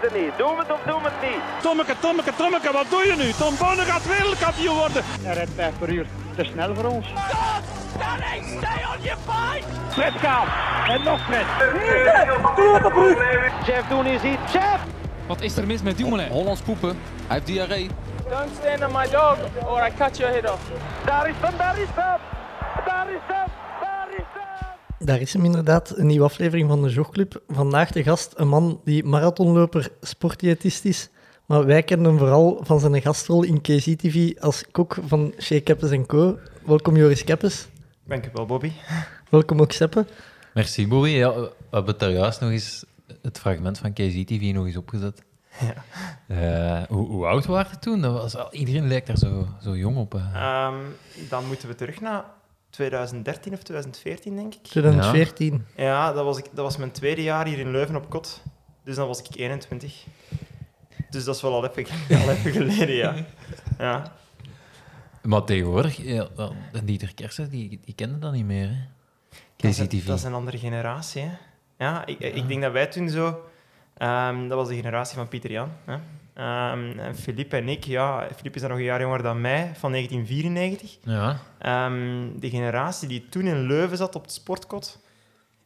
willen ze niet. Doe het of doe het niet. Tommeke, Tommeke, Tommeke, wat doe je nu? Tom Bonne gaat wereldkampioen worden. Hij rijdt 5 per uur. Te snel voor ons. Fred gaat. En nog Fred. Jeff doen is iets. Jeff! Wat is er mis met Dumoulin? Hollands poepen. Hij heeft diarree. Don't stand on my dog or I cut your head off. Daar is hem, daar is hem. Daar is hem, daar is hem. Daar is hem inderdaad, een nieuwe aflevering van de Jogclub. Vandaag de gast, een man die marathonloper sportdiëtist is. Maar wij kennen hem vooral van zijn gastrol in KZ-TV als kok van Shea Keppes Co. Welkom Joris Keppes. Dankjewel, Bobby. Welkom ook Seppe. Merci, Bobby. Ja, we hebben daar juist nog eens het fragment van KZTV nog eens opgezet. Ja. Eh, hoe, hoe oud waren het toen? Dat was, al- iedereen lijkt daar zo, zo jong op. eh. Ehm, dan moeten we terug naar 2013 of 2014, denk ik. 2014. Ja, dat was, ik, dat was mijn tweede jaar hier in Leuven op kot. Dus dan was ik 21. Dus dat is wel al even, al even geleden, ja. ja. Maar tegenwoordig, Dieter Kersen, die, die kende dat niet meer. Hè? Dat is, KZTV. dat is een andere generatie, hè. Ja, ik, ik denk dat wij toen zo... ehm, dat was de generatie van Pieter Jan. Hè. Ehm, en Philippe en ik, ja... Philippe is dan nog een jaar jonger dan mij, van 1994. Ja. Ehm, de generatie die toen in Leuven zat op het sportkot,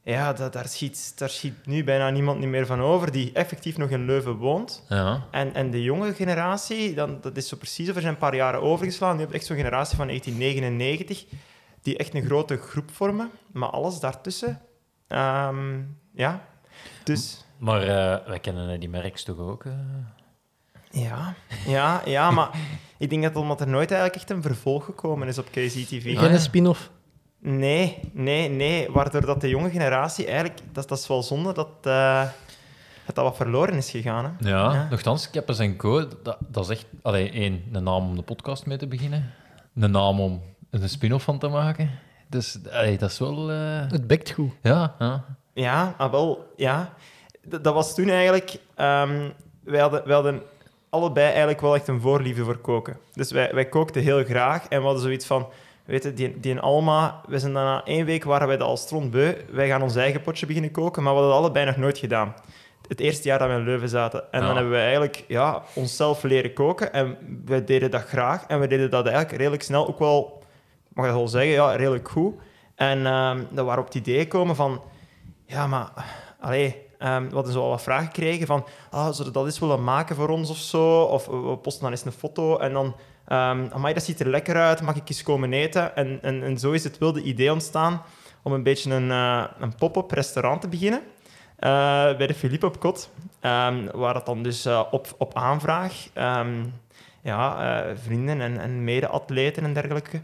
ja, dat, daar, schiet, daar schiet nu bijna niemand meer van over die effectief nog in Leuven woont. Ja. En, en de jonge generatie, dan, dat is zo precies over zijn een paar jaren overgeslaan. Nu heb je echt zo'n generatie van 1999, die echt een grote groep vormen, maar alles daartussen. ehm, ja, dus... Maar eh, wij kennen die merks toch ook? eh? Ja, ja, ja, maar ik denk dat omdat er nooit eigenlijk echt een vervolg gekomen is op KZTV. Geen ja. spin-off. Nee, nee, nee. Waardoor dat de jonge generatie eigenlijk... Dat, dat is wel zonde dat, eh, dat dat wat verloren is gegaan. Hè? Ja, Ja. nogthans, Keppes en Co, dat, dat is echt... Allee, één, een naam om de podcast mee te beginnen. Een naam om er een spin-off van te maken. Dus allee, dat is wel... eh, Het bekt goed. Ja, ja. Ja, ah, wel, ja. D- dat was toen eigenlijk... ehm, wij, hadden, wij hadden allebei eigenlijk wel echt een voorliefde voor koken. Dus wij, wij kookten heel graag en we hadden zoiets van... Weet je, die, die in Alma, we zijn daarna één week waren wij de al strontbeu. Wij gaan ons eigen potje beginnen koken, maar we hadden dat allebei nog nooit gedaan. Het eerste jaar dat we in Leuven zaten. En Ja. dan hebben we eigenlijk ja, onszelf leren koken. En we deden dat graag. En we deden dat eigenlijk redelijk snel ook wel, mag ik wel zeggen, ja, redelijk goed. En ehm dan waren we op het idee gekomen van... Ja, maar... Allee, ehm, we hadden zo al wat vragen gekregen van... Ah, zouden dat eens willen maken voor ons of zo? Of we we posten dan eens een foto en dan... ehm amai, dat ziet er lekker uit. Mag ik eens komen eten? En, en, en zo is het wilde idee ontstaan om een beetje een, eh, een pop-up restaurant te beginnen. eh, bij de Philippe op Kot. Ehm, waar dat dan dus eh, op, op aanvraag... ja, eh, vrienden en, en mede-atleten en dergelijke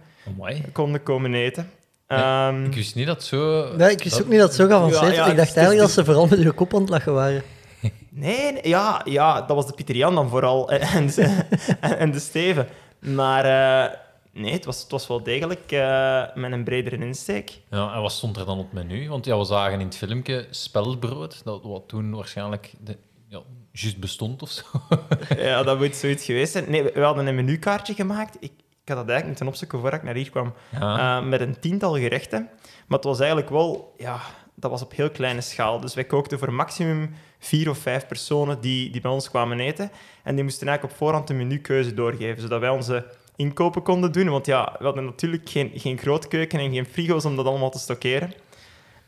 konden komen eten. Ja, Ehm, Ik wist niet dat zo... Nee, ik wist ook niet dat het zo geavanceerd Ja, was. ja, Ik dacht eigenlijk dat ze vooral met je kop aan het lachen waren. Nee, nee, ja, ja, dat was de Pieter Jan dan vooral en, en, de- en, de Steven. Maar eh, nee, het was, het was wel degelijk eh, met een bredere insteek. Ja, en wat stond er dan op het menu? Want ja, we zagen in het filmpje spelbrood, dat wat toen waarschijnlijk de, ja, juist bestond of zo. Ja, dat moet zoiets geweest zijn. Nee, we, we hadden een menukaartje gemaakt. Ik, ik had dat eigenlijk moeten opzoeken voordat ik naar hier kwam. Ja. Eh, met een tiental gerechten. Maar het was eigenlijk wel... Ja, dat was op heel kleine schaal. Dus wij kookten voor maximum vier of vijf personen die, die bij ons kwamen eten. En die moesten eigenlijk op voorhand de menukeuze doorgeven, zodat wij onze inkopen konden doen. Want ja, we hadden natuurlijk geen, geen grootkeuken en geen frigo's om dat allemaal te stockeren.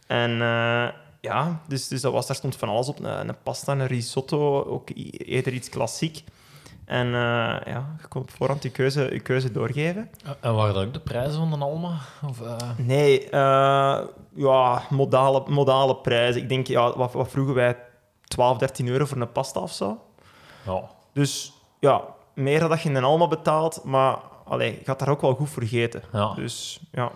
En eh, ja, dus, dus dat was, daar stond van alles op. Een, een pasta, een risotto, ook i- eerder iets klassiek. En eh, ja, je kon op voorhand je keuze, je keuze doorgeven. En waren dat ook de prijzen van de Alma? Of, eh, Nee, eh, ja, modale, modale prijzen. Ik denk, ja, wat, wat vroegen wij? 12, 13 euro voor een pasta of zo. ja. Dus ja, meer dan dat je in een Alma betaalt, maar allee, je gaat daar ook wel goed voor gegeten. Ja. Dus ja.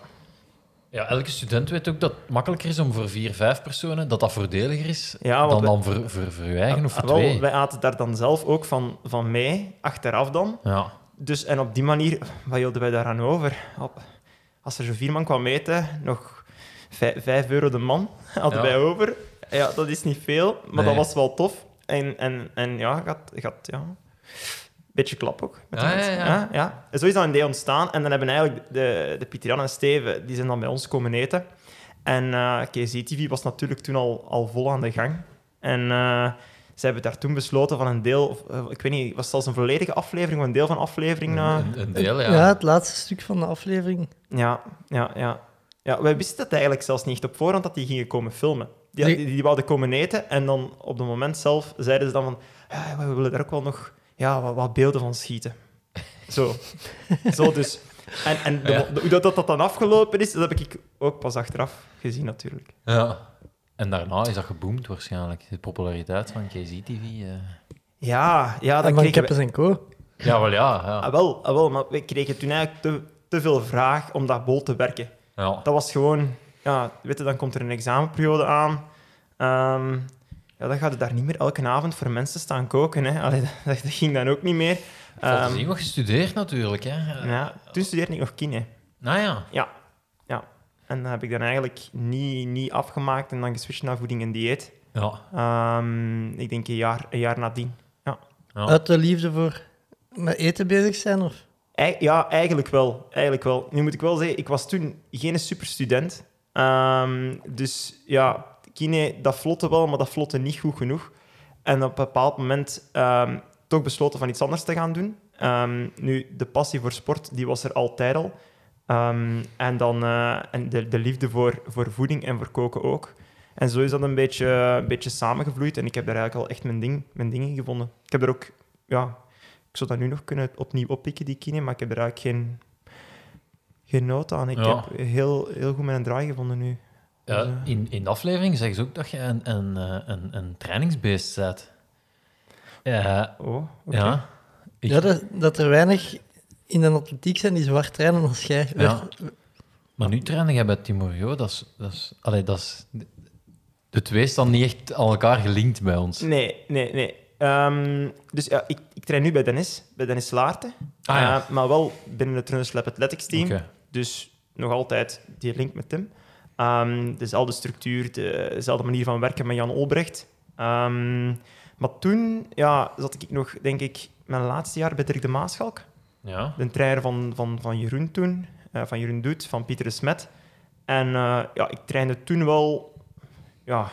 Ja, elke student weet ook dat het makkelijker is om voor vier, vijf personen, dat dat voordeliger is Ja, dan, we- dan voor, voor, voor eigen of Ah, wel, twee. wij aten daar dan zelf ook van, van mee, achteraf dan. Ja. Dus, en op die manier, wat hielden wij daaraan over? Op, als er zo vier man kwam eten, nog vijf, vijf euro de man hadden Ja. wij over. Ja, dat is niet veel, maar Nee. dat was wel tof. En, en, en ja, gaat, gaat ja, beetje klap ook. Met de Ja, ja, mensen. ja. ja. En Zo is dat een idee ontstaan. En dan hebben eigenlijk de, de Pieter Jan en Steven, die zijn dan bij ons komen eten. En eh KZTV was natuurlijk toen al, al vol aan de gang. En eh, Ze hebben daar toen besloten van een deel, of, eh, ik weet niet, was het zelfs een volledige aflevering of een deel van aflevering? eh, Een, een deel, Ja. ja. het laatste stuk van de aflevering. Ja, ja, ja. ja wij wisten het eigenlijk zelfs niet op voorhand dat die gingen komen filmen. Die, die, die wouden komen eten en dan op het moment zelf zeiden ze dan van ja, we willen daar ook wel nog ja, wat, wat beelden van schieten. Zo. Zo dus. En, en de- Ja. de- hoe dat, dat dan afgelopen is, dat heb ik ook pas achteraf gezien natuurlijk. Ja. En daarna is dat geboomd waarschijnlijk. De populariteit van KZ-TV. eh. Ja, ja dat we... Keppes en Co. Ja, wel ja. ja. Ah, wel, ah, wel, maar we kregen toen eigenlijk te, te veel vraag om dat bol te werken. ja. Dat was gewoon, ja, weet je, dan komt er een examenperiode aan. Ehm, ja, dan gaat het daar niet meer elke avond voor mensen staan koken. Hè. Allee, dat, dat ging dan ook niet meer. Ehm, zien wat gestudeerd natuurlijk. Hè. ja, toen studeerde ik nog kine. Nou ja. Ja, ja. En dat heb ik dan eigenlijk niet, niet afgemaakt en dan geswitcht naar voeding en dieet. Ja. Ehm, ik denk een jaar, een jaar nadien. ja. Uit de liefde voor met eten bezig zijn? Of? Ei- ja, eigenlijk wel. eigenlijk wel. Nu moet ik wel zeggen, ik was toen geen superstudent. Ehm, dus ja, kine, dat vlotte wel, maar dat vlotte niet goed genoeg. En op een bepaald moment ehm, toch besloten van iets anders te gaan doen. Ehm, nu, de passie voor sport, die was er altijd al. Ehm, en dan eh, en de, de liefde voor, voor voeding en voor koken ook. En zo is dat een beetje, een beetje samengevloeid. En ik heb daar eigenlijk al echt mijn, ding, mijn dingen gevonden. Ik heb er ook... Ja, ik zou dat nu nog kunnen opnieuw oppikken, die kine, maar ik heb er eigenlijk geen, geen nood aan. Ik Ja. heb heel, heel goed mijn draai gevonden nu. Ja, in, in de aflevering zeggen ze ook dat je een, een, eh, een, een trainingsbeest bent. Ja, Oh, ja. Ik- Ja, dat, dat er weinig in de atletiek zijn die zo hard trainen als jij. Ja. Maar nu trainen jij bij Timorio, dat is... Dat is, allee, dat is de twee staan niet echt aan elkaar gelinkt bij ons. Nee, nee, nee. Ehm, dus ja, ik, ik train nu bij Dennis, bij Dennis Laarten. Ah, ja. Eh, maar wel binnen het Runners Lab Athletics team. Dus nog altijd die link met Tim. Ehm, dezelfde structuur, de- dezelfde manier van werken met Jan Olbrecht. Ehm, maar toen ja, zat ik nog, denk ik, mijn laatste jaar bij Dirk de Maaschalk. Ja. De trainer van, van, van Jeroen toen, eh, van Jeroen Doet, van Pieter de Smet. En eh, ja, ik trainde toen wel, ja,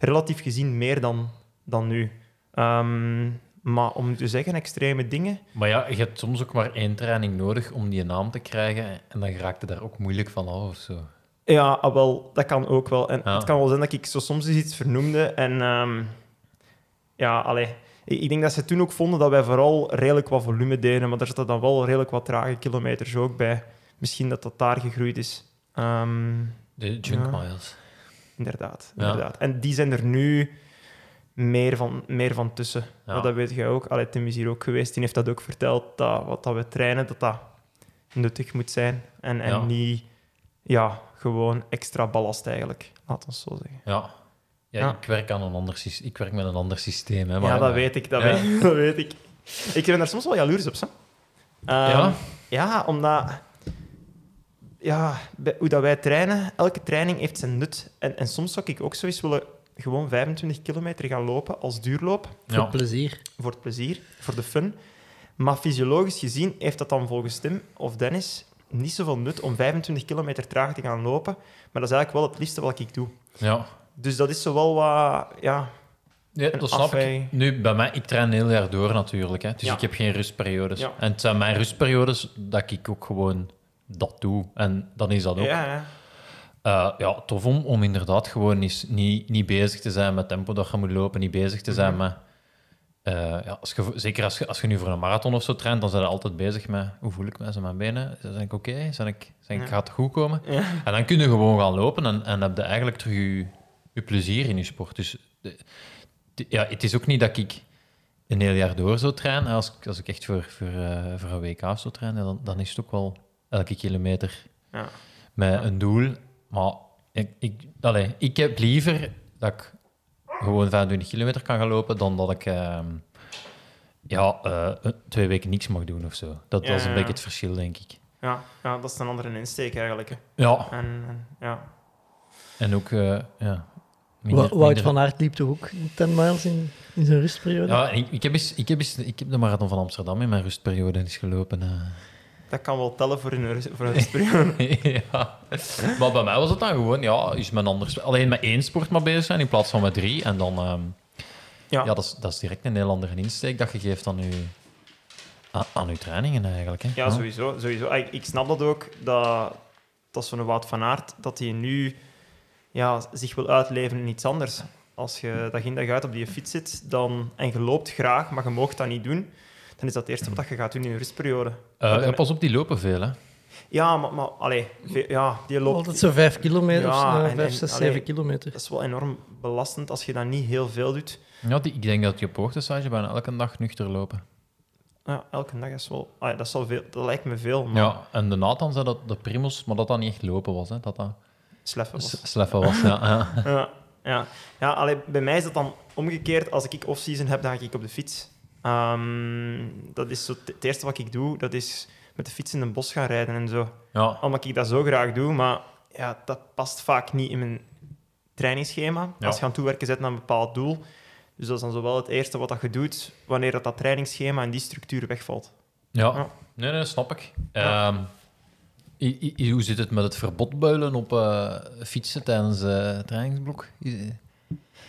relatief gezien meer dan, dan nu. Ehm, maar om te zeggen, extreme dingen. Maar ja, je hebt soms ook maar één training nodig om die naam te krijgen. En dan raakte daar ook moeilijk van af of zo. Ja, ah, wel, dat kan ook wel. En Ja. het kan wel zijn dat ik zo soms eens iets vernoemde. En ehm, ja, allee. Ik ik denk dat ze toen ook vonden dat wij vooral redelijk wat volume deden, maar er zaten dan wel redelijk wat trage kilometers ook bij. Misschien dat dat daar gegroeid is. Ehm, De junk Ja. miles. inderdaad, Ja. inderdaad. En die zijn er nu meer van, meer van tussen. Ja. Dat weet jij ook. Allee, Tim is hier ook geweest. Die heeft dat ook verteld, dat wat dat we trainen, dat dat nuttig moet zijn. En, en niet ja, gewoon extra ballast eigenlijk. Laat ons zo zeggen. Ja. Ja, Ja. Ik, werk aan een ander, ik werk met een ander systeem. Hè, maar, ja, dat weet ik. Dat, Ja. weet, dat weet ik. Ik ben daar soms wel jaloers op. Zo. Ehm, Ja? Ja, omdat... Ja, hoe dat wij trainen, elke training heeft zijn nut. En, en soms zou ik ook zo eens willen gewoon 25 kilometer gaan lopen als duurloop. Voor Ja. plezier. Voor het plezier, voor de fun. Maar fysiologisch gezien heeft dat dan volgens Tim of Dennis niet zoveel nut om 25 kilometer traag te gaan lopen. Maar dat is eigenlijk wel het liefste wat ik doe. Ja. Dus dat is zo wel wat... Ja, Ja, dat snap afweging. ik. Nu, bij mij, ik train heel jaar door natuurlijk. Hè. Dus Ja. ik heb geen rustperiodes. Ja. En het zijn mijn rustperiodes dat ik ook gewoon dat doe. En dan is dat ook ja, ja. Eh, ja, tof om, om inderdaad gewoon eens niet, niet bezig te zijn met tempo dat je moet lopen, niet bezig te zijn Mhm. met... eh, ja, als je, zeker als je, als je nu voor een marathon of zo traint, dan zijn je altijd bezig met hoe voel ik me, zijn mijn benen, zijn ik oké, zijn ik, zijn ik, Ja. gaat het goed komen? Ja. En dan kun je gewoon gaan lopen en, en heb je eigenlijk terug je, je plezier in je sport. Dus de- de- ja, het is ook niet dat ik een heel jaar door zou trainen. Als, ik- als ik echt voor, voor, eh, voor een WK zou trainen, dan, dan is het ook wel elke kilometer Ja. met een doel. Maar ik, ik, allee, ik heb liever dat ik gewoon 25 kilometer kan gaan lopen dan dat ik ehm, ja, eh, twee weken niks mag doen of zo. Dat, Ja, is een ja, beetje het verschil, denk ik. Ja, ja, dat is een andere insteek eigenlijk. hè. Ja, En, en ja. en ook... eh ja, minder- Wout minder- van Aert liep toch ook 10 miles in, in zijn rustperiode? Ja, ik, ik, heb eens, ik, heb eens, ik heb de marathon van Amsterdam in mijn rustperiode eens gelopen. Dat kan wel tellen voor een, voor een rustperiode. ja. Maar bij mij was het dan gewoon, ja, is men anders, alleen met één sport maar bezig zijn in plaats van met drie. En dan, ehm, Ja. Ja, dat, is, dat is direct een heel andere insteek dat je geeft aan je, aan, trainingen eigenlijk. Hè? Ja, sowieso. sowieso. Ik, ik snap dat ook, dat, dat is zo'n Wout van Aert, dat hij nu ja, zich wil uitleven in iets anders. Als je dag in dag uit op die fiets zit dan, en je loopt graag, maar je mag dat niet doen, dan is dat het eerste wat je gaat doen in een rustperiode. Eh, ja, pas op, die lopen veel. Hè? Ja, maar, maar allee, ja, die loopt... Altijd zo vijf kilometer, Ja, of zo, en- vijf, zes, zeven kilometer. Dat is wel enorm belastend als je dat niet heel veel doet. Ja, die, ik denk dat je op hoogtestage bijna elke dag nuchter lopen. Ja, elke dag is wel... allee, dat, is wel veel, dat lijkt me veel, maar Ja, en de Nathan zei dat de Primus, maar dat dat niet echt lopen was. Hè? Dat dat sleffen was. sleffen was. Ja, ja. Ja, ja. ja allee, bij mij is dat dan omgekeerd. Als ik off-season heb, dan ga ik op de fiets. Ehm, dat is zo het eerste wat ik doe. Dat is met de fiets in een bos gaan rijden en zo. ja. Omdat ik dat zo graag doe, maar ja, dat past vaak niet in mijn trainingsschema. Ja. Als je aan het toewerken zet naar een bepaald doel. Dus dat is dan zowel het eerste wat dat je doet, wanneer dat, dat trainingsschema en die structuur wegvalt. Ja, Ja. nee, nee, snap ik. Ja. Ehm, i- i- hoe zit het met het verbod builen op eh, fietsen tijdens eh trainingsblok? I-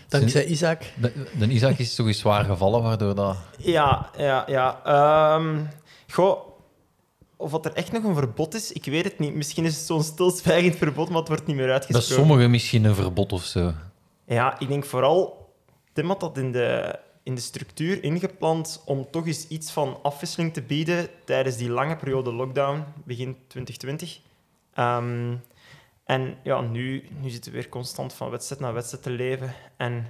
Dankzij Isaac. De, de Isaac is toch eens zwaar gevallen, waardoor dat... Ja, ja, ja. Ehm, goh, of wat er echt nog een verbod is, ik weet het niet. Misschien is het zo'n stilzwijgend verbod, maar het wordt niet meer Bij uitgesproken. sommigen misschien een verbod of zo. Ja, ik denk vooral... Tim had dat in de, in de structuur ingepland om toch eens iets van afwisseling te bieden tijdens die lange periode lockdown, begin 2020. Ehm, en ja, nu, nu zitten we weer constant van wedstrijd naar wedstrijd te leven. En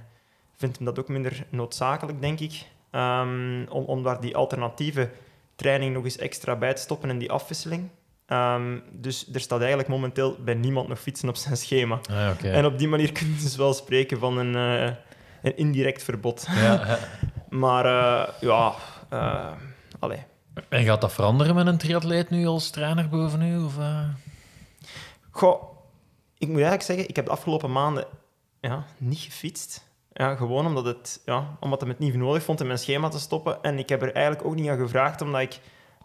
vindt hem dat ook minder noodzakelijk, denk ik. Ehm, om, om daar die alternatieve training nog eens extra bij te stoppen en die afwisseling. Ehm, dus er staat eigenlijk momenteel bij niemand nog fietsen op zijn schema. Ah. En op die manier kun je dus wel spreken van een, eh, een indirect verbod. Ja. Maar eh, ja, allee. En gaat dat veranderen met een triatleet nu als trainer boven u? Of? Goh, ik moet eigenlijk zeggen, ik heb de afgelopen maanden ja, niet gefietst. Ja, gewoon omdat, het, ja, omdat het niet nodig vond in mijn schema te stoppen. En ik heb er eigenlijk ook niet aan gevraagd, omdat ik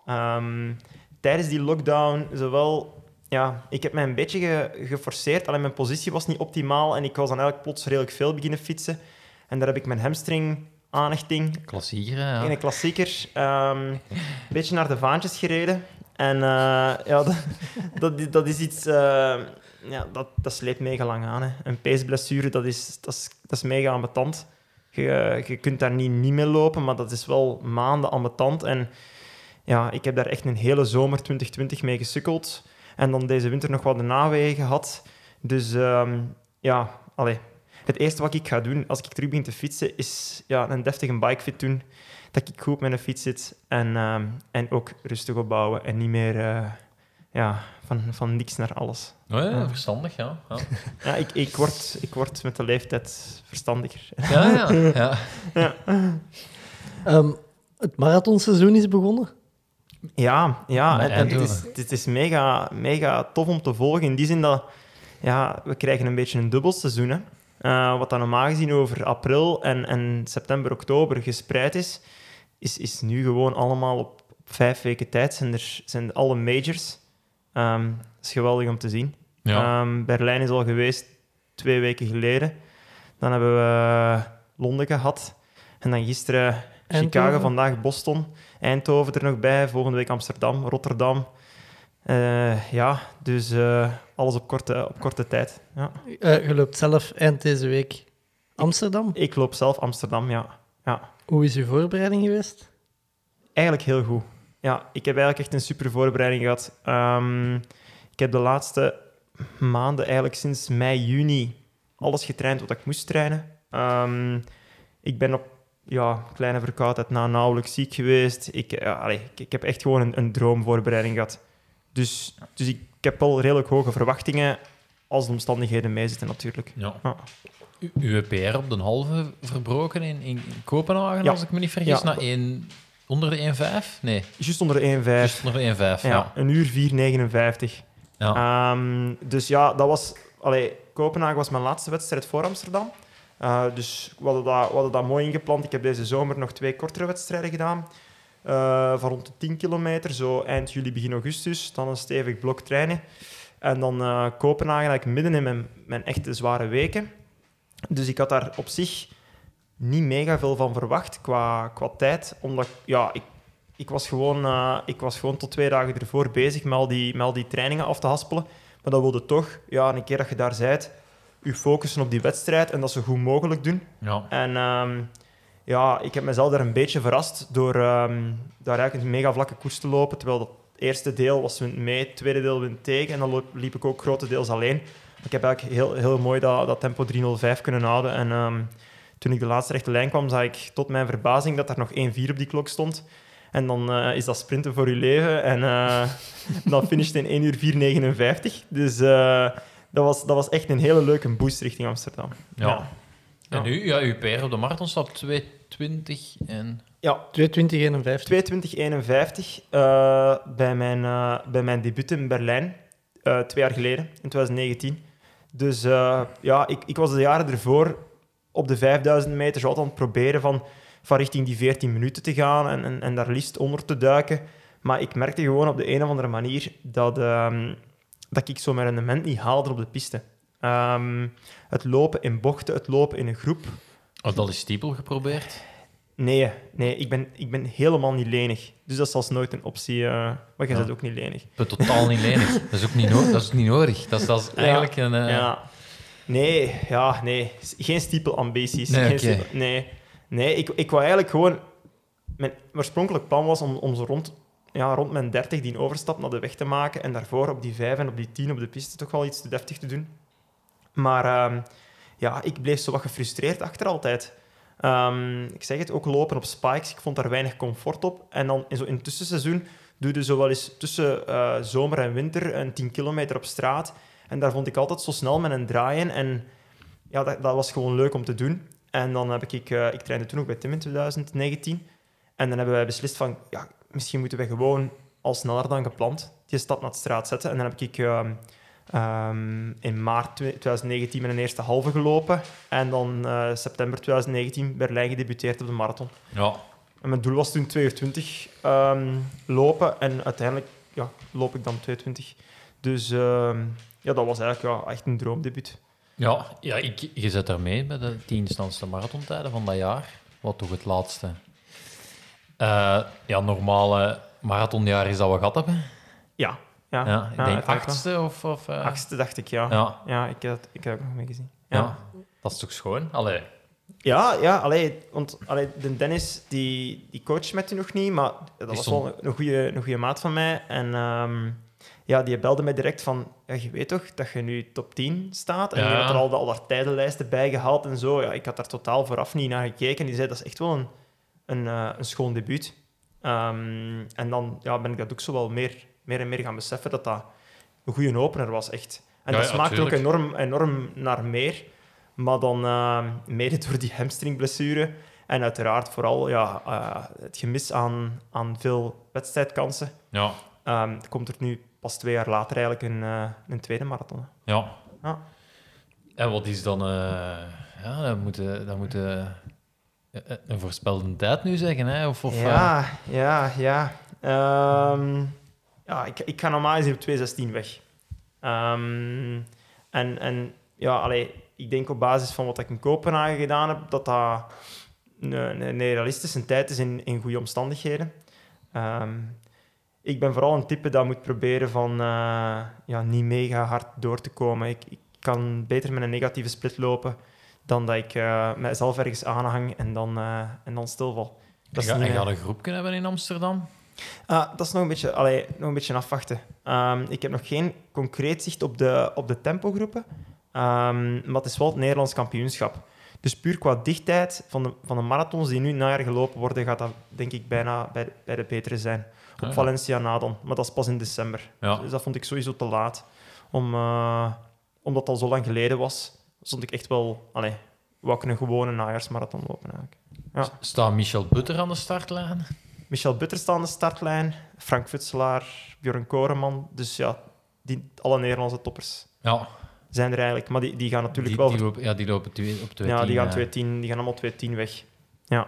ehm, tijdens die lockdown zowel... Ja, ik heb mij een beetje ge- geforceerd. Alleen mijn positie was niet optimaal en ik was dan eigenlijk plots redelijk veel beginnen fietsen. En daar heb ik mijn hamstring aanhechting Klassieker, ja. in een klassieker. ehm, een beetje naar de vaantjes gereden. En eh, ja, dat, dat, is- dat is iets... eh, ja, dat, dat sleept mega lang aan. Hè. Een peesblessure, dat is, dat is, dat is mega ambetant. Je, je kunt daar niet, niet mee lopen, maar dat is wel maanden ambetant. En ja, ik heb daar echt een hele zomer 2020 mee gesukkeld. En dan deze winter nog wat de nawegen gehad. Dus ehm, ja, allee. Het eerste wat ik ga doen als ik terug begin te fietsen, is ja, een deftige bikefit doen. Dat ik goed op mijn fiets zit en, ehm, en ook rustig opbouwen. En niet meer eh, ja, van, van niks naar alles. Oh, ja, verstandig, ja. Ja, Ja, ik, ik, word, ik word met de leeftijd verstandiger. ja. ja, ja. Ehm, het marathonseizoen is begonnen. Ja, ja en, en het, is, het is mega, mega tof om te volgen. In die zin dat ja, we krijgen een beetje een dubbel seizoen. Hè. Eh, wat dan normaal gezien over april en, en september, oktober gespreid is, is, is nu gewoon allemaal op, op vijf weken tijd zijn er zijn alle majors. Ehm, dat is geweldig om te zien. Ja. Ehm, Berlijn is al geweest twee weken geleden. Dan hebben we Londen gehad. En dan gisteren Chicago, vandaag Boston. Eindhoven er nog bij. Volgende week Amsterdam, Rotterdam. Eh, ja, dus eh, alles op korte, op korte tijd. Ja. Eh, je loopt zelf eind deze week Amsterdam. Ik loop zelf Amsterdam, ja. ja. Hoe is uw voorbereiding geweest? Eigenlijk heel goed. Ja, ik heb eigenlijk echt een super voorbereiding gehad. Ehm, ik heb de laatste maanden, eigenlijk sinds mei, juni, alles getraind wat ik moest trainen. Ehm, ik ben op ja, kleine verkoudheid na nauwelijks ziek geweest. Ik, ja, allee, ik, ik heb echt gewoon een, een droomvoorbereiding gehad. Dus, dus ik, ik heb wel redelijk hoge verwachtingen als de omstandigheden meezitten natuurlijk. Ja. Ja. U- Uw PR op de halve verbroken in, in Kopenhagen, Ja. als ik me niet vergis, na één, onder de 1,5? Nee, Juist onder de 1,5. juist onder de 1,5, ja. Ja, ja. een uur 4,59. Ehm, dus ja, dat was... Allee, Kopenhagen was mijn laatste wedstrijd voor Amsterdam. Eh, dus we hadden, dat, we hadden dat mooi ingepland. Ik heb deze zomer nog twee kortere wedstrijden gedaan. eh, van rond de 10 kilometer, zo eind juli, begin augustus. Dan een stevig blok trainen. En dan eh, Kopenhagen eigenlijk midden in mijn, mijn echte zware weken. Dus ik had daar op zich niet mega veel van verwacht qua, qua tijd. Omdat ja, ik, ik, was gewoon, eh, ik was gewoon tot twee dagen ervoor bezig met al, die, met al die trainingen af te haspelen. Maar dat wilde toch, ja, een keer dat je daar bent, je focussen op die wedstrijd en dat zo goed mogelijk doen. Ja. En ehm, ja, ik heb mezelf daar een beetje verrast door ehm, daar eigenlijk een mega vlakke koers te lopen. Terwijl dat eerste deel was wint mee, het tweede deel wint tegen. En dan liep ik ook grotendeels alleen. Ik heb eigenlijk heel, heel mooi dat, dat tempo 3.05 kunnen houden. En ehm, toen ik de laatste rechte lijn kwam, zag ik tot mijn verbazing dat er nog 1-4 op die klok stond. En dan eh, is dat sprinten voor je leven. En eh, dan finisht in 1 uur 4.59. Dus eh, dat, was, dat was echt een hele leuke boost richting Amsterdam. Ja. Ja. En nu, ja, uw PR op de marathon staat 2.20 en... Ja, 2251. 2251 eh bij, mijn, eh, bij mijn debuut in Berlijn, eh, twee jaar geleden, in 2019. Dus eh, ja, ik, ik was de jaren ervoor op de 5000 meter zo altijd aan het proberen van, van richting die 14 minuten te gaan en, en, en daar liefst onder te duiken. Maar ik merkte gewoon op de een of andere manier dat, ehm, dat ik zo mijn rendement niet haalde op de piste. Ehm, het lopen in bochten, het lopen in een groep, Had al eens stiepel geprobeerd? Nee, nee ik, ben, ik ben helemaal niet lenig. Dus dat is zelfs nooit een optie. eh, maar jij Ja. bent ook niet lenig. Ik ben totaal niet lenig. Dat is ook niet, no- dat is niet nodig. Dat is, dat is Ja. eigenlijk een... eh, Ja. Nee, ja, nee. Geen stiepelambities. Nee, Geen oké. stiepel- nee, nee ik, ik wou eigenlijk gewoon... Mijn oorspronkelijk plan was om, om zo rond, ja, rond mijn 30 die overstap naar de weg te maken en daarvoor op die 5 en op die 10 op de piste toch wel iets te deftig te doen. Maar ehm, ja, ik bleef zo wat gefrustreerd achter altijd. Ehm, ik zeg het, ook lopen op spikes. Ik vond daar weinig comfort op. En dan in, zo, in het tussenseizoen doe je zo wel eens tussen eh, zomer en winter een 10 kilometer op straat. En daar vond ik altijd zo snel met een draaien. En ja, dat, dat was gewoon leuk om te doen. En dan heb ik... eh, ik trainde toen ook bij Tim in 2019. En dan hebben wij beslist van... Ja, misschien moeten we gewoon al sneller dan gepland die stap naar de straat zetten. En dan heb ik... ehm, in maart 2019 mijn eerste halve gelopen. En dan eh, september 2019 Berlijn gedebuteerd op de marathon. ja. En mijn doel was toen 2 uur 20 ehm, lopen. En uiteindelijk ja, loop ik dan 22. Dus ja, dat was eigenlijk ja, echt een droomdebuut. Ja, ja ik, je zit daarmee bij de tien snelste marathontijden van dat jaar. Wat toch het laatste eh, ja, normale marathonjaar is dat we gehad hebben. Ja, ja. Ja, ik denk eigenlijk wel. achtste of... of eh, Achtste dacht ik, ja. Ja, Ja, ik, heb, ik heb het nog mee gezien. ja. Ja, dat is toch schoon? Allee, ja, ja allee, want allee, de Dennis die, die coacht met u nog niet, maar dat was stond- wel een, een, goede, een goede maat van mij. En ehm, ja, die belde mij direct van, ja, je weet toch dat je nu top 10 staat? En Ja. die had er al, al daar tijdenlijsten bij gehaald en zo. Ja, ik had daar totaal vooraf niet naar gekeken. Die zei, dat is echt wel een, een, eh, een schoon debuut. Ehm, en dan ja, ben ik dat ook zo wel meer, meer en meer gaan beseffen dat dat een goede opener was, echt. En Ja, dat smaakt ook enorm, enorm naar meer. Maar dan eh, mede door die hamstringblessure en uiteraard vooral ja, eh, het gemis aan, aan veel wedstrijdkansen, ja. ehm, komt er nu pas twee jaar later eigenlijk een, eh, een tweede marathon. Ja. Ja. En wat is dan... eh ja, dan moeten dan moet, eh, een voorspelde tijd nu zeggen, hè? Of, of, eh, ja, ja, ja. Ehm, ja, ik, ik ga normaal gezien op 2.16 weg. Ehm, en, en ja, allee, ik denk op basis van wat ik in Kopenhagen gedaan heb, dat dat een, een, een realistische tijd is in, in goede omstandigheden. Ehm, ik ben vooral een type dat moet proberen van eh, ja, niet mega hard door te komen. Ik, ik kan beter met een negatieve split lopen dan dat ik eh mezelf ergens aanhang en dan, eh, en dan stilval. Dat ga, en ga een groep kunnen hebben in Amsterdam? Ah, dat is nog een beetje, allee, nog een beetje afwachten. Ehm, ik heb nog geen concreet zicht op de, op de tempogroepen, Ehm, maar het is wel het Nederlands kampioenschap. Dus puur qua dichtheid van de, van de marathons die nu najaar gelopen worden, gaat dat denk ik bijna bij bij de betere zijn. Op. Valencia na dan, maar dat is pas in december. Ja. Dus dat vond ik sowieso te laat. Om, eh, omdat het al zo lang geleden was, stond ik echt wel... Allee, wou ik een gewone najaarsmarathon lopen eigenlijk. Ja. Staat Michel Butter aan de startlijn? Michel Butter staat aan de startlijn, Frank Futselaar, Björn Koreman. Dus ja, die, alle Nederlandse toppers Ja, zijn er eigenlijk. Maar die, die gaan natuurlijk die, wel... die lopen, ja, die lopen twee, op 2 ja, die gaan, 2-10, die gaan allemaal 2-10 weg. Ja.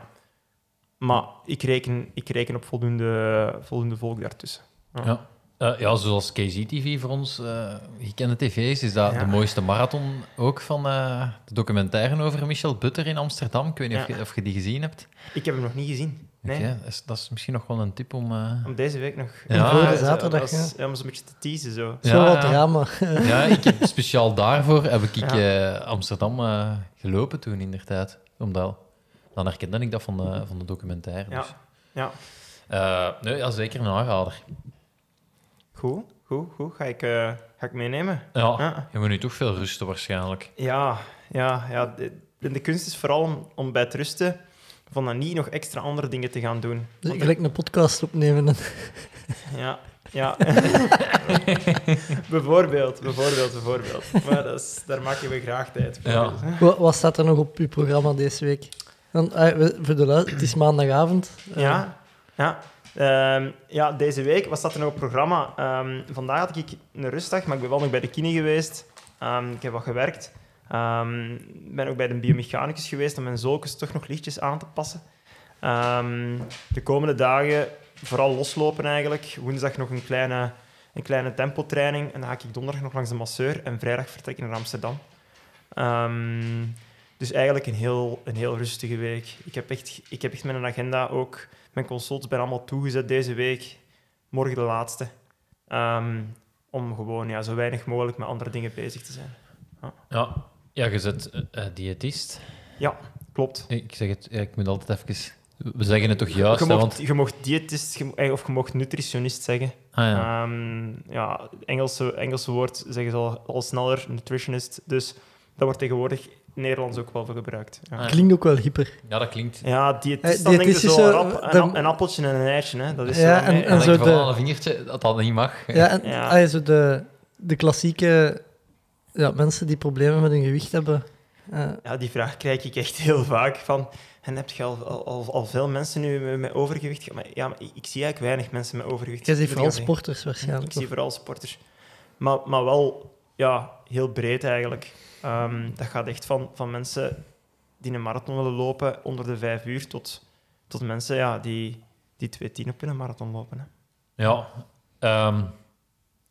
Maar ik reken, ik reken op voldoende, voldoende volk daartussen. Ja. Eh, ja, zoals KZTV voor ons eh gekende tv is, is dat Ja. de mooiste marathon ook van eh, de documentaire over Michel Butter in Amsterdam. Ik weet niet of, Ja. je, of je die gezien hebt. Ik heb hem nog niet gezien. Nee. Dat, is, dat is misschien nog wel een tip om... eh, Om deze week nog. Ja. Voor zo- zaterdag, ja. Om zo'n beetje te teasen zo. Zo Ja, wat ja. drama. Ja, ik heb speciaal daarvoor heb ik eh, Amsterdam eh, gelopen toen, inderdaad. Omdat, dan herkende ik dat van de, van de documentaire. Ja. Dus. Ja. Eh, nee, ja, zeker een aanrader. Goed, goed, goed. Ga ik, eh, ga ik meenemen. Ja, Ja. je moet nu toch veel rusten waarschijnlijk. Ja, ja, ja. De, de, kunst is vooral om, om bij het rusten van dan niet nog extra andere dingen te gaan doen. Dus Want gelijk een podcast opnemen. en- Ja, ja. bijvoorbeeld, bijvoorbeeld, bijvoorbeeld. Maar dat is, daar maken we graag tijd voor. Ja. Dus, wat staat er nog op uw programma deze week? Dan, eh, we- voor de het is maandagavond. Eh, Ja, ja. Ehm, ja, deze week, wat staat er nog op programma? Ehm, vandaag had ik een rustdag, maar ik ben wel nog bij de kine geweest. Ehm, ik heb wat gewerkt. Ik ben ook bij de biomechanicus geweest om mijn zolkens toch nog lichtjes aan te passen. De komende dagen vooral loslopen eigenlijk. Woensdag nog een kleine, een kleine tempotraining. En dan ga ik donderdag nog langs de masseur en vrijdag vertrekken naar Amsterdam. Dus eigenlijk een heel, een heel rustige week. Ik heb, echt, ik heb echt mijn agenda ook... Mijn consults ben allemaal toegezet deze week. Morgen de laatste. Ehm, om gewoon ja, zo weinig mogelijk met andere dingen bezig te zijn. Ja, ja je bent eh, eh, diëtist. Klopt. Ik zeg het, ja, ik moet altijd even... We zeggen het toch juist, je, mocht, want... je mocht diëtist eh, of je mocht nutritionist zeggen. Ah, ja. Ja, het Engelse, Engelse woord zeggen ze al, al sneller, nutritionist. Dus dat wordt tegenwoordig Nederlands ook wel veel gebruikt. Ja, Ah, Klinkt ook wel hyper. ja, dat klinkt... ja diëtist, Eh, dan denk je diëtist is zo zo, rap, een, de- ap- een appeltje en een eitje. Hè. Dat is Ja, zo, en- nee, en En zo de- aan een vingertje dat dat niet mag. Ja, en Ja. ah, zo de, de klassieke ja, mensen die problemen met hun gewicht hebben. eh, Ja, die vraag krijg ik echt heel vaak. Van, en heb je al, al, al, veel mensen nu met, overgewicht? Maar, ja, maar ik, ik zie eigenlijk weinig mensen met overgewicht. jij ziet vooral sporters waarschijnlijk. Ik zie vooral sporters. Maar, maar wel ja, heel breed eigenlijk. Ehm, dat gaat echt van, van mensen die een marathon willen lopen onder de vijf uur tot, tot mensen ja, die, die 2.10 op een marathon lopen. Hè. Ja. Ehm,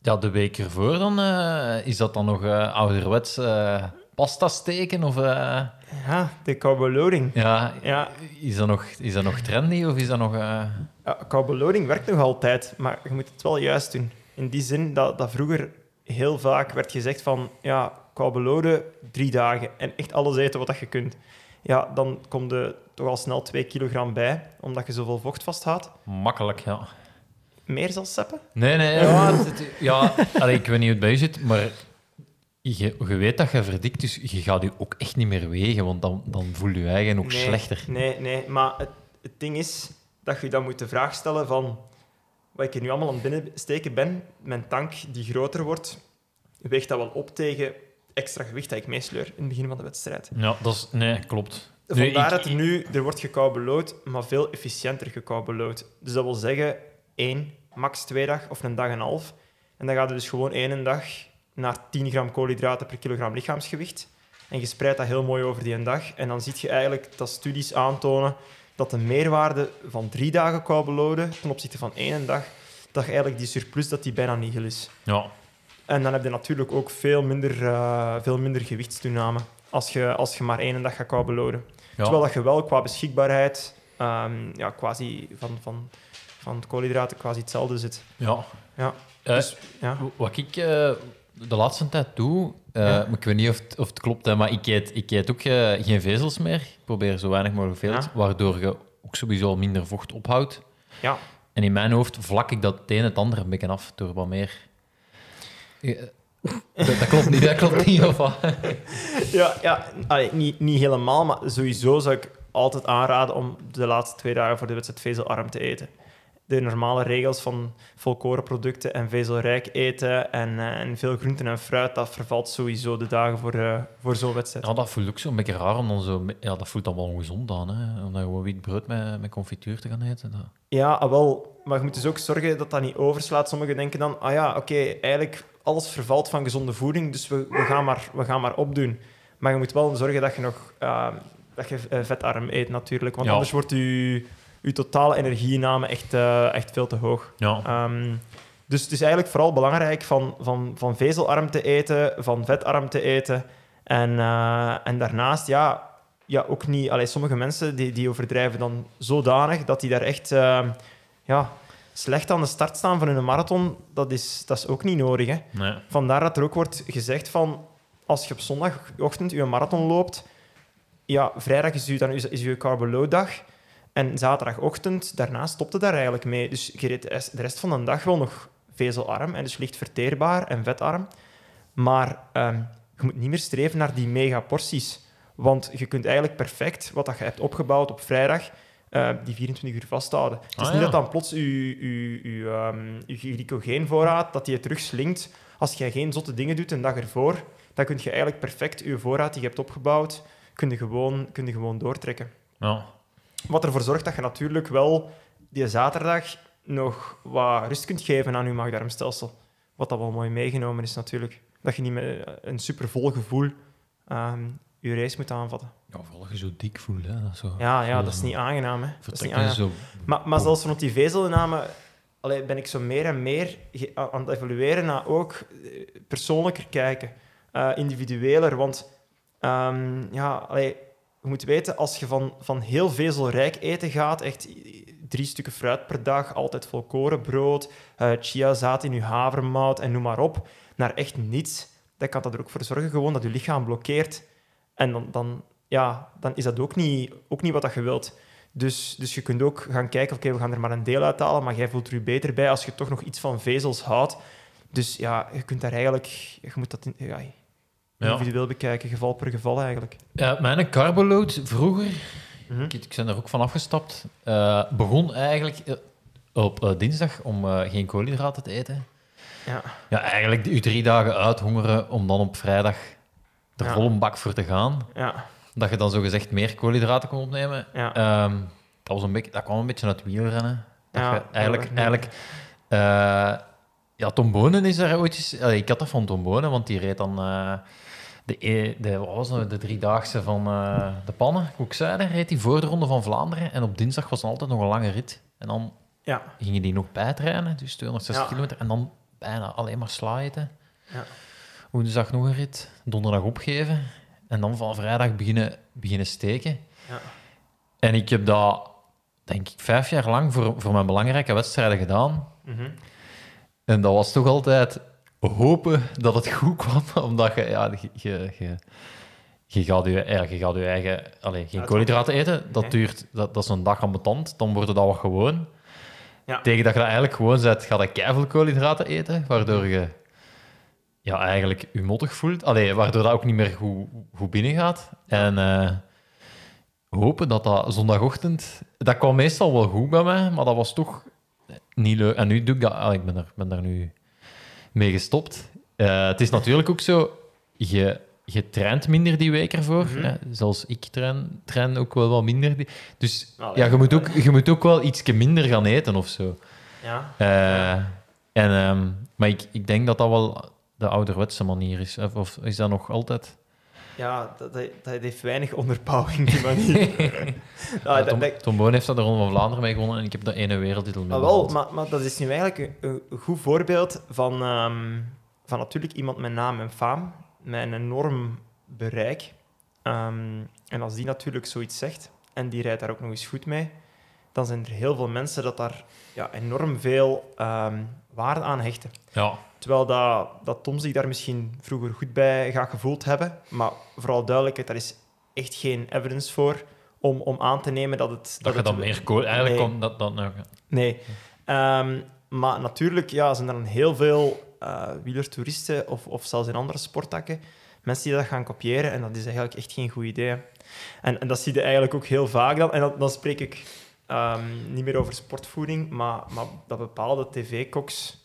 ja, de week ervoor dan, eh, is dat dan nog eh, ouderwets eh, pasta steken? Of, Ja, de carbo loading. ja, Ja, is, dat nog, is dat nog trendy of is dat nog... ja, loading werkt nog altijd, maar je moet het wel juist doen. In die zin dat, dat vroeger heel vaak werd gezegd van ja, carbo loaden, drie dagen en echt alles eten wat dat je kunt. Ja, dan komt er toch al snel twee kilogram bij, omdat je zoveel vocht vasthoudt. makkelijk, ja. Meer zal seppen? Nee, nee, ja, het- ja allee, ik weet niet hoe het bij je zit, maar je, je weet dat je verdikt, dus je gaat je ook echt niet meer wegen, want dan, dan voel je je eigen ook nee, slechter. Nee, nee, maar het, het ding is dat je dan moet de vraag stellen van wat ik er nu allemaal aan het binnensteken ben, mijn tank die groter wordt, weegt dat wel op tegen extra gewicht dat ik meesleur in het begin van de wedstrijd. Ja, dat is... Nee, klopt. Vandaar dat er nu, er wordt gekoubelood, maar veel efficiënter gekoubelood. Dus dat wil zeggen, één, max twee dag of een dag en een half. En dan gaat er dus gewoon één dag naar 10 gram koolhydraten per kilogram lichaamsgewicht. En je spreidt dat heel mooi over die dag. En dan zie je eigenlijk dat studies aantonen dat de meerwaarde van drie dagen koubeloden ten opzichte van één dag, dat je eigenlijk die surplus dat die bijna nihil is. Ja, En dan heb je natuurlijk ook veel minder, eh, veel minder gewichtstoename als je, als je maar één dag gaat koubeloden. ja. Terwijl dat je wel qua beschikbaarheid ehm, ja, quasi van, van, van koolhydraten quasi hetzelfde zit. ja. Ja. Eh, Dus, ja. Wat ik eh, de laatste tijd doe, Ja. ik weet niet of het, of het klopt, hè, maar ik eet, ik eet ook geen vezels meer. Ik probeer zo weinig mogelijk vezels, Ja. waardoor je ook sowieso minder vocht ophoudt. Ja. En in mijn hoofd vlak ik dat het een het ander een beetje af door wat meer... Dat, dat klopt niet, dat klopt niet, of? Ja, ja niet, niet helemaal, maar sowieso zou ik altijd aanraden om de laatste twee dagen voor de wedstrijd vezelarm te eten. De normale regels van volkorenproducten en vezelrijk eten en, eh, en veel groenten en fruit, dat vervalt sowieso de dagen voor, eh, voor zo'n wedstrijd. Ja, dat voelt ook zo'n beetje raar om dan zo... Ja, dat voelt dan wel ongezond aan, hè. Om dan gewoon wit brood met, met confituur te gaan eten. Dat... Ja, ah, wel. Maar je moet dus ook zorgen dat dat niet overslaat. Sommigen denken dan, ah ja, oké, eigenlijk alles vervalt van gezonde voeding, dus we, we, gaan maar, we gaan maar opdoen. Maar je moet wel zorgen dat je nog eh, dat je, vetarm eet natuurlijk, want Ja. anders wordt je, je totale energieinname echt, eh, echt veel te hoog. Ja. Ehm, Dus het is eigenlijk vooral belangrijk van, van, van vezelarm te eten, van vetarm te eten. En, eh, en daarnaast, ja, ja ook niet... Allee, sommige mensen die, die overdrijven dan zodanig dat die daar echt eh, ja, slecht aan de start staan van hun marathon. Dat is, dat is ook niet nodig, hè. Nee. Vandaar dat er ook wordt gezegd van... Als je op zondagochtend je marathon loopt... Ja, vrijdag is je, dan is, is je carbo-load-dag. En zaterdagochtend, daarna stopte daar eigenlijk mee. Dus je reed de rest- van de dag wel nog vezelarm en dus licht verteerbaar en vetarm. Maar ehm, je moet niet meer streven naar die megaporties. Want je kunt eigenlijk perfect wat dat je hebt opgebouwd op vrijdag, eh, die 24 uur vasthouden. Het is Ah, niet dat dan plots je, je, je, ehm, je glycogeenvoorraad dat die je. Als jij geen zotte dingen doet een dag ervoor, dan kun je eigenlijk perfect je voorraad die je hebt opgebouwd, kun je gewoon, kun je gewoon doortrekken. Ja. Wat ervoor zorgt dat je natuurlijk wel die zaterdag nog wat rust kunt geven aan je maag-darmstelsel. Wat dat wel mooi meegenomen is natuurlijk. Dat je niet met een supervol gevoel ehm, je race moet aanvatten. ja, vooral je zo dik voelt. Hè. Zo, Ja, ja dat is niet aangenaam. Hè. Dat is niet aangenaam. Maar, maar zelfs rond die vezelname allee, ben ik zo meer en meer aan het evalueren naar ook eh, persoonlijker kijken, eh, individueler. Want ehm, ja, allee, je moet weten, als je van, van heel vezelrijk eten gaat, echt drie stukken fruit per dag, altijd volkorenbrood, eh chiazaad in je havermout en noem maar op, naar echt niets, dan kan dat er ook voor zorgen gewoon dat je lichaam blokkeert. En dan, dan, ja, dan is dat ook niet, ook niet wat dat je wilt. Dus, dus je kunt ook gaan kijken, oké, we gaan er maar een deel uithalen, maar jij voelt er je beter bij als je toch nog iets van vezels houdt. Dus ja, je kunt daar eigenlijk... Je moet dat ja, individueel bekijken, geval per geval eigenlijk. Ja, mijn carboload vroeger, Mhm. ik, ik ben er ook van afgestapt, eh, begon eigenlijk eh, op eh, dinsdag om eh, geen koolhydraten te eten. Ja. Ja, eigenlijk u drie dagen uithongeren om dan op vrijdag er Ja. vol een bak voor te gaan. Ja, Dat je dan zogezegd meer koolhydraten kon opnemen. ja. Ehm, dat, was een beetje, dat kwam een beetje uit wielrennen. Dat Ja, je eigenlijk, ja, eigenlijk eh, ja, Tom Bonen is daar ooit eens... allee, ik had dat van Tom Bonen, want die reed dan eh, de, e- de, wat was het, de driedaagse van eh, de pannen, Koekzijde, reed hij voor de Ronde van Vlaanderen. En op dinsdag was dan altijd nog een lange rit. En dan Ja. gingen die nog bijtrainen, dus 260 Ja. kilometer. En dan bijna alleen maar sla eten. Ja. Woensdag nog een rit, donderdag opgeven. En dan van vrijdag beginnen, beginnen steken. Ja. En ik heb dat, denk ik, vijf jaar lang voor, voor mijn belangrijke wedstrijden gedaan. Mhm. En dat was toch altijd hopen dat het goed kwam, omdat je, ja, je, je, je, je gaat je, ja, je gaat je eigen... Allee, geen koolhydraten eten, dat, duurt, dat, dat is een dag aan dan wordt het al wat gewoon. Ja. Tegen dat je dat eigenlijk gewoon zet, ga je keiveel koolhydraten eten, waardoor je ja, eigenlijk je mottig voelt. Allee, waardoor dat ook niet meer goed, goed binnengaat. En eh, hopen dat dat zondagochtend... Dat kwam meestal wel goed bij mij, maar dat was toch niet leuk. En nu doe ik dat... ah, ik ben, er, ben daar nu mee gestopt. Eh, het is natuurlijk ook zo... Je, je traint minder die week ervoor. Hè. Zelfs ik train, train ook wel wat minder. die- Dus Allee. ja, je, moet ook, je moet ook wel iets minder gaan eten of zo. Ja. Eh, en, ehm, maar ik, ik denk dat dat wel de ouderwetse manier is. Of, of is dat nog altijd? Ja, dat, dat, dat heeft weinig onderbouwing, die manier. ja, Ja, dat- Tom, dat- Tom Boon heeft dat de Ronde van Vlaanderen mee gewonnen en ik heb de ene wereldtitel mee Ah, wel, maar, maar dat is nu eigenlijk een, een goed voorbeeld van, ehm, van natuurlijk iemand met naam en faam, met een enorm bereik. Ehm, en als die natuurlijk zoiets zegt, en die rijdt daar ook nog eens goed mee, dan zijn er heel veel mensen dat daar ja, enorm veel ehm, waarde aan hechten. Ja, Terwijl dat, dat Tom zich daar misschien vroeger goed bij gaat gevoeld hebben. Maar vooral duidelijkheid, daar is echt geen evidence voor om, om aan te nemen dat het... dat je het dan meer kool... Eigenlijk Nee. komt dat... dat nou, ja. Nee. Ehm, maar natuurlijk ja, zijn er dan heel veel eh wielertoeristen of, of zelfs in andere sporttakken mensen die dat gaan kopiëren. En dat is eigenlijk echt geen goed idee. En, en dat zie je eigenlijk ook heel vaak dan. En dan, dan spreek ik ehm, niet meer over sportvoeding, maar, maar dat bepaalde tv-koks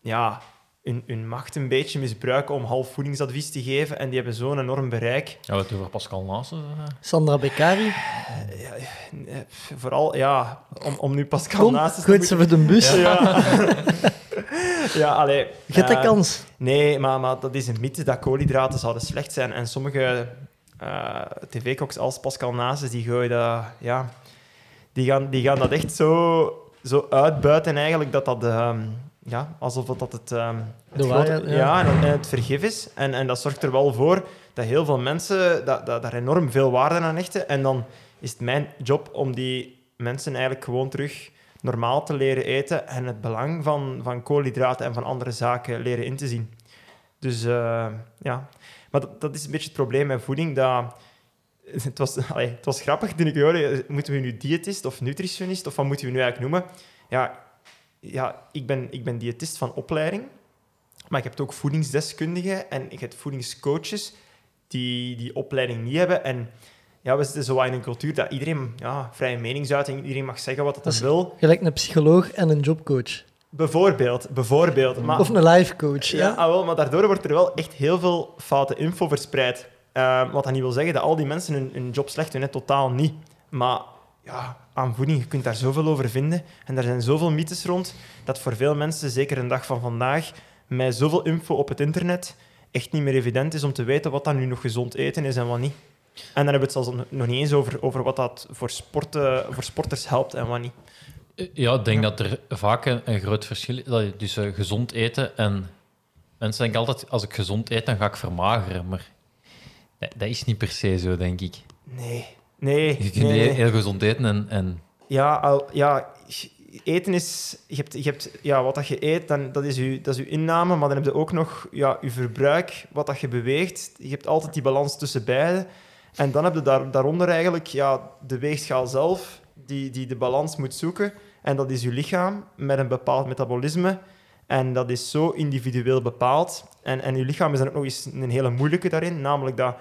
ja, hun, hun macht een beetje misbruiken om half voedingsadvies te geven. En die hebben zo'n enorm bereik. Ja, het over Pascal Naassen. eh. Sandra Beccari, Eh, Vooral, ja, om, om nu Pascal kom, naast te gooit ze voor de bus. Ja, ja allee. Je de eh, kans. Nee, maar, maar dat is een mythe dat koolhydraten zouden slecht zijn. En sommige eh, tv-koks als Pascal Naas, die gooien dat... Ja, die gaan, die gaan dat echt zo, zo uitbuiten eigenlijk dat dat... ehm, ja, alsof dat het, grote- waarheid, ja. ja, en, en het vergif is. En, en dat zorgt er wel voor dat heel veel mensen dat, dat, daar enorm veel waarde aan hechten. En dan is het mijn job om die mensen eigenlijk gewoon terug normaal te leren eten en het belang van, van koolhydraten en van andere zaken leren in te zien. Dus eh, ja, maar dat, dat is een beetje het probleem met voeding. Dat, het, was, allee, het was grappig toen ik hoorde, moeten we nu diëtist of nutritionist of wat moeten we nu eigenlijk noemen? Ja, ja ik, ben, ik ben diëtist van opleiding, maar ik heb ook voedingsdeskundigen en ik heb voedingscoaches die die opleiding niet hebben. En ja, we zitten zo in een cultuur dat iedereen ja, vrije meningsuiting, iedereen mag zeggen wat Dat is- wil. Gelijk een psycholoog en een jobcoach. Bijvoorbeeld, bijvoorbeeld. Maar, Of een lifecoach. ja, Ja? ah, wel, maar daardoor wordt er wel echt heel veel foute info verspreid. Eh, wat dat niet wil zeggen dat al die mensen hun, hun job slecht doen, totaal niet. Maar ja, aan voeding, je kunt daar zoveel over vinden. En er zijn zoveel mythes rond, dat voor veel mensen, zeker een dag van vandaag, met zoveel info op het internet, echt niet meer evident is om te weten wat dan nu nog gezond eten is en wat niet. En dan hebben we het zelfs nog niet eens over, over wat dat voor, sporten, voor sporters helpt en wat niet. Ja, ik denk dat er vaak een, een groot verschil is dat- tussen gezond eten en... Mensen denken altijd, als ik gezond eet, dan ga ik vermageren. Maar dat, dat is niet per se zo, denk ik. Nee, nee. Je kunt nee, heel gezond eten en... en Ja, al, ja, eten is... Je hebt, je hebt, ja, wat dat je eet, dan, dat, is je, dat is je inname, maar dan heb je ook nog ja, je verbruik, wat dat je beweegt. Je hebt altijd die balans tussen beide. En dan heb je daar, daaronder eigenlijk ja, de weegschaal zelf, die, die de balans moet zoeken. En dat is je lichaam met een bepaald metabolisme. En dat is zo individueel bepaald. En, en je lichaam is dan ook nog eens een hele moeilijke daarin, namelijk dat...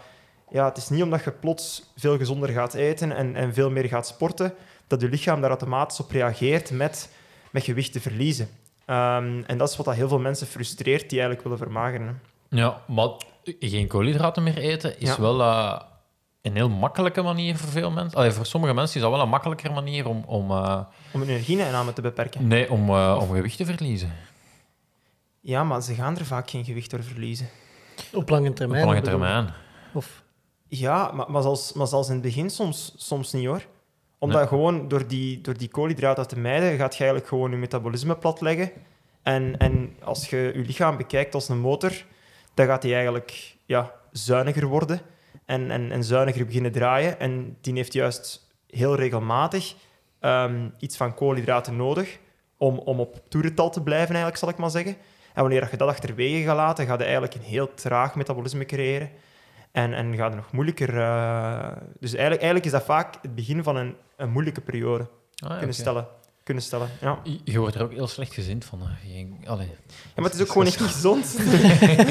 Ja, het is niet omdat je plots veel gezonder gaat eten en, en veel meer gaat sporten, dat je lichaam daar automatisch op reageert met, met gewicht te verliezen. Ehm, en dat is wat dat heel veel mensen frustreert die eigenlijk willen vermageren. ja, maar geen koolhydraten meer eten is Ja. wel eh, een heel makkelijke manier voor veel mensen. Allee, voor sommige mensen is dat wel een makkelijker manier om, om, eh, Om hun energieinname te beperken. nee, om, eh, om gewicht te verliezen. Ja, maar ze gaan er vaak geen gewicht door verliezen. Op lange Op termijn. lange bedoel ik. termijn. Of, Ja, maar, maar, zelfs, maar zelfs in het begin soms, soms niet hoor. Omdat Nee. gewoon door die, door die koolhydraten te mijden, gaat je eigenlijk gewoon je metabolisme platleggen. En, en als je je lichaam bekijkt als een motor, dan gaat die eigenlijk ja, zuiniger worden en, en, en zuiniger beginnen draaien. En die heeft juist heel regelmatig ehm, iets van koolhydraten nodig om, om op toerental te blijven, eigenlijk, zal ik maar zeggen. En wanneer je dat achterwege gaat laten, ga je eigenlijk een heel traag metabolisme creëren. En, en gaat het nog moeilijker... eh, dus eigenlijk, eigenlijk is dat vaak het begin van een, een moeilijke periode Ah, ja, kunnen, stellen, kunnen stellen. Ja. Je- wordt er ook heel slecht gezind van. Geen- Allee. ja, maar het is ook gewoon echt niet gezond.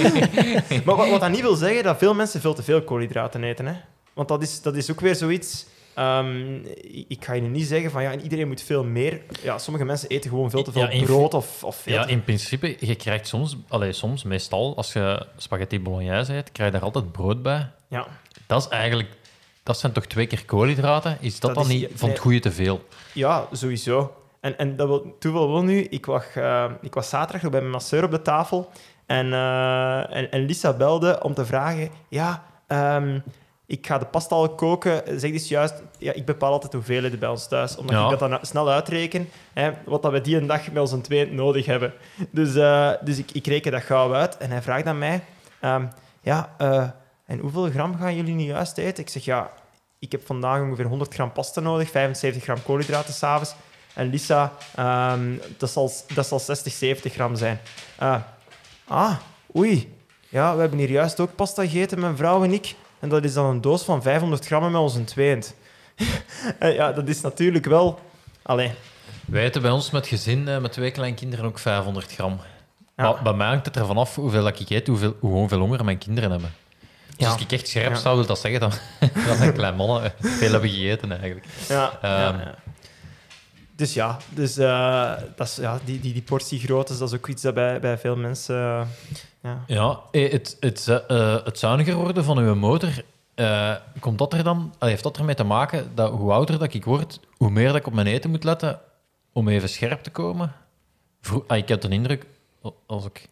maar wat, wat dat niet wil zeggen, dat veel mensen veel te veel koolhydraten eten. Hè? Want dat is, dat is ook weer zoiets... ehm, ik ga je niet zeggen van ja, iedereen moet veel meer. Ja, sommige mensen eten gewoon veel te veel Ja, in- brood of, of Ja, te- in principe, je krijgt soms, allee, soms, meestal, als je spaghetti bolognese eet, krijg je daar altijd brood bij. ja. Dat is eigenlijk, dat zijn toch twee keer koolhydraten? Is dat, Dat dan is- niet van het goede te veel? Ja, sowieso. En, en dat wil, toeval wil nu, ik was, eh, ik was zaterdag nog bij mijn masseur op de tafel en, eh, en, en Lisa belde om te vragen, ja, ehm, ik ga de pasta al koken. Zeg dus juist, ja, ik bepaal altijd de hoeveelheden bij ons thuis, omdat Ja. ik dat dan snel uitreken, hè, wat dat we die een dag met ons twee nodig hebben. Dus, eh, dus ik, ik reken dat gauw uit en hij vraagt aan mij, ehm, ja, eh, en hoeveel gram gaan jullie nu juist eten? Ik zeg, ja, ik heb vandaag ongeveer 100 gram pasta nodig, 75 gram koolhydraten s'avonds. En Lisa, ehm, dat, zal, dat zal 60, 70 gram zijn. Eh, ah, oei. Ja, we hebben hier juist ook pasta gegeten, mijn vrouw en ik. En dat is dan een doos van 500 gram met onze tweeënd. En ja, dat is natuurlijk wel... Allee, Wij eten bij ons met gezin, eh, met twee kleinkinderen, ook 500 gram. Ja. Maar bij mij hangt het ervan af hoeveel ik eet, hoeveel, hoe hoeveel honger mijn kinderen hebben. Dus Ja. als ik echt scherp Ja. zou, wil dat zeggen dat, dat mijn kleine mannen veel hebben gegeten eigenlijk. ja, ja. Dus ja, dus, eh, dat is, ja die, die, die portiegroottes, dat is ook iets dat bij, bij veel mensen... eh, ja. Ja, eh, het, het, eh, het zuiniger worden van uw motor, eh, komt dat er dan, heeft dat ermee te maken dat hoe ouder dat ik word, hoe meer dat ik op mijn eten moet letten om even scherp te komen? Vro- ah, ik heb de indruk, als ik,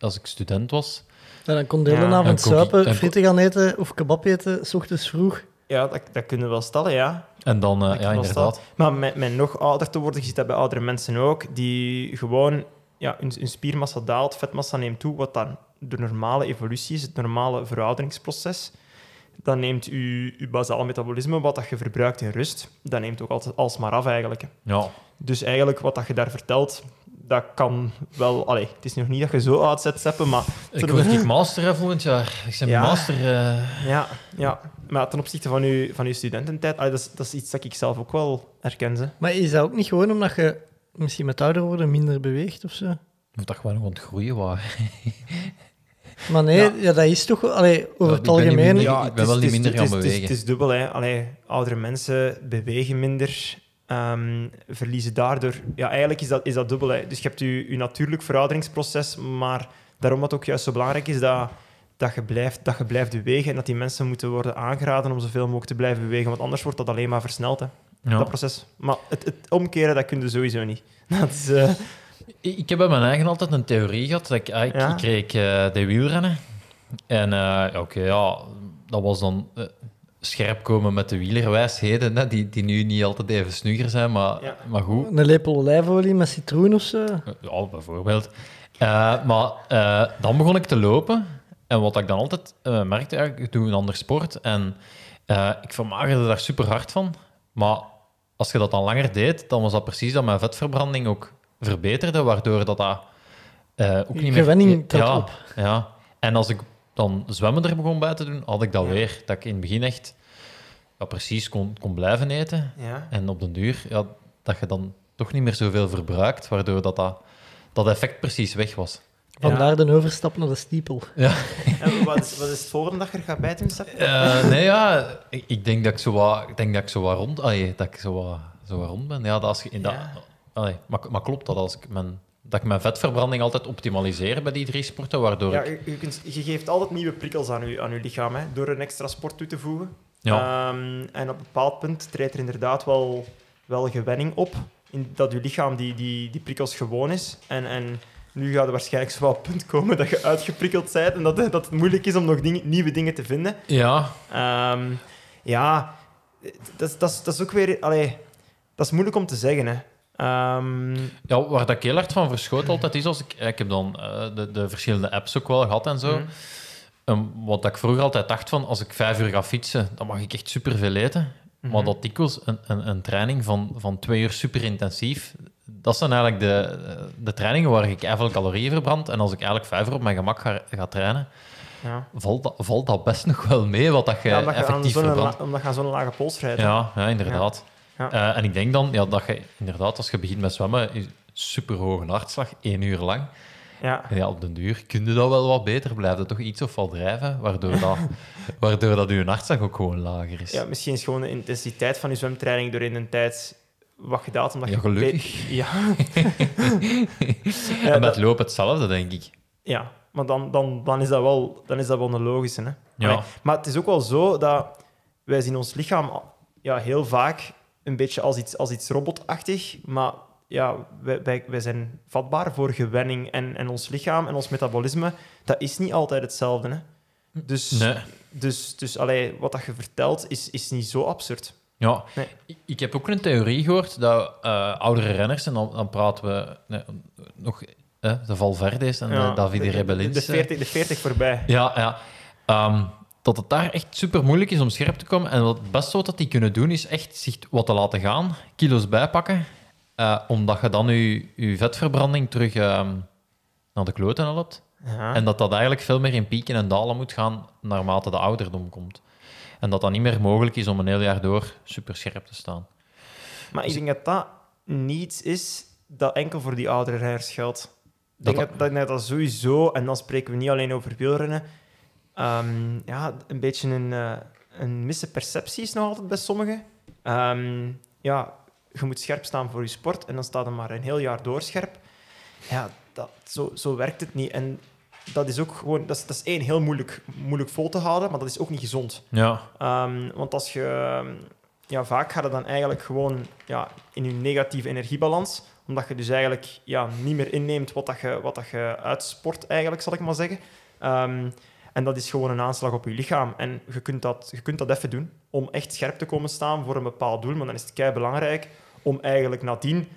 als ik student was, en dan kon de hele Ja, avond suipen, en- frieten gaan eten of kebab eten, s ochtends vroeg. Ja, dat, dat kunnen we wel stellen, ja. En dan, Dat ja, inderdaad. Maar met, met nog ouder te worden, je ziet dat bij oudere mensen ook, die gewoon ja, hun, hun spiermassa daalt, vetmassa neemt toe, wat dan de normale evolutie is, het normale verouderingsproces. Dan neemt je, je basaal metabolisme, wat dat je verbruikt in rust, dat neemt ook altijd alsmaar af eigenlijk. Ja, Dus eigenlijk wat dat je daar vertelt, dat kan wel... Allee, het is nog niet dat je zo oud zet, maar... ik word ik master hè, volgend jaar. Ik ben Ja. master... eh, Ja, ja. Maar ten opzichte van je, van uw studententijd, dat, is, dat is iets dat ik zelf ook wel herken. Ze. Maar is dat ook niet gewoon omdat je misschien met ouder worden minder beweegt of zo? moet dat gewoon nog ontgroeien waar. Maar nee, Ja. ja. dat is toch... wel- Allee, over Ja, het ik ben niet algemeen... minder- Ja, ik het ben is- wel niet het is- minder gaan het is- het is- bewegen. Het is dubbel, hè. Allee, oudere mensen bewegen minder, ehm, verliezen daardoor... Ja, eigenlijk is dat, is dat dubbel, hè. Dus je hebt je, je natuurlijk verouderingsproces, maar daarom wat ook juist zo belangrijk is, dat, dat, je blijft, dat je blijft bewegen en dat die mensen moeten worden aangeraden om zoveel mogelijk te blijven bewegen, want anders wordt dat alleen maar versneld, hè, Ja. dat proces. Maar het, het omkeren, dat kun je sowieso niet. Dat is... eh, Ik ik heb bij mijn eigen altijd een theorie gehad. Dat ik, ah, ik, Ja? ik kreeg eh, de wielrennen. En eh, oké, ja, dat was dan scherp komen met de wielerwijsheden, hè, die, die nu niet altijd even snugger zijn, maar, Ja. maar goed. Een lepel olijfolie met citroen of zo. Ja, bijvoorbeeld. Eh, maar eh, dan begon ik te lopen. En wat ik dan altijd eh, merkte, ja, ik doe een ander sport. En eh, ik vermagerde daar super hard van. Maar als je dat dan langer deed, dan was dat precies dat mijn vetverbranding ook verbeterde, waardoor dat, dat eh, ook niet meer... Gewenning ja, op. Ja. En als ik dan zwemmen er begon bij te doen, had ik dat Ja. weer. Dat ik in het begin echt ja, precies kon, kon blijven eten. ja. En op den duur, ja, dat je dan toch niet meer zoveel verbruikt, waardoor dat, dat, dat effect precies weg was. Vandaar de overstap naar de stiepel. En wat, is, wat is het volgende dat je er gaat bij? Eh, nee, ja, ik, ik denk dat ik zo wat, ik denk dat ik zo wat rond, allee, dat ik zo wat, zo wat rond ben. Ja, dat als je in dat, Ja. allee, maar, maar klopt dat als ik mijn, dat ik mijn vetverbranding altijd optimaliseer bij die drie sporten, waardoor Ja, ik... je, je, kunt, je geeft altijd nieuwe prikkels aan je, aan je lichaam hè, door een extra sport toe te voegen. Ja, Ehm, en op een bepaald punt treedt er inderdaad wel, wel gewenning op. In dat je lichaam die, die, die prikkels gewoon is. En, en nu gaat er waarschijnlijk zo wel een punt komen dat je uitgeprikkeld bent en dat, dat het moeilijk is om nog nieuwe dingen te vinden. ja, Ehm, ja, dat, is- dat, is- dat is ook weer... Allee, dat is moeilijk om te zeggen, hè. Ehm, ja, waar dat ik heel hard van verschoot altijd is, als ik, ik heb dan eh, de, de verschillende apps ook wel gehad en zo. mhm. Wat ik vroeger altijd dacht van, als ik vijf uur ga fietsen, dan mag ik echt superveel eten. Mhm. Maar dat dikwijls een, een, een training van, van twee uur super intensief, dat zijn eigenlijk de, de trainingen waar ik veel calorieën verbrand. En als ik eigenlijk vijf uur op mijn gemak ga, ga trainen, ja. valt dat, valt dat best nog wel mee wat dat je Ja, omdat je effectief zo'n verbrandt. la- omdat je zo'n lage pols rijdt. Ja, ja, inderdaad. Ja. Eh, en ik denk dan ja, dat je inderdaad, als je begint met zwemmen, is super hoge hartslag, één uur lang. Ja. En ja, op den duur kun je dat wel wat beter blijven. Toch iets of wat drijven, waardoor dat, waardoor dat je hartslag ook gewoon lager is. Ja, misschien is gewoon de intensiteit van je zwemtraining door in een tijd wat gedaald. Omdat Ja, je gelukkig. be- Ja. en met dat- lopen hetzelfde, denk ik. ja, maar dan, dan, dan, is dat wel, dan is dat wel een logische. Hè? Ja. Allee, Maar het is ook wel zo dat wij zien ons lichaam ja, heel vaak een beetje als iets, als iets robotachtig. Maar ja, wij, wij, wij zijn vatbaar voor gewenning. En, en ons lichaam en ons metabolisme, dat is niet altijd hetzelfde. Hè? Dus, Nee. dus, dus allee, wat dat je vertelt, is, is niet zo absurd. Ja, Nee. ik, ik heb ook een theorie gehoord dat eh, oudere renners, en dan, dan praten we nee, nog eh, de Valverde's en Ja, de Davide de- Rebellins. De, 40, de 40 voorbij. Ja, ja. Ehm, dat het daar echt super moeilijk is om scherp te komen. En wat het beste wat die kunnen doen, is echt zich wat te laten gaan, kilo's bijpakken, eh, omdat je dan je, je vetverbranding terug ehm, naar de kloten helpt. Ja. En dat dat eigenlijk veel meer in pieken en dalen moet gaan naarmate de ouderdom komt. En dat dat niet meer mogelijk is om een heel jaar door super scherp te staan. Maar ik denk dat dat niets is dat enkel voor die oudere rijders geldt. Ik denk Dat dat, dat, dat, dat sowieso, en dan spreken we niet alleen over wielrennen, ehm, ja, een beetje een, eh, een misse perceptie is nog altijd bij sommigen. Ehm, ja, je moet scherp staan voor je sport en dan staat er maar een heel jaar door scherp. Ja, dat, zo, zo werkt het niet. En dat is ook gewoon, dat is, dat is één, heel moeilijk, moeilijk vol te houden, maar dat is ook niet gezond. Ja, Ehm, want als je, ja, vaak gaat het dan eigenlijk gewoon ja, in je negatieve energiebalans, omdat je dus eigenlijk ja, niet meer inneemt wat, dat je, wat dat je uitsport, eigenlijk, zal ik maar zeggen. Ehm, en dat is gewoon een aanslag op je lichaam. En je kunt, dat, je kunt dat even doen om echt scherp te komen staan voor een bepaald doel, maar dan is het kei belangrijk om eigenlijk nadien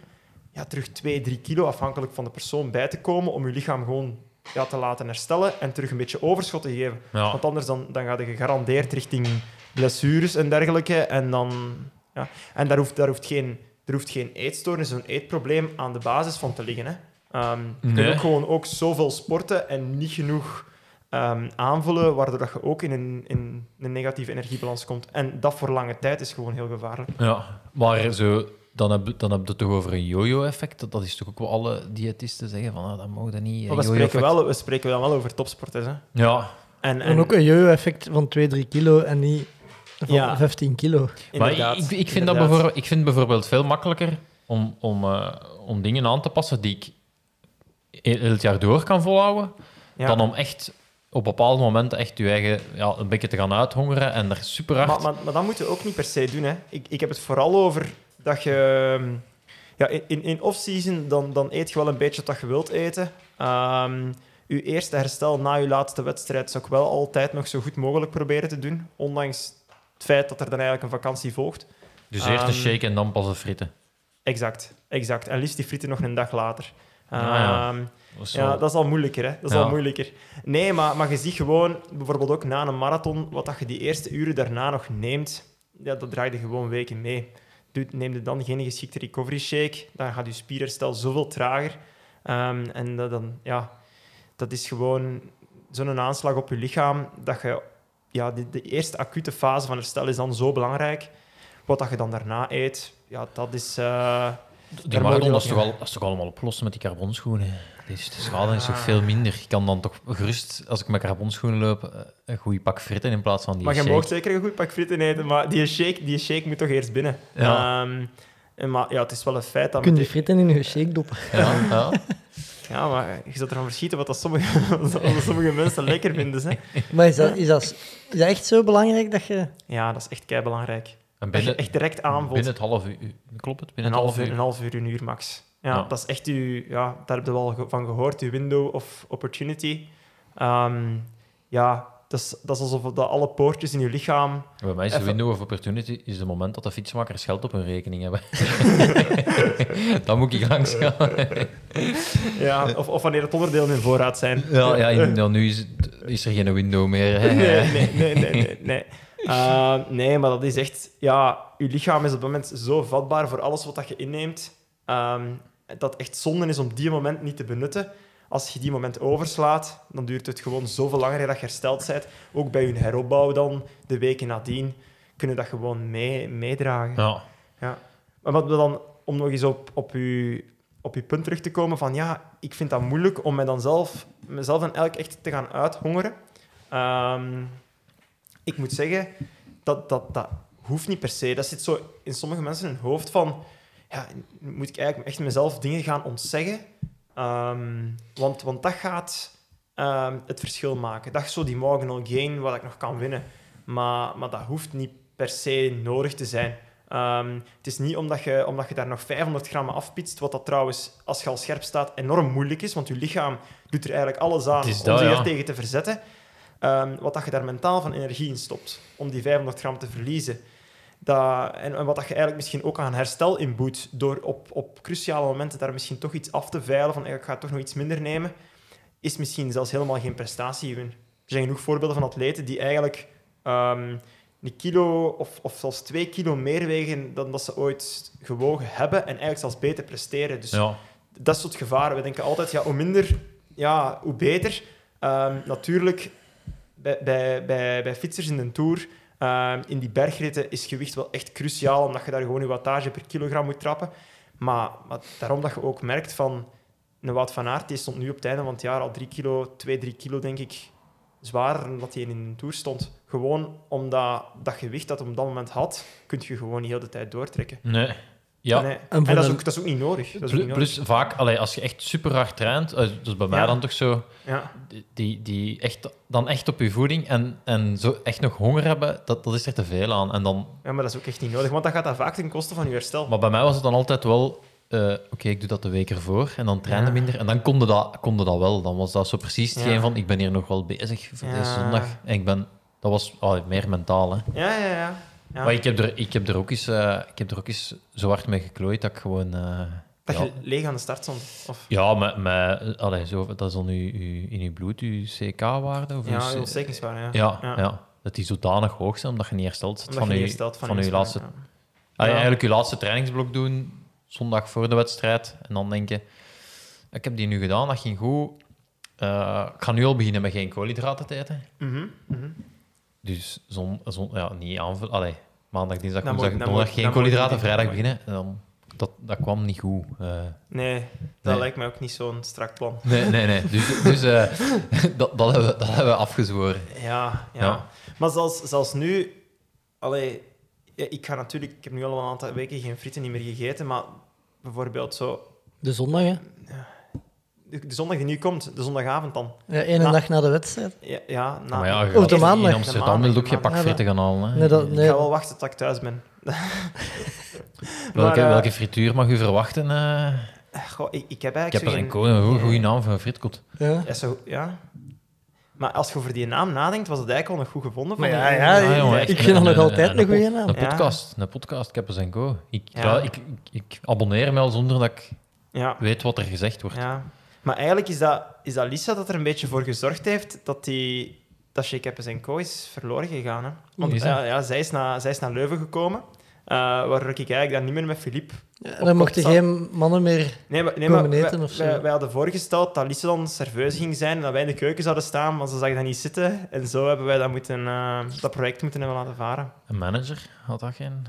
ja, terug 2, 3 kilo, afhankelijk van de persoon, bij te komen om je lichaam gewoon ja, te laten herstellen en terug een beetje overschot te geven. Ja. Want anders dan, dan ga je gegarandeerd richting blessures en dergelijke. En, dan, ja. en daar, hoeft, daar hoeft geen, er hoeft geen eetstoornis, een eetprobleem aan de basis van te liggen. Hè. Ehm, je Nee. kunt ook gewoon ook zoveel sporten en niet genoeg ehm, aanvullen, waardoor dat je ook in een, in een negatieve energiebalans komt. En dat voor lange tijd is gewoon heel gevaarlijk. Ja, maar zo, dan, heb, dan heb je het toch over een yo-yo-effect. Dat, dat is toch ook wat alle diëtisten zeggen, van ah, dat mag dat niet. Maar we spreken, wel, we spreken dan wel over topsporters. Hè. Ja, En, En ook een yo-yo-effect van 2, 3 kilo en niet van Ja. 15 kilo. maar inderdaad, ik, ik, vind dat bijvoorbeeld, ik vind het bijvoorbeeld veel makkelijker om, om, eh, om dingen aan te passen die ik heel het jaar door kan volhouden, Ja. dan om echt op bepaalde momenten echt je eigen ja, een beetje te gaan uithongeren en er super hard... Maar, maar, maar dat moet je ook niet per se doen. Hè. Ik, ik heb het vooral over dat je... ehm, Ja, in, in, off-season dan, dan eet je wel een beetje wat je wilt eten. Ehm je eerste herstel na je laatste wedstrijd zou ik wel altijd nog zo goed mogelijk proberen te doen. Ondanks het feit dat er dan eigenlijk een vakantie volgt. dus eerst een ehm, shake en dan pas de fritten. Exact, exact. En liefst die frieten nog een dag later. Ah, ja. Dat is Ja, wel- dat is al moeilijker. Hè? Dat is Ja. al moeilijker. Nee, maar, maar je ziet gewoon, bijvoorbeeld ook na een marathon, wat dat je die eerste uren daarna nog neemt, ja, dat draait je gewoon weken mee. Neem je dan geen geschikte recovery shake, dan gaat je spierherstel zoveel trager. Ehm, en dat, dan, ja, dat is gewoon zo'n aanslag op je lichaam, dat je, ja, de, de eerste acute fase van herstel is dan zo belangrijk. Wat dat je dan daarna eet, ja, dat is... eh, Die marathon, is, toch al, dat is toch allemaal oplossen met die carbonschoenen? Dus de schade is toch veel minder. Ik kan dan toch gerust, als ik met carbonschoenen loop, eh, een goede pak fritten in plaats van die Maar je mag zeker een goed pak frieten eten, maar die shake, die shake moet toch eerst binnen. Ja. Ehm, en maar ja, het is wel een feit dat... Kun je fritten in je shake doppen. Ja, ja. Ja, maar je zult ervan verschieten wat dat sommige, wat dat sommige mensen lekker vinden. Hè. Maar is dat, is, dat, is dat echt zo belangrijk dat je... Ja, dat is echt kei belangrijk. En Dat je binnen, echt direct aanvoelt. binnen het half uur, klopt het? een Binnen het half, uur. een half uur, een uur max. Ja, dat is echt uw... Ja, daar heb je wel van gehoord, uw window of opportunity. Ehm, ja, dat is, dat is alsof dat alle poortjes in je lichaam... Bij mij is de window of opportunity is het moment dat de fietsmakers geld op hun rekening hebben. Dan moet ik langs gaan. Ja, of, of wanneer het onderdelen in voorraad zijn. Ja, ja, in- ja, nu is, is er geen window meer. hè. Nee, nee, nee, nee, nee. Nee. Uh, nee, maar dat is echt... Ja, je lichaam is op het moment zo vatbaar voor alles wat dat je inneemt, ehm, dat echt zonde is om die moment niet te benutten. Als je die moment overslaat, dan duurt het gewoon zoveel langer dat je hersteld bent. Ook bij je heropbouw dan, de weken nadien, kunnen dat gewoon mee, meedragen. Ja. Ja. Maar wat we dan, om nog eens op, op, uw, op uw punt terug te komen van ja, ik vind dat moeilijk om mij dan zelf, mezelf dan eigenlijk echt te gaan uithongeren. Ehm, ik moet zeggen, dat, dat, dat hoeft niet per se. Dat zit zo in sommige mensen in hun hoofd van ja, moet ik eigenlijk echt mezelf dingen gaan ontzeggen? Ehm, want, want dat gaat ehm, het verschil maken. Dat is zo die marginal gain wat ik nog kan winnen. Maar, maar dat hoeft niet per se nodig te zijn. Ehm, het is niet omdat je, omdat je daar nog 500 gram afpitst, wat dat trouwens, als je al scherp staat, enorm moeilijk is, want je lichaam doet er eigenlijk alles aan om zich ja. er tegen te verzetten. Ehm, wat dat je daar mentaal van energie in stopt, om die 500 gram te verliezen. Dat, en, en wat dat je eigenlijk misschien ook aan herstel inboet, door op, op cruciale momenten daar misschien toch iets af te veilen, van ik ga toch nog iets minder nemen, is misschien zelfs helemaal geen prestatiewin. Er zijn genoeg voorbeelden van atleten die eigenlijk ehm, een kilo of, of zelfs twee kilo meer wegen dan dat ze ooit gewogen hebben en eigenlijk zelfs beter presteren. Dus ja. dat is het gevaar. We denken altijd, ja, hoe minder, ja, hoe beter. Ehm, natuurlijk, bij, bij, bij, bij fietsers in de Tour, ehm, in die bergritten, is gewicht wel echt cruciaal, omdat je daar gewoon je wattage per kilogram moet trappen. Maar, daarom dat je ook merkt van... Een Wout van Aert die stond nu op het einde van het jaar al drie kilo, twee, drie kilo, denk ik, zwaarder dat hij in de Tour stond. Gewoon omdat dat gewicht dat hij op dat moment had, kun je gewoon niet heel de tijd doortrekken. Nee. Ja. Nee. En dat, is ook, dat is ook niet nodig. Dat is ook Plus, niet nodig. plus vaak, allee, als je echt super hard traint, dus bij mij Ja. dan toch zo, Ja. die, die echt, dan echt op je voeding en, en zo echt nog honger hebben, dat, dat is er te veel aan. En dan, Ja, maar dat is ook echt niet nodig, want dat gaat dan vaak ten koste van je herstel. maar bij mij was het dan altijd wel, eh, oké, ik doe dat de week ervoor en dan trainde Ja. minder. En dan kon je dat, kon je dat wel. Dan was dat zo precies hetgeen Ja. van, ik ben hier nog wel bezig voor Ja. deze zondag. En ik ben, dat was oh, meer mentaal, hè. Ja, ja, ja. Ja. Maar ik heb, er, ik, heb er ook eens, eh, ik heb er ook eens zo hard mee geklooid dat ik gewoon... eh, Dat Ja. je leeg aan de start stond. Of, Ja, met, met, allee, zo, dat is dan uw, uw, in je bloed, uw CK-waarde? Of ja, uw ontstekingswaarde, ja. ja, Ja. ja. dat die zodanig hoog zijn, omdat je niet hersteld zit van je je, niet van van, je je laatste... Ah. Eigenlijk je laatste trainingsblok doen, zondag voor de wedstrijd. En dan denken, ik heb die nu gedaan, dat ging goed. Eh, ik ga nu al beginnen met geen koolhydraten te eten. Mhm, mhm. Dus zon, zon, ja, niet aanvullen. Allee, maandag, dinsdag, Dan woensdag, moet- dan donderdag geen koolhydraten, vrijdag beginnen. En dan, dat, dat kwam niet goed. Eh, Nee, dat Nee. lijkt mij ook niet zo'n strak plan. nee, nee, nee. Dus, dus eh, dat, dat, hebben we, dat hebben we afgezworen. Ja, ja. Ja. Maar zelfs, zelfs nu... Allee, ja, ik ga natuurlijk... Ik heb nu al een aantal weken geen frieten niet meer gegeten, maar bijvoorbeeld zo... De zondag, hè? De, zondag die nu komt, de zondagavond dan. Ja, één Na- dag na de wedstrijd. Ja, ja na, maar ja, de maandag. In Amsterdam wil je ook geen pak gaan halen. Hè? Nee, dat, Ik ga wel wachten tot ik thuis ben. welke, Maar, eh, welke frituur mag u verwachten? eh? Goh, ik, ik heb ik heb er een ko- een goede, goede naam voor een fritkot. Ja. Ja, zo, ja. Maar als je over die naam nadenkt, was het eigenlijk wel nog goed gevonden. Van ja, ja, Ja, jongen, ik vind dat nog een- altijd een- een goede Een naam. Ja. podcast, een podcast, Keppers en Co. Ik, ik, ik, ik abonneer me al zonder dat ik Ja, weet wat er gezegd wordt. ja. Maar eigenlijk is dat, is dat Lisa dat er een beetje voor gezorgd heeft dat die dat Shake Happens Co is verloren gegaan. Hè? Want Is dat? ja, ja, zij, is naar, zij is naar Leuven gekomen, eh waardoor ik eigenlijk dan niet meer met Filip... Ja, dan mochten geen mannen meer... Nee, maar, nee, Komen maar eten wij, of zo. wij, wij hadden voorgesteld dat Lisa dan serveus ging zijn en dat wij in de keuken zouden staan, maar ze zag dat niet zitten. En zo hebben wij dat, moeten, eh, dat project moeten hebben laten varen. Een manager had dat geen.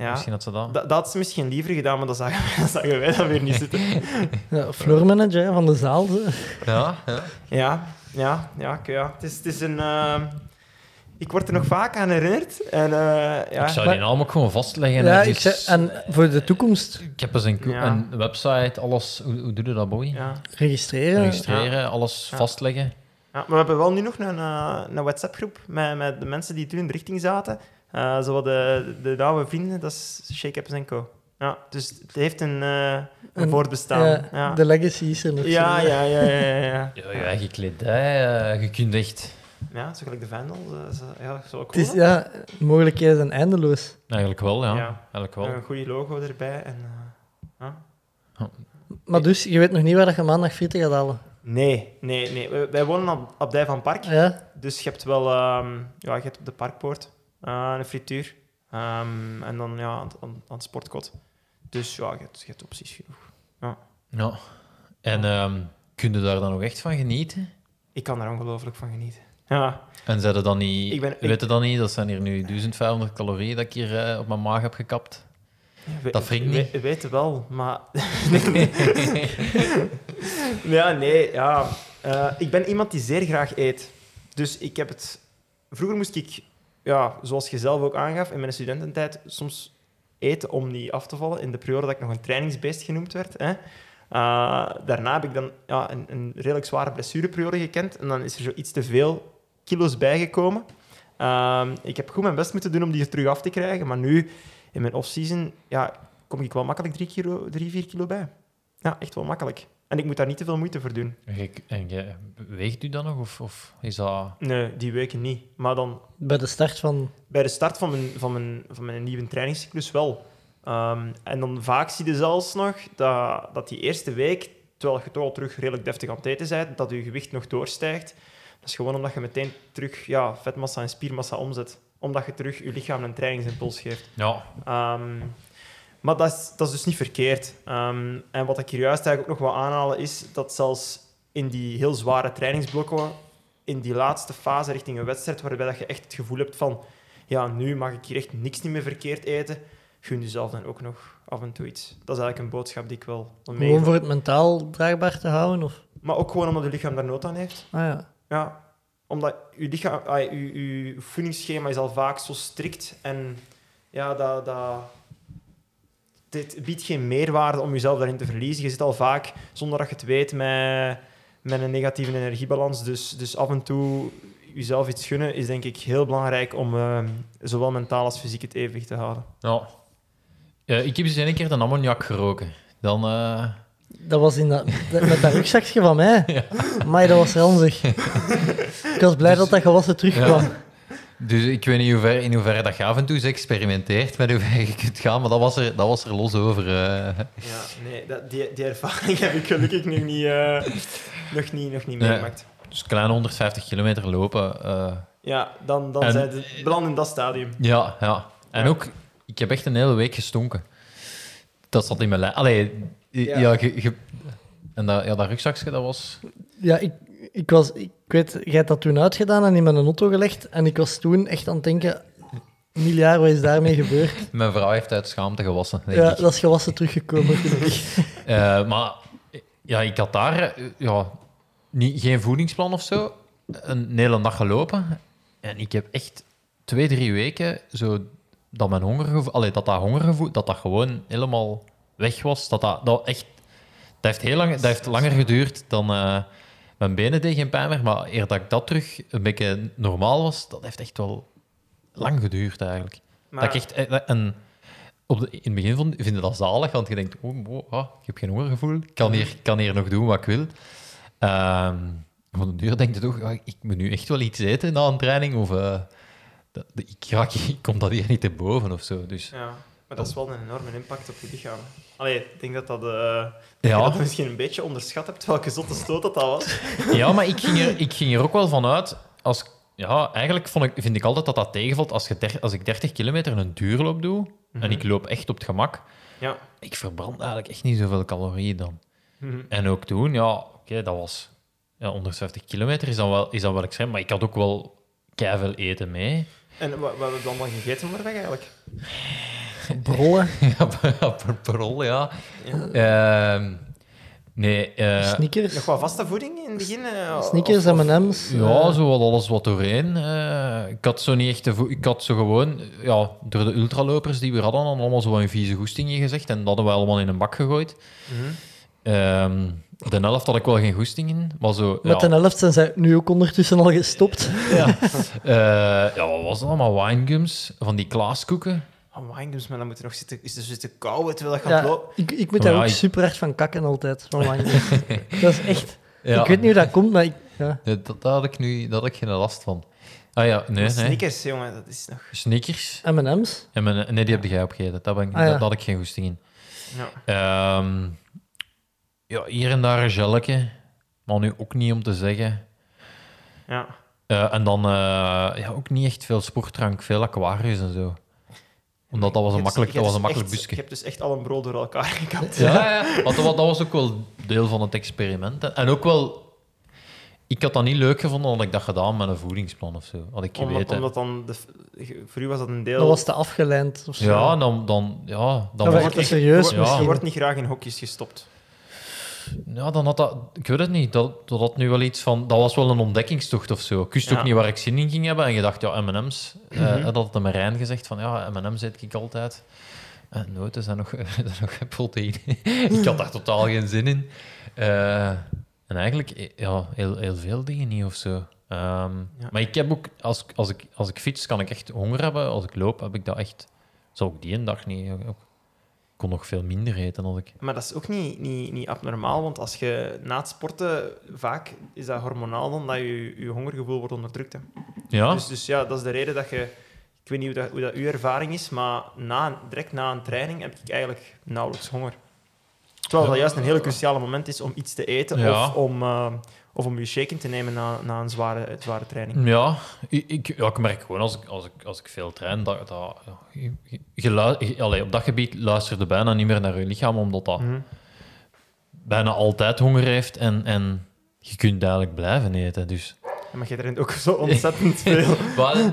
Ja. Misschien had ze dat. Dat, dat had ze misschien liever gedaan, maar dan zagen, dat zagen wij dat weer niet zitten. Ja, floormanager van de zaal. Ja, ja. Ja, ja, ja, ja. Het is, het is een... eh, ik word er nog vaak aan herinnerd. En, eh, ja. Ik zou Maar- die naam ook gewoon vastleggen. Ja, ik zei, en voor de toekomst Ik heb eens een, Ja. een website, alles. Hoe, hoe doe je dat, Boy? Ja. registreren. Registreren, alles Ja. vastleggen. Ja, maar we hebben wel nu nog een, eh, een WhatsApp-groep met, met de mensen die toen in de richting zaten. Eh zo wat de, de oude vrienden, dat is Shake Co. Ja, dus het heeft een, eh, een Een- voortbestaan. Ja, Ja, De legacy is er nog. ja, zo. ja, ja, ja, ja, ja. Ja, je eigen kledij, eh, je kunt echt. Ja, zo gelijk de Vandal. eh, zo- ja, zo Het is, ja, mogelijkheden zijn eindeloos. Eigenlijk wel, ja. Ja. Eigenlijk wel. een goede logo erbij. En, eh. Maar dus, je weet nog niet waar dat je maandag frieten gaat halen. Nee, nee, nee. Wij- wonen op Abdij van Park. Ja? Dus je hebt wel... ehm, ja, je hebt op de parkpoort eh, een frituur. Ehm, en dan ja, aan, aan, aan het sportkot. Dus ja, je hebt, je hebt opties genoeg. Ja. En ehm kun je daar dan nog echt van genieten? Ik kan daar ongelooflijk van genieten. Ja, En zeiden dan niet, Ik ben- ik- weet je dan niet, dat zijn hier nu 1500 calorieën dat ik hier eh, op mijn maag heb gekapt. we, Dat wringt niet. We, we weten wel, maar... ja, nee, ja. Eh, ik ben iemand die zeer graag eet. Dus ik heb het... Vroeger moest ik, ja, zoals je zelf ook aangaf, in mijn studententijd soms eten om niet af te vallen. In de periode dat ik nog een trainingsbeest genoemd werd. Hè. Eh, daarna heb ik dan ja, een, een redelijk zware blessureperiode gekend. En dan is er zo iets te veel kilo's bijgekomen. Ehm, ik heb goed mijn best moeten doen om die er terug af te krijgen. Maar nu, in mijn off-season, ja, kom ik wel makkelijk drie, kilo, drie, vier kilo bij. Ja, echt wel makkelijk. En ik moet daar niet te veel moeite voor doen. En je, weegt u dan nog? Of, of is dat... Nee, die weken niet. Maar dan Bij de start van... bij de start van mijn, van mijn, van mijn nieuwe trainingscyclus wel. Ehm, en dan vaak zie je zelfs nog dat, dat die eerste week, terwijl je toch al terug redelijk deftig aan het eten bent, dat je gewicht nog doorstijgt. Dat is gewoon omdat je meteen terug ja, vetmassa en spiermassa omzet. Omdat je terug je lichaam een trainingsimpuls geeft. Ja, Ehm, maar dat is, dat is dus niet verkeerd. Ehm, en wat ik hier juist eigenlijk ook nog wil aanhalen, is dat zelfs in die heel zware trainingsblokken, in die laatste fase richting een wedstrijd, waarbij dat je echt het gevoel hebt van ja, nu mag ik hier echt niks niet meer verkeerd eten, gun jezelf dan ook nog af en toe iets. Dat is eigenlijk een boodschap die ik wel Gewoon voor het mentaal draagbaar te houden? Of? Maar ook gewoon omdat je lichaam daar nood aan heeft. Ah ja. Ja, omdat je lichaam, je, je voedingsschema is al vaak zo strikt en ja, dat, dat, dit biedt geen meerwaarde om jezelf daarin te verliezen. Je zit al vaak, zonder dat je het weet, met, met een negatieve energiebalans. Dus, dus af en toe jezelf iets gunnen is denk ik heel belangrijk om eh, zowel mentaal als fysiek het evenwicht te houden. ja. Eh, ik heb eens een keer de ammoniak geroken. Dan... eh, Dat was in dat, dat- met dat rugzakje van mij. Maar dat was ranzig. Ik was blij dat dat gewassen terugkwam. Dus ik weet niet hoe ver, in hoeverre dat je af en toe eens experimenteert met hoe ver je kunt gaan, maar dat was er, dat was er los over. eh. Ja, nee, dat, die, die ervaring heb ik gelukkig nog niet, eh, nog niet, nog niet Nee. meegemaakt. Dus kleine 150 kilometer lopen. eh, Ja, dan, dan En- zijn ze beland in dat stadium. ja, ja. En Ja. ook, ik heb echt een hele week gestonken. Dat zat in mijn lijn. Allee, ja. En dat, ja, dat rugzakje, dat was... Ja, ik, ik was... Ik weet, jij hebt dat toen uitgedaan en in mijn auto gelegd. En ik was toen echt aan het denken... Miljard, wat is daarmee gebeurd? Mijn vrouw heeft uit schaamte gewassen, Ja, ik. dat is gewassen teruggekomen. Eh, maar ja, ik had daar eh, ja, niet, geen voedingsplan of zo. Een hele dag gelopen. En ik heb echt twee, drie weken zo dat mijn hongergevoel, allee, dat dat hongergevoel, dat dat gewoon helemaal weg was. Dat dat, dat echt, dat heeft heel lang, dat heeft langer geduurd dan eh, mijn benen deden geen pijn meer. Maar eer dat ik dat terug een beetje normaal was, dat heeft echt wel lang geduurd eigenlijk. Maar, Dat ik echt, eh, en op de, in het begin vond, vind je dat zalig, want je denkt, oh, oh, ah, ik heb geen hongergevoel, ik kan hier, kan hier nog doen wat ik wil. Ehm op de duur denk je toch, ah, ik moet nu echt wel iets eten na een training, of eh, dat, ik, raak, ik kom dat hier niet te boven of zo. Dus, ja, maar dat is wel een enorme impact op je lichaam. Allee, ik denk dat dat... eh Ja. dat je misschien een beetje onderschat hebt welke zotte stoot dat, dat was. ja, maar ik ging, er, ik ging er ook wel van uit, als, ja, eigenlijk vond ik, vind ik altijd dat dat tegenvalt als, je der- als ik 30 kilometer een duurloop doe, en ik loop echt op het gemak, Ja. ik verbrand eigenlijk echt niet zoveel calorieën dan. Mhm. En ook toen, ja, oké, dat was ja, 150 kilometer, is dan wel, is dan wel extreem. Maar ik had ook wel veel eten mee. En wat, wat hebben we dan wel gegeten onderweg eigenlijk? Brollen, ja, per rol, ja. Ehm, nee, eh, sneakers. Nog wat vaste voeding in het begin? Sneakers, of- of- M&M's. ja, eh, zo wat alles wat doorheen. Eh, ik had zo niet echt... Ik had zo gewoon... Ja, door de ultralopers die we hadden, hadden allemaal zo een vieze goestingen gezegd. En dat hadden we allemaal in een bak gegooid. Mhm. Ehm, de helft had ik wel geen goesting in. Maar zo... Met ja, de helft zijn zij nu ook ondertussen al gestopt. Ja. Eh, ja, wat was dat allemaal? Winegums, van die klaaskoeken. Oh, winegums, maar dan moet je nog zitten, is er zitten kauwen terwijl je gaat Ja, lopen. ik, ik moet daar Ja, ook ik- super hard van kakken altijd. Van Winegums. dat is echt... Ja. Ik weet niet hoe dat komt, maar ik... Ja. Nee, dat, daar had ik nu dat had ik geen last van. Ah ja, nee, nee. Snickers, jongen, dat is nog... Snickers. M&M's. Nee, die heb jij opgegeten. Daar, ben ik, Ah, daar had ik geen goesting in. Ja. Ehm, ja, hier en daar een gelletje. Maar nu ook niet om te zeggen. Ja. Eh, en dan eh, ja, ook niet echt veel sportdrank, veel aquarius en zo. Omdat dat was een makkelijk, dat was een makkelijk echt- busje. Je hebt dus echt al een brood door elkaar gekapt. Ja, ja. Want dat, wa- dat was ook wel deel van het experiment. En ook wel... Ik had dat niet leuk gevonden dat ik dat gedaan met een voedingsplan of zo. Had ik Omdat, geweten. omdat dan... De, voor u was dat een deel... Dat was te afgeleid of zo. Ja, dan... dan, ja, dan Dat was werd ik te echt- serieus Ja. Je misschien. wordt niet graag in hokjes gestopt. Ja, dan had dat... Ik weet het niet. Dat, dat had nu wel iets van... Dat was wel een ontdekkingstocht of zo. Ik wist Ja. ook niet waar ik zin in ging hebben. En je dacht, ja, M&M's. eh Mhm. dat had de Marijn gezegd van, ja, M&M's eet ik altijd. En noten zijn nog, zijn nog proteïne. ik had daar totaal geen zin in. Eh, en eigenlijk, eh, ja, heel, heel veel dingen niet of zo. Ehm, Ja. Maar ik heb ook... Als, als, ik, als ik fiets, kan ik echt honger hebben. Als ik loop, heb ik dat echt... Zou ik die een dag niet... kon nog veel minder eten als ik... Maar dat is ook niet, niet, niet abnormaal, want als je na het sporten... Vaak is dat hormonaal dan dat je, je hongergevoel wordt onderdrukt. Hè. Ja? Dus, dus ja, dat is de reden dat je... Ik weet niet hoe dat, hoe dat uw ervaring is, maar na, direct na een training heb ik eigenlijk nauwelijks honger. Terwijl dat juist een heel cruciale moment is om iets te eten Ja. of, om, eh, of om je shake in te nemen na, na een zware, zware training. Ja, ik, ik, ja, ik merk gewoon als ik, als ik, als ik veel train, dat, dat je, je- je allee, op dat gebied luisterde bijna niet meer naar je lichaam, omdat dat Mhm. bijna altijd honger heeft en, en je kunt eigenlijk blijven eten. Dus Ja, Maar je traint ook zo ontzettend veel. ik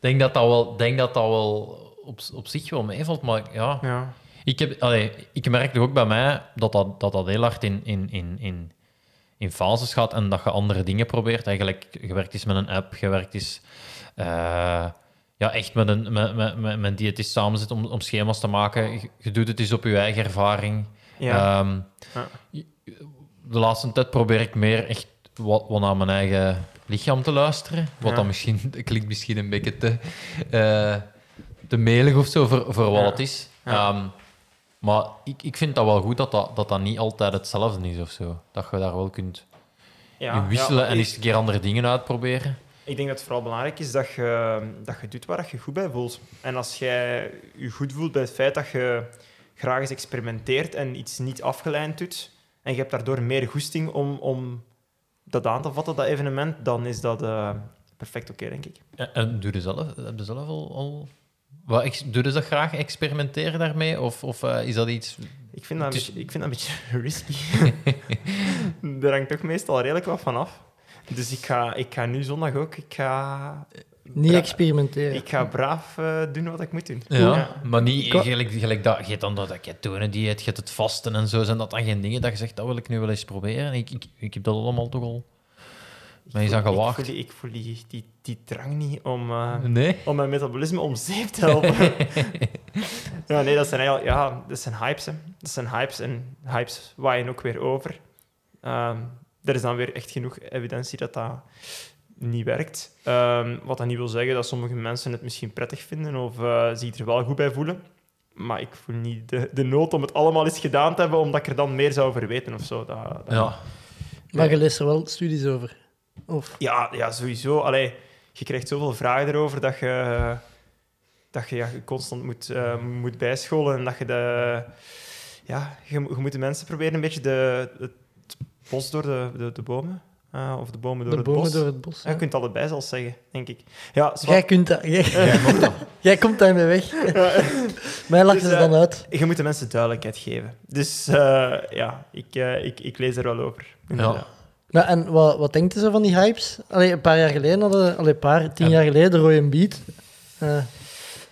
denk dat dat wel, denk dat dat wel op, op zich wel meevalt, maar ja, Ja. ik, heb, allee, ik merk ook bij mij dat dat, dat, dat heel hard in, in, in, in, in fases gaat en dat je andere dingen probeert. Eigenlijk, je werkt eens met een app, je werkt eens eh, ja, echt met een, met, met, met, met een diëtist samen zit om, om schema's te maken. Je, doet het eens op je eigen ervaring. Ja. Ehm, Ja. De laatste tijd probeer ik meer echt wat, wat naar mijn eigen lichaam te luisteren. Wat Ja. dan misschien, klinkt misschien een beetje te, eh, te melig of zo voor, voor wat het is. Ja. Maar ik, ik vind dat wel goed dat dat, dat dat niet altijd hetzelfde is of zo. Dat je daar wel kunt ja. in wisselen ja, en eens een keer andere dingen uitproberen. Ik denk dat het vooral belangrijk is dat je, dat je doet waar je goed bij voelt. En als jij je goed voelt bij het feit dat je graag eens experimenteert en iets niet afgeleid doet, en je hebt daardoor meer goesting om, om dat aan te vatten, dat evenement, dan is dat eh, perfect oké, denk ik. En, en doe je zelf, heb je zelf al... al wat, doe je dat graag, experimenteren daarmee? Of, of eh, is dat iets... Ik vind dat Het beetje, ik vind dat een beetje risky. Daar hangt toch meestal redelijk wat van af. Dus ik ga, ik ga nu zondag ook... Ik ga, Niet Bra- experimenteren. ik ga braaf eh, doen wat ik moet doen. Ja, maar niet gelijk, gelijk dat. Je hebt dan dat ketonendieet, je hebt het vasten en zo. Zijn dat dan geen dingen dat je zegt, dat wil ik nu wel eens proberen? Ik, ik, ik heb dat allemaal toch al... Maar je is aan Ik voel- gewaagd. Ik voel, die, ik voel die, die, die drang niet om, eh, Nee? om mijn metabolisme om zeep te helpen. ja, nee, dat zijn eigenlijk ja, dat zijn hypes. Hè. Dat zijn hypes en hypes waaien ook weer over. Ehm, er is dan weer echt genoeg evidentie dat dat niet werkt. Ehm, wat dat niet wil zeggen dat sommige mensen het misschien prettig vinden of eh zich er wel goed bij voelen. Maar ik voel niet de, de nood om het allemaal eens gedaan te hebben, omdat ik er dan meer zou over weten of zo. Dat, dat- Ja. Maar je leest er wel studies over. Of, Ja, ja sowieso. Allee, je krijgt zoveel vragen erover dat je, dat je, ja, je constant moet, eh, moet bijscholen. En dat je de... Ja, je, mo- je moet de mensen proberen een beetje de, het bos door de, de, de bomen... eh, of de bomen door de het bomen bos. door het bos. Ja, je kunt allebei zelfs zeggen, denk ik. Ja, zwart. Jij kunt dat. Jij, jij komt daarmee weg. Mij lachen Dus, ze eh, dan uit. je moet de mensen duidelijkheid geven. Dus eh, ja, ik, ik, ik lees er wel over. inderdaad. Nou, en wat, wat denkt ze van die hypes? Allee, een paar jaar geleden hadden... Allee, een paar, tien Ja. jaar geleden, de rode beat. Eh,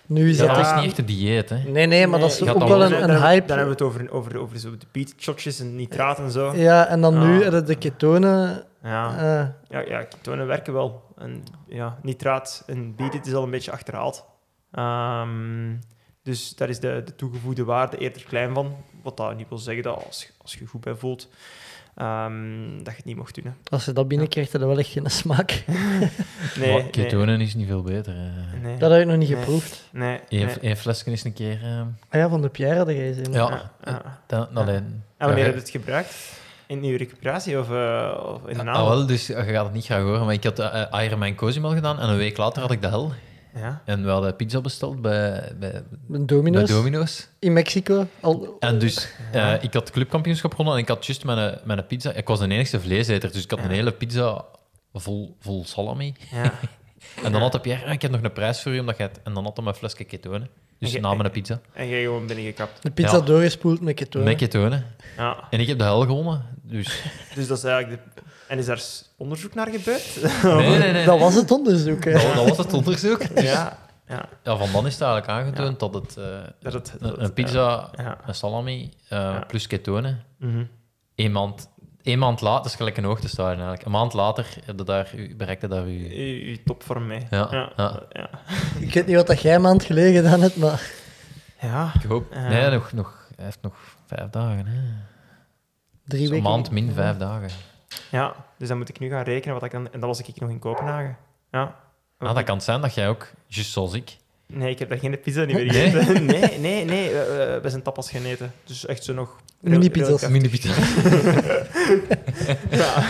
nu is Ja, dat... is niet echt een dieet, hè. Nee, nee, maar dat is ook wel een, hype. Dan hebben we het over, over, over zo de beatshotjes en nitraat en zo. Ja, en dan nu Ah. hebben de ketonen... Ja. eh, Ja, ja, ketonen werken wel. En ja, nitraat en het is al een beetje achterhaald. Ehm, dus daar is de, de toegevoegde waarde eerder klein van. Wat dat niet wil zeggen dat als, als je goed bij voelt, ehm, dat je het niet mocht doen. Hè. als je dat binnenkrijgt, dan wel echt geen smaak. Nee, Maar ketonen is niet veel beter. nee, nee, Dat heb ik nog niet Nee. geproefd. nee, Eén nee. flesje is een keer... eh, Ah ja, van de Pierre had jij gezien. ja, Ja, ja. dan, alleen... En wanneer Ja, heb je het gebruikt? In je recuperatie of, eh, of in de Ah, naam? wel, dus je gaat het niet graag horen, maar ik had uh, Ironman Cozumel gedaan en een week later had ik de hel. Ja. En we hadden pizza besteld bij, bij, Een bij Domino's Domino's. in Mexico. Al, En dus, eh, ik had het clubkampioenschap gewonnen en ik had juist mijn, mijn pizza... Ik was de enigste vleeseter, dus ik had Ja. een hele pizza vol, vol salami. ja. En dan had Pierre, ah, ik heb nog een prijs voor je, omdat jij het... En dan had hij mijn flesje ketonen. Dus na mijn pizza. En jij gewoon binnengekapt. de pizza Ja. doorgespoeld met ketonen. Met ketonen. Ja. En ik heb de hel gewonnen. Dus... Dus dat is eigenlijk de... En is daar onderzoek naar gebeurd? Nee, nee, nee. Dat was het onderzoek. hè. Dat, dat was het onderzoek. ja. Ja. Ja, van dan is het eigenlijk aangetoond dat het... eh, Dat het, dat een, een pizza, Ja. een salami, eh, Ja. plus ketonen. Mhm. Eén maand, één maand later, dat is gelijk een hoogtestadium eigenlijk. Een maand later heb daar, u- bereikte daar u... Je, je topvorm mee. Ja, Ja. ja. ja. Ik weet niet wat dat jij een maand geleden gedaan hebt, maar Ja. Ik hoop... Ja. Nee, nog, nog, hij heeft nog vijf dagen. Hè. drie weken... maand min vijf dagen. Ja. Dus dan moet ik nu gaan rekenen wat ik dan... En dan was ik nog in Kopenhagen. Ja. Ah, dat kan zijn dat jij ook, juist zoals ik... Nee, ik heb daar geen pizza niet meer Nee? gegeten. Nee, nee, nee. We, we zijn tapas gaan eten. Dus echt zo nog... Mini-pizza's. redelijk- Mini pizza. Ja.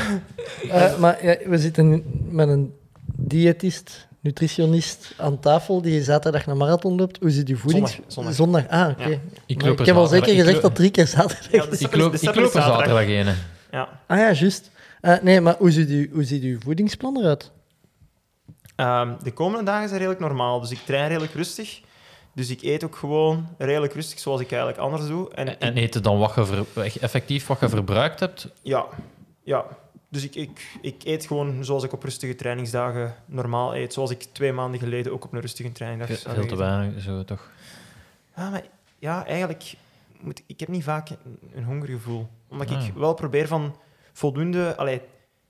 Eh, maar ja, we zitten met een diëtist, nutritionist aan tafel die zaterdag naar marathon loopt. Hoe zit uw voedings... Zondag, zondag. Ah, oké. Ja. Ik Ik heb al zeker ik gezegd loop- dat drie keer zaterdag Ik loop, ik loop er zaterdag ene. Ja. Ah ja, juist. Eh, nee, maar hoe ziet, uw, hoe ziet uw voedingsplan eruit? Ehm, de komende dagen zijn redelijk normaal. Dus ik train redelijk rustig. Dus ik eet ook gewoon redelijk rustig, zoals ik eigenlijk anders doe. En, En eten dan wat je ver- effectief wat je verbruikt hebt. Ja, ja. Dus ik, ik, ik eet gewoon zoals ik op rustige trainingsdagen normaal eet. Zoals ik twee maanden geleden ook op een rustige trainingsdag zou Veel te weinig, zo toch. Ja, maar ja, eigenlijk... Moet, ik heb niet vaak een, een hongergevoel. Omdat Ah. ik wel probeer van voldoende... Allee,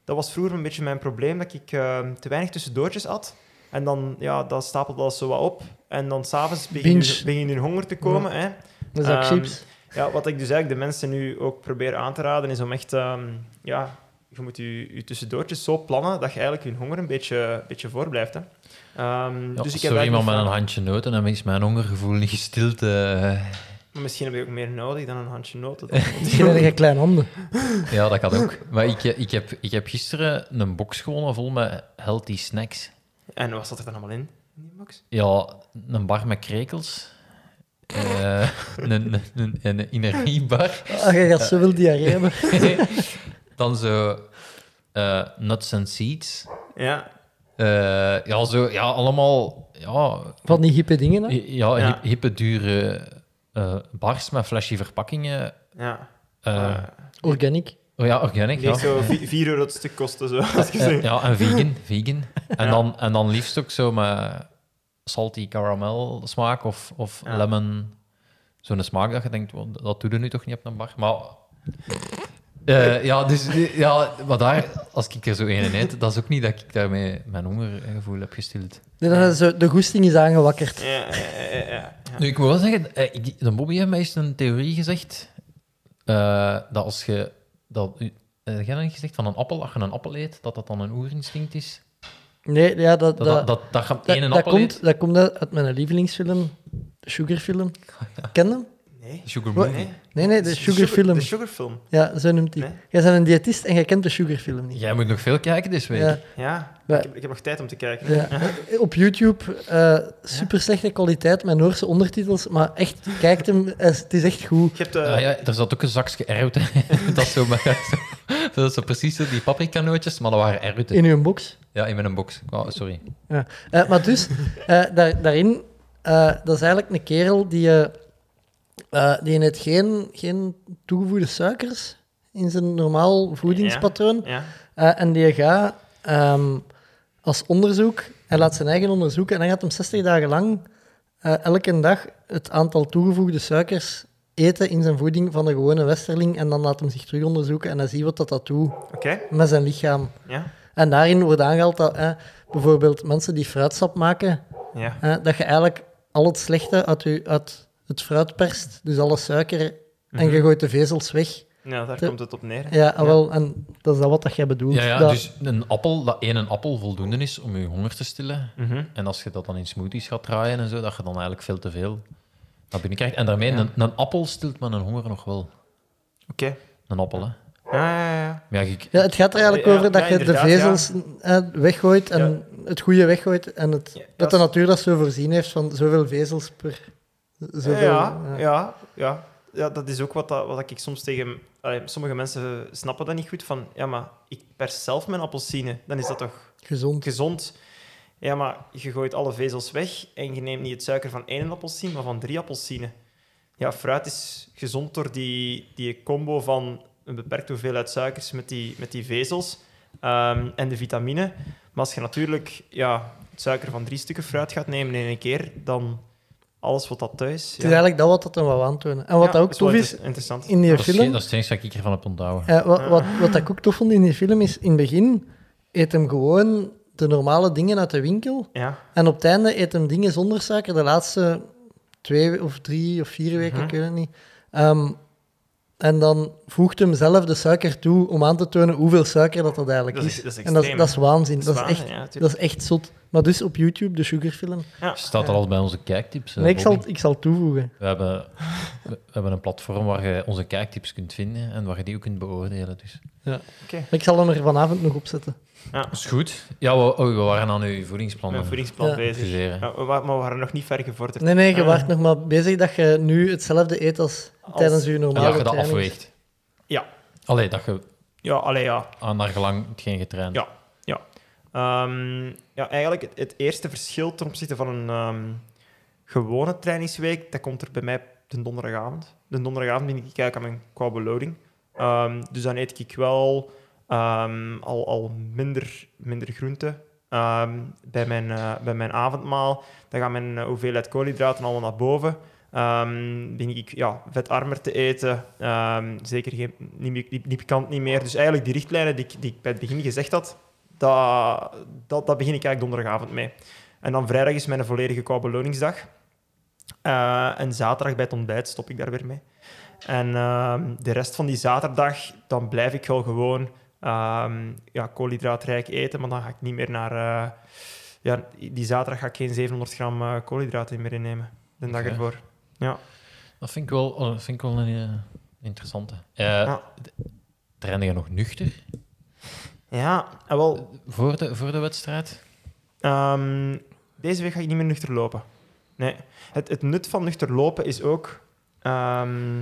dat was vroeger een beetje mijn probleem, dat ik eh, te weinig tussendoortjes at. En dan, ja, dat stapelde dat zo wat op. En dan s'avonds begin, begin je in honger te komen. Hè. Dat is ook Ehm, chips. Ja, wat ik dus eigenlijk de mensen nu ook probeer aan te raden, is om echt... ehm, ja, je moet je, je tussendoortjes zo plannen dat je eigenlijk je honger een beetje, beetje voorblijft. Hè. Ehm, Ja, dus ik heb sorry, maar eigenlijk met een handje noten en is mijn hongergevoel niet gestild. eh. Maar misschien heb je ook meer nodig dan een handje noten. Misschien heb je kleine handen. Ja, dat kan ook. Maar ik, ik, heb, ik heb gisteren een box gewonnen vol met healthy snacks. en wat zat er dan allemaal in? in die box? Ja, een bar met krekels. eh, een, een, een, een energiebar. Ah, je gaat zoveel diarree hebben. Dan zo eh, nuts and seeds. Ja. Eh, ja, zo, ja, allemaal ja, Van die hippe dingen. Hè? ja, Ja. hip- hippe, dure eh, bars met flashy verpakkingen. Ja. Eh, Eh, Organic. oh ja, organic. die Ja. zo 4 euro het stuk kosten, zo. Als je zo- ja, en vegan. vegan. En, Ja. dan, en dan liefst ook zo met salty caramel smaak of, of Ja. lemon. Zo'n smaak dat je denkt, "Wel, dat doe je nu toch niet op een bar. Maar eh, ja, dus, eh, ja, maar daar, als ik er zo een eet, dat is ook niet dat ik daarmee mijn hongergevoel heb gestild. Nee, dan is de goesting is aangewakkerd. Ja, ja, ja. Nu, ik moet wel zeggen, eh, de Bobby heeft mij eens een theorie gezegd eh, dat als je... Dat, eh, heb jij niet gezegd van een appel, als je een appel eet, dat dat dan een oerinstinct is? Nee, ja, dat, Dat, dat, dat, dat, dat je dat, dat appel komt, eet? dat komt uit uit mijn lievelingsfilm, Sugarfilm. Ken je hem? Nee. Sugar movie. Nee, nee, de Sugarfilm. De sugarfilm. Ja, zo noemt hij. Nee. Jij bent een diëtist en jij kent de Sugarfilm niet. Jij moet nog veel kijken deze week. Ja, Ja. Ik, heb, ik heb nog tijd om te kijken. ja. Op YouTube, eh super slechte kwaliteit met Noorse ondertitels, maar echt, kijk hem, eh, het is echt goed. Je hebt... eh, Ah, ja, er zat ook een zakje erwten. dat, is zo, maar, zo, dat is zo precies zo die paprikanootjes, maar dat waren erwten. In uw box. Ja, in mijn box. Oh, sorry. Ja. Eh, maar dus, eh, daar, daarin, eh, dat is eigenlijk een kerel die, eh die heeft geen, geen toegevoegde suikers in zijn normaal voedingspatroon. Ja. Eh, en die gaat ehm, als onderzoek, hij laat zijn eigen onderzoeken en dan gaat hem 60 dagen lang eh, elke dag het aantal toegevoegde suikers eten in zijn voeding van een gewone westerling en dan laat hem zich terug onderzoeken en hij ziet wat dat, dat doet met zijn lichaam. Ja. En daarin wordt aangehaald dat eh, bijvoorbeeld mensen die fruitsap maken, Ja. eh, dat je eigenlijk al het slechte uit, je, uit het fruit perst, dus alle suiker, en je gooit de vezels weg. Ja, daar De- komt het op neer. hè. Ja, ah, wel, en dat is dat wat dat jij bedoelt. Ja, ja Dat- dus een appel, dat één appel voldoende is om je honger te stillen. Mhm. En als je dat dan in smoothies gaat draaien en zo, dat je dan eigenlijk veel te veel naar binnen krijgt. En daarmee, Ja. een, een appel stilt mijn honger nog wel. Oké. Een appel, hè. Ja, ja, ja. Maar ja, ik, Ja, het gaat er eigenlijk Ja, over dat ja, je de vezels eh, weggooit en het goede weggooit. En het, Ja, dat dat de natuur dat zo voorzien heeft van zoveel vezels per... Ja, ja. ja, ja. Ja, dat is ook wat, dat, wat ik soms tegen... allee, sommige mensen snappen dat niet goed, van... Ja, maar ik pers zelf mijn appelsine. Dan is dat toch Gezond. gezond? Ja, maar je gooit alle vezels weg en je neemt niet het suiker van één appelsine, maar van drie appelsine. Ja, fruit is gezond door die, die combo van een beperkte hoeveelheid suikers met die, met die vezels ehm, en de vitamine. Maar als je natuurlijk ja, het suiker van drie stukken fruit gaat nemen in één keer, dan alles wat dat thuis... Het is eigenlijk dat wat dat hem wou aantonen. En wat Ja, dat ook tof is inter- interessant. in die dat, is, geen- film... dat is het enige ik ervan heb onthouden. eh, wat, wat, wat ik ook tof vond in die film is, in het begin eet hem gewoon de normale dingen uit de winkel. Ja, En op het einde eet hem dingen zonder suiker. De laatste twee of drie of vier weken, Mhm. ik weet het niet. Ehm, en dan voegt hem zelf de suiker toe om aan te tonen hoeveel suiker dat, dat eigenlijk Dat is. is- dat is en dat, is- extreem, dat is waanzin. Dat is, waanzin, echt, dat is echt zot. Maar dus op YouTube, de Sugarfilm. ja. Staat er al bij onze kijktips. eh, Nee, ik zal, ik zal toevoegen. we, hebben, we hebben een platform waar je onze kijktips kunt vinden en waar je die ook kunt beoordelen. Dus. Maar ik zal hem er vanavond nog op zetten. ja. Dat is goed. Ja, we, oh, we waren aan uw voedingsplan. Mijn voedingsplan Ja. bezig. Ja, maar we waren nog niet ver gevorderd. Nee, nee, je Ah. waart nog maar bezig dat je nu hetzelfde eet als, Als- tijdens je En normale dat je dat training. afweegt. Ja. Allee, dat je Ja, allee, ja. aan naar gelang hetgeen getraind. Ja. Ehm, ja, eigenlijk het, eerste verschil ten opzichte van een ehm, gewone trainingsweek, dat komt er bij mij de donderdagavond. De donderdagavond ben ik eigenlijk aan mijn qua beloading. Ehm, dus dan eet ik wel al, al minder, minder groente bij, mijn, eh, bij mijn avondmaal. Dan gaat mijn eh, hoeveelheid koolhydraten allemaal naar boven. Ehm ben ik ja, vetarmer te eten. Zeker geen, niet, niet, niet pikant niet meer. Dus eigenlijk die richtlijnen die die ik bij het begin gezegd had, dat, dat, dat begin ik eigenlijk donderdagavond mee. En dan vrijdag is mijn volledige qua beloningsdag. Eh, en zaterdag bij het ontbijt stop ik daar weer mee. En ehm, de rest van die zaterdag, dan blijf ik wel gewoon ehm, ja, koolhydraatrijk eten, maar dan ga ik niet meer naar... eh, ja, die zaterdag ga ik geen 700 gram eh, koolhydraten meer innemen. De dag ervoor. Ja. Dat vind ik wel, oh, dat vind ik wel een interessante. Ja. Trainde je nog nuchter Ja, en wel, voor de, voor de wedstrijd? Ehm, deze week ga ik niet meer nuchter lopen. Nee. Het, het nut van nuchter lopen is ook ehm,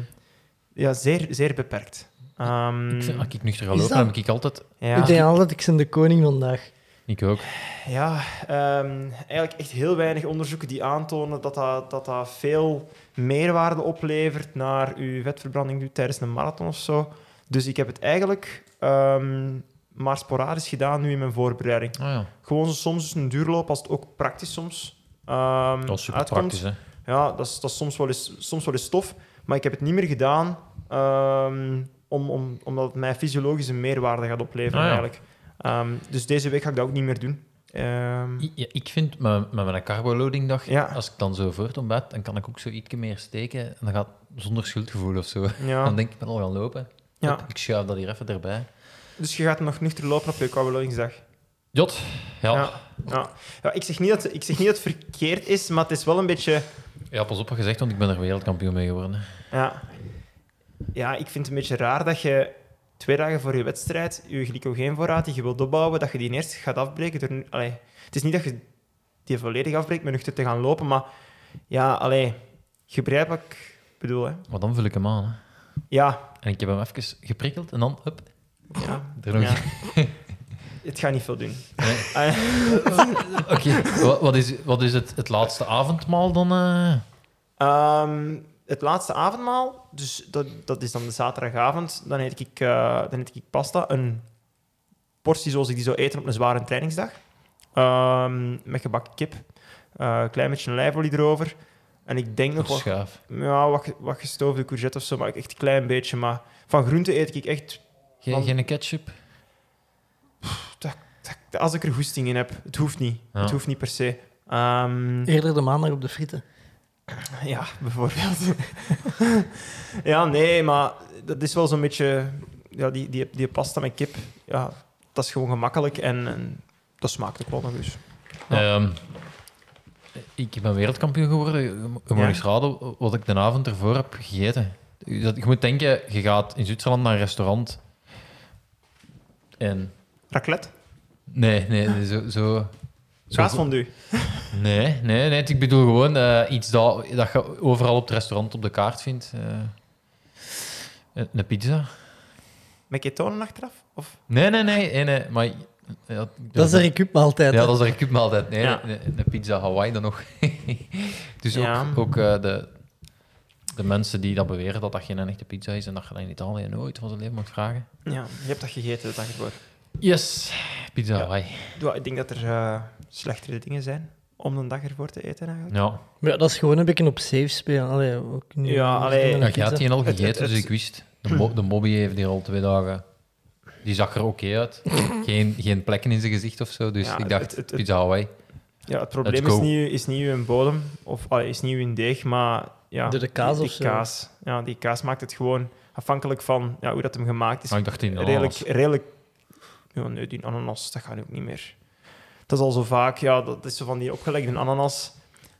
ja, zeer, zeer beperkt. Ehm, Ik vind, als ik nuchter ga lopen, dat- heb ik altijd... ja, Ik denk altijd, ik ben de koning vandaag. Ik ook. ja ehm, eigenlijk echt heel weinig onderzoeken die aantonen dat dat, dat, dat veel meerwaarde oplevert naar uw vetverbranding nu tijdens een marathon of zo. Dus ik heb het eigenlijk ehm, maar sporadisch gedaan nu in mijn voorbereiding. Oh ja, Gewoon soms een duurloop als het ook praktisch soms ehm, dat is super uitkomt. praktisch, hè. Ja, dat is, dat is soms, wel eens, soms wel eens tof. Maar ik heb het niet meer gedaan ehm, om, om, omdat het mij fysiologische meerwaarde gaat opleveren. Ah, ja. eigenlijk. Ehm, dus deze week ga ik dat ook niet meer doen. Ja, ik vind met, met mijn carboloading dag, Ja. als ik dan zo voor het ontbijt, dan kan ik ook zo iets meer steken en dan gaat zonder schuldgevoel of zo. ja. Dan denk ik, ik ben al gaan lopen. Ja. Ik schuif dat hier even erbij. Dus je gaat nog nuchter lopen op je carbolodingsdag. Jot, ja. Ja. Ja. Ja, ik, zeg niet dat, ik zeg niet dat het verkeerd is, maar het is wel een beetje... Ja, pas op wat gezegd, want ik ben er wereldkampioen mee geworden. Ja, ja ik vind het een beetje raar dat je twee dagen voor je wedstrijd je glycogeenvoorraad die je wilt opbouwen, dat je die eerst gaat afbreken. Door, allee, het is niet dat je die volledig afbreekt met nuchter te gaan lopen, maar ja, allee, je begrijpt wat ik bedoel. Hè. Maar dan vul ik hem aan. Hè. Ja, En ik heb hem even geprikkeld en dan, hup, ja, er nog... ja. het gaat niet veel doen. Nee. Ah, Oké, wat, wat is, wat is het, het laatste avondmaal dan? eh? Ehm, het laatste avondmaal, dus dat, dat is dan de zaterdagavond, dan eet ik, eh, dan eet ik pasta. Een portie zoals ik die zou eten op een zware trainingsdag. Ehm, met gebakken kip. Eh, Een klein beetje een lijfolie erover. En ik denk nog wat, ja, wat, wat gestoofde courgette of zo, maar echt een klein beetje. Maar van groente eet ik echt... Geen, geen ketchup? Als ik er goesting in heb. Het hoeft niet. Ja. Het hoeft niet per se. Ehm, Eerder de maandag op de frieten. Ja, bijvoorbeeld. ja, nee, maar dat is wel zo'n beetje... Ja, die, die, die pasta met kip, ja, dat is gewoon gemakkelijk en, en dat smaakt ook wel nog eens. Ja. Ehm, ik ben wereldkampioen geworden. Je mag Ja. eens raden wat ik de avond ervoor heb gegeten. Dat- Je moet denken, je gaat in Zwitserland naar een restaurant. En... Raclette? Nee, nee, nee, zo... zo Kaasfondue? Nee, nee, nee. Ik bedoel gewoon eh, iets dat, dat je overal op het restaurant op de kaart vindt. eh. een- een pizza? Met ketonen achteraf? Of? Nee, nee, nee. nee, nee maar, ja, Dat is de recuupmaaltijd. Ja, dat is de recuupmaaltijd. Nee, Ja. een, een pizza Hawaii dan nog. dus Ja. ook, ook eh, de, de mensen die dat beweren dat dat geen echte pizza is en dat je dat in Italië nooit van zijn leven moet vragen. Ja, je hebt dat gegeten de dag ervoor. Yes, pizza Ja. Hawaii. Ja, ik denk dat er eh, slechtere dingen zijn om een dag ervoor te eten eigenlijk. Ja, Maar ja, dat is gewoon een beetje op safe spelen. Allee, ook niet, Ja, allee. ja je had die al Het- gegeten, het- dus ik wist. De, mo de mobby heeft hier al twee dagen... Die zag er oké uit. geen, geen plekken in zijn gezicht of zo, dus Ja, ik dacht, het- het- het- pizza Hawaii. Ja, het probleem is niet, is niet uw bodem, of allee, is niet uw deeg, maar ja, Door de kaas die, of die zo. kaas. Ja, die kaas maakt het gewoon afhankelijk van ja, hoe dat hem gemaakt is. Maar ik dacht in redelijk, ananas. redelijk... Ja, nee, die ananas, dat gaat ook niet meer. Dat is al zo vaak, ja, dat is zo van die opgelegde ananas.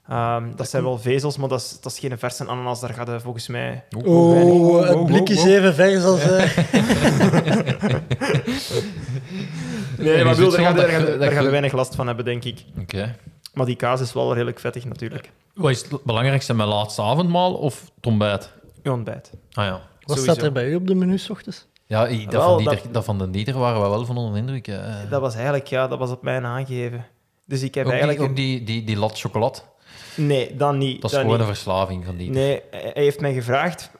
Ehm, dat zijn wel vezels, maar dat is, dat is geen verse ananas. Daar gaat het volgens mij... Oh, het blik is even vers als... eh, Nee, maar bedoel, daar je- er weinig last van hebben, denk ik. Oké. Maar die kaas is wel redelijk vettig, natuurlijk. Wat is het belangrijkste, mijn laatste avondmaal of het ontbijt? Je ontbijt. Ah ja. Wat Sowieso. staat er bij u op de menu 's ochtends? Ja, dat, Wel, van Dieter, dat- dat... van de Dieter waren we wel van onder de indruk. eh. Dat was eigenlijk, ja, dat was op mij aangegeven. Dus ik heb ook, die, eigenlijk... ook die, die, die lat chocolade. Nee, dan niet. Dat is gewoon niet. een verslaving van Dieter. Nee, hij heeft mij gevraagd...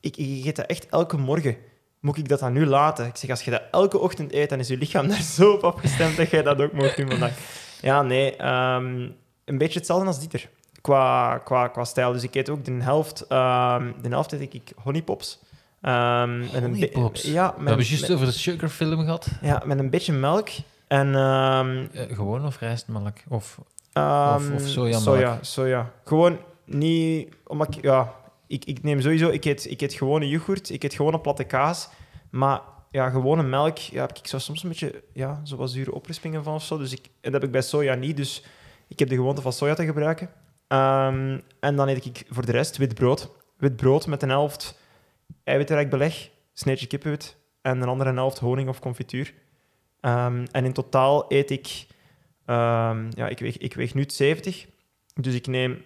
Ik, ik eet dat echt elke morgen. Moet ik dat dan nu laten? Ik zeg, als je dat elke ochtend eet, dan is je lichaam daar zo op afgestemd dat jij dat ook mag doen vandaag. Ja, nee. ehm, een beetje hetzelfde als Dieter. Qua, qua, qua stijl. Dus ik eet ook de helft... ehm de helft eet ik honeypops. Ehm, een Honeypops? Ja, We hebben juist over de sugarfilm gehad. ja, met een beetje melk. En... ehm, Eh, gewoon of rijstmelk? Of... Ehm, of sojamelk. Soja, soja. Gewoon niet... Omdat ik, ja, ik, ik neem sowieso... Ik eet, ik eet gewone yoghurt, ik eet gewone platte kaas. Maar ja, gewone melk ja, heb ik zo soms een beetje ja, zo wat zure oprispingen van of zo. Dus ik, en dat heb ik bij soja niet. Dus ik heb de gewoonte van soja te gebruiken. Ehm, en dan eet ik voor de rest wit brood. wit brood met een helft eiwitrijk beleg, sneetje kippenwit, en een andere helft honing of confituur. Ehm, en in totaal eet ik, ehm, ja, ik weeg, ik weeg nu 70, dus ik neem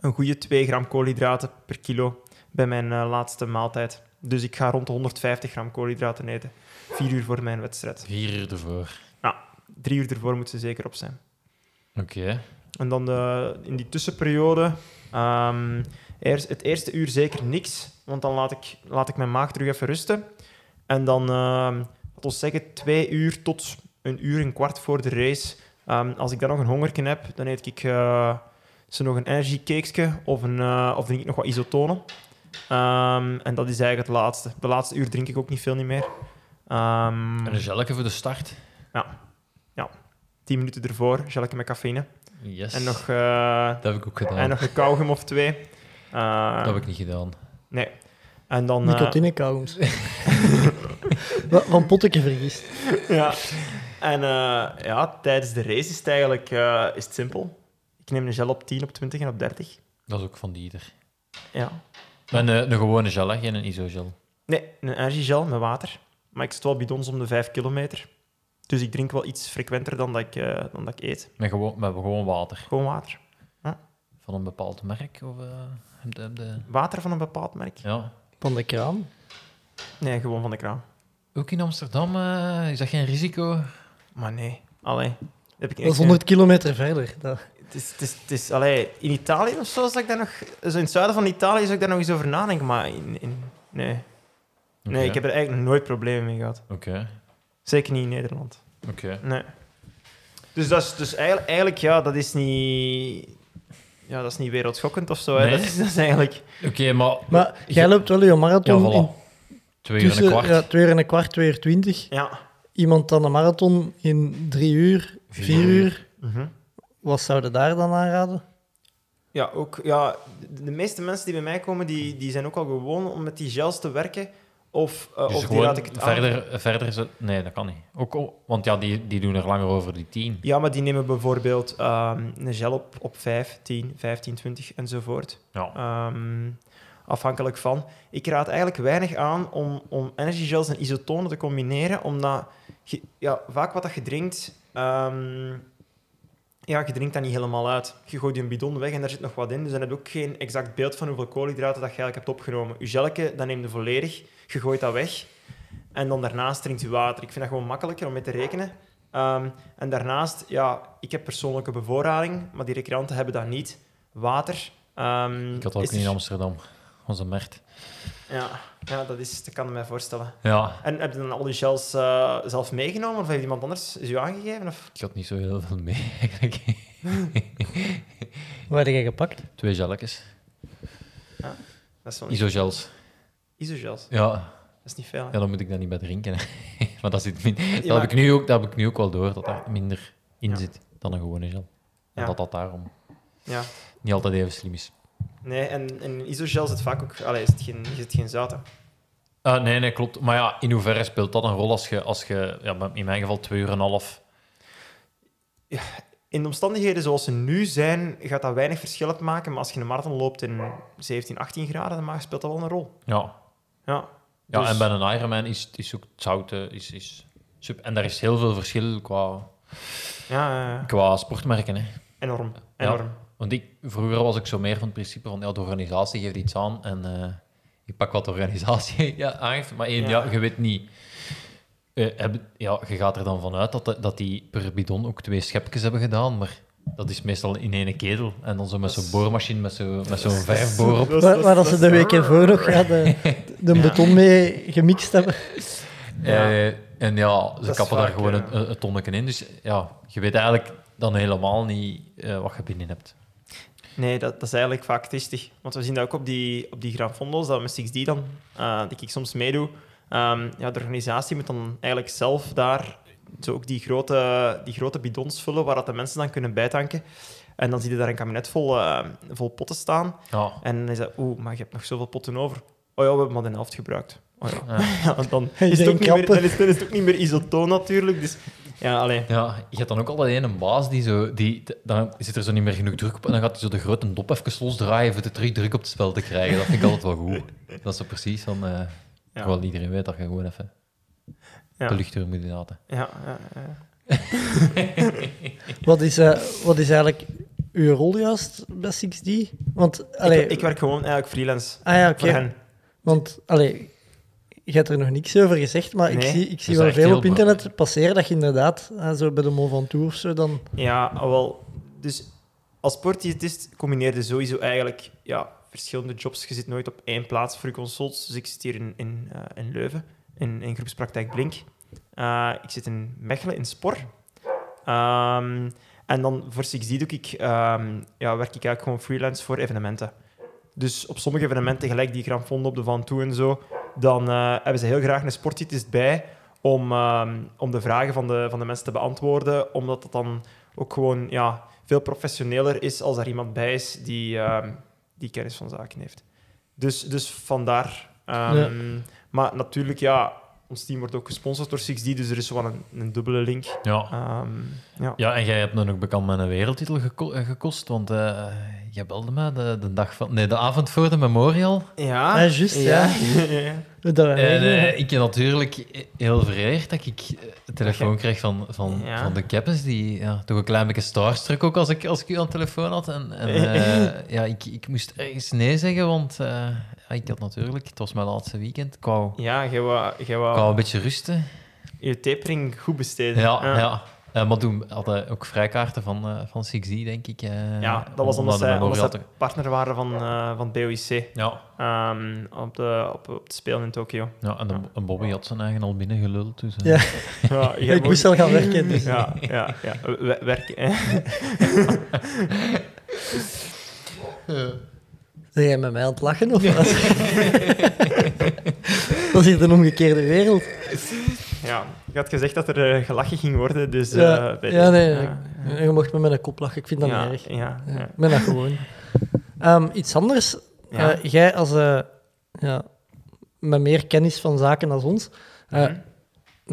een goede 2 gram koolhydraten per kilo bij mijn eh, laatste maaltijd. Dus ik ga rond de 150 gram koolhydraten eten, vier uur voor mijn wedstrijd. Vier uur ervoor. Drie uur ervoor moet ze zeker op zijn. Oké. En dan de, in die tussenperiode, ehm, eerst, het eerste uur zeker niks, want dan laat ik, laat ik mijn maag terug even rusten. En dan, ehm laten we zeggen, twee uur tot een uur, een kwart voor de race. Ehm, als ik dan nog een hongerken heb, dan eet ik eh, zo nog een energy cakesje of, een, eh, of drink ik nog wat isotonen. En dat is eigenlijk het laatste. De laatste uur drink ik ook niet veel niet meer. Ehm En een gelletje voor de start. tien minuten ervoor, gelke met cafeïne. Yes. En nog, eh, Dat heb ik ook gedaan. en nog een kauwgum of twee. Eh, Dat heb ik niet gedaan. Nee. En dan... eh, Nicotine-kauwens. Wa- Van potteke vergist. ja. En eh, ja, tijdens de race is het eigenlijk eh, is het simpel. Ik neem een gel op 10, op 20 en op 30. Dat is ook van Dieter. Ja. En eh, een gewone gel, hè? geen een isogel. Nee, een energiegel met water. Maar ik zet wel bidons om de 5 kilometer. Dus ik drink wel iets frequenter dan dat ik, eh, dan dat ik eet. Met gewoon, met gewoon water. Gewoon water. Van een bepaald merk? Of, eh, je- heb je- Water van een bepaald merk? Ja. Van de kraan. Nee, gewoon van de kraan. Ook in Amsterdam eh, is dat geen risico? Maar nee. Allee. Heb ik Dat is 100 kilometer verder. Dat... Het is, het is, het is, allee, in Italië of zo, zou ik daar nog... Zo in het zuiden van Italië zou ik daar nog eens over nadenken, maar in... in nee. Nee, ik heb er eigenlijk nog nooit problemen mee gehad. Oké, Zeker niet in Nederland. oké. Nee. Dus, dat is, dus eigenlijk, eigenlijk, ja, dat is niet... Ja, dat is niet wereldschokkend of zo. Hè. Nee. Dat, is, dat is eigenlijk... Oké, maar... Maar jij loopt wel je Ja, marathon in voilà. Twee uur en een kwart. ja, twee uur en een kwart, twee uur twintig. Ja. Iemand dan een marathon in drie uur, Vier vier uur. Mhm. Wat zouden daar dan aanraden? Ja, ook, ja, de, de meeste mensen die bij mij komen, die, die zijn ook al gewoon om met die gels te werken. Of, eh, Dus of die raad ik het aan. verder, verder... Zo... Nee, dat kan niet. Ook, want ja, die, die doen er langer over die tien. Ja, maar die nemen bijvoorbeeld ehm, een gel op, op 5, 10, 15, 20 enzovoort. Ja. Ehm, afhankelijk van. Ik raad eigenlijk weinig aan om, om energiegels en isotonen te combineren, omdat je, ja, vaak wat dat je drinkt, ehm, ja, je drinkt dat niet helemaal uit. Je gooit je bidon weg en daar zit nog wat in, dus dan heb je ook geen exact beeld van hoeveel koolhydraten dat je eigenlijk hebt opgenomen. Je gelke, dat neem je volledig, je gooit dat weg en dan daarnaast drinkt je water. Ik vind dat gewoon makkelijker om mee te rekenen. Ehm, en daarnaast, ja, ik heb persoonlijke bevoorrading, maar die recreanten hebben dat niet. Water. ehm, Ik had dat ook niet in er- Amsterdam. Onze Mert. ja, ja dat, is, dat kan ik me voorstellen. Ja, En heb je dan al die gels eh, zelf meegenomen of heeft iemand anders is u aangegeven? Of? ik had niet zo heel veel mee, eigenlijk. Waar heb jij gepakt? Twee gelletjes. Dat is wel niet... Isogels. Isogels, Ja, dat is niet veel. hè? ja, dan moet ik dat niet bij drinken. maar dat, zit min... dat, heb ik nu ook, dat heb ik nu ook wel door, dat daar minder in Ja. zit dan een gewone gel. En Ja. dat dat daarom Ja. niet altijd even slim is. Nee, en, in isogel zit vaak ook... Allee, zit geen, zit geen zout. hè. Ah, nee, nee, klopt. Maar ja, in hoeverre speelt dat een rol als je, als je ja, in mijn geval twee uur en een half... In de omstandigheden zoals ze nu zijn, gaat dat weinig verschil maken. Maar als je een marathon loopt in 17, 18 graden, dan speelt dat wel een rol. Ja, Ja. ja Dus- en bij een Ironman is, is ook het zout... eh, Is, is. En daar is heel veel verschil qua, Ja, ja, ja. qua sportmerken. Hè. enorm. Enorm. Want ik, vroeger was ik zo meer van het principe van ja, de organisatie geeft iets aan en eh, ik pak wat de organisatie ja, aangeeft. Maar één, ja. Ja. je weet niet... eh, heb- ja, je gaat er dan vanuit dat, de- dat die per bidon ook twee schepjes hebben gedaan, maar dat is meestal in één ketel. En dan zo met zo'n boormachine, met zo'n met zo'n verfboor op. Is- dat ze de week ervoor nog ja, de, de Ja. beton mee gemixt hebben. Eh, en ja, ze kappen daar vaak, gewoon ja. een, een, tonnetje in. Dus ja, je weet eigenlijk dan helemaal niet eh, wat je binnen hebt. Nee, dat, dat is eigenlijk vaak tristig. Want we zien dat ook op die, op die Gran Fondo's, dat met 6D dan, eh, die ik soms meedoe. Ehm, ja, de organisatie moet dan eigenlijk zelf daar zo ook die grote, die grote bidons vullen waar dat de mensen dan kunnen bijtanken. En dan zie je daar een kabinet vol, eh, vol potten staan. Ja, En dan is dat, oeh, maar je hebt nog zoveel potten over. Oh ja, we hebben maar de helft gebruikt. Oh ja. Ja. Ja, dan, is het ook niet meer, kappen. dan, is, dan is het ook niet meer isotoon natuurlijk. Dus Ja, alleen. Ja, je hebt dan ook altijd een baas die zo... Die, dan zit er zo niet meer genoeg druk op en dan gaat hij zo de grote dop even losdraaien voor de terug druk op het spel te krijgen. Dat vind ik altijd wel goed. Dat is zo precies van... eh Ja. Terwijl iedereen weet dat je gewoon even Ja. de lucht door moet laten. Ja, ja, ja. Wat is, eh, wat is eigenlijk uw rol juist bij 6D? Want, allee, Ik, ik werk gewoon eigenlijk freelance ah ja, oké. voor hen. Want, allee, je hebt er nog niks over gezegd, maar ik zie, ik zie wel veel op internet passeren dat je inderdaad, zo bij de Mont Ventoux of zo, dan... Ja, wel. Dus als sportdiëtist combineer je sowieso eigenlijk ja, verschillende jobs. Je zit nooit op één plaats voor je consults. Dus ik zit hier in, in, eh, in Leuven, in, in groepspraktijk Blink. Eh, ik zit in Mechelen, in Spor. Ehm, en dan voor 6D doe ik, ehm, ja, werk ik eigenlijk gewoon freelance voor evenementen. Dus op sommige evenementen, gelijk die Grand Fondo op de Van Toe en zo, dan eh, hebben ze heel graag een sportdiëtist bij om, ehm, om de vragen van de, van de mensen te beantwoorden, omdat dat dan ook gewoon ja, veel professioneler is als er iemand bij is die, ehm, die kennis van zaken heeft. Dus, dus vandaar. ehm, Ja. Maar natuurlijk, ja, ons team wordt ook gesponsord door 6D, dus er is wel een, een dubbele link. Ja. Ehm, ja. Ja, en jij hebt dan ook bekend met een wereldtitel geko- eh, gekost, want eh jij belde me de, de, dag van, nee, de avond voor de Memorial. Ja, juist, ja. ja. En eh, ik ben natuurlijk heel vereerd dat ik eh, een telefoon kreeg van, van, Ja. van de Keppens, die ja, toch een klein beetje starstruck ook als ik, als ik u aan de telefoon had. En, en eh, ja, ik, ik moest ergens nee zeggen, want eh, ik had natuurlijk, het was mijn laatste weekend, ik wou, Ja, jij wou, ik wou een beetje rusten. je tapering goed besteden. Ja, ja. Eh, maar toen hadden ook vrijkaarten van, eh van 6D, denk ik. eh, Ja, dat was om- om omdat zij, omdat partner waren van, eh van BOIC Ja, ehm, op, de, op, op de Spelen in Tokio. ja, en, de, en Bobby had zijn eigen al binnengeluld. Dus, Ja. Ja, ik moest al gaan werken, dus... Ja, ja, ja. We- werken. Ben jij met mij aan het lachen, of wat? dat is hier de omgekeerde wereld. Ja, ik had gezegd dat er eh, gelachen ging worden, dus... eh, Ja, bij ja nee, ja, je mocht met mijn kop lachen, ik vind dat ja, niet erg. ja, Ja, ja. ik ben dat gewoon. Ehm, iets anders. Ja. Eh, jij als... eh, ja, met meer kennis van zaken als ons. eh, Mhm.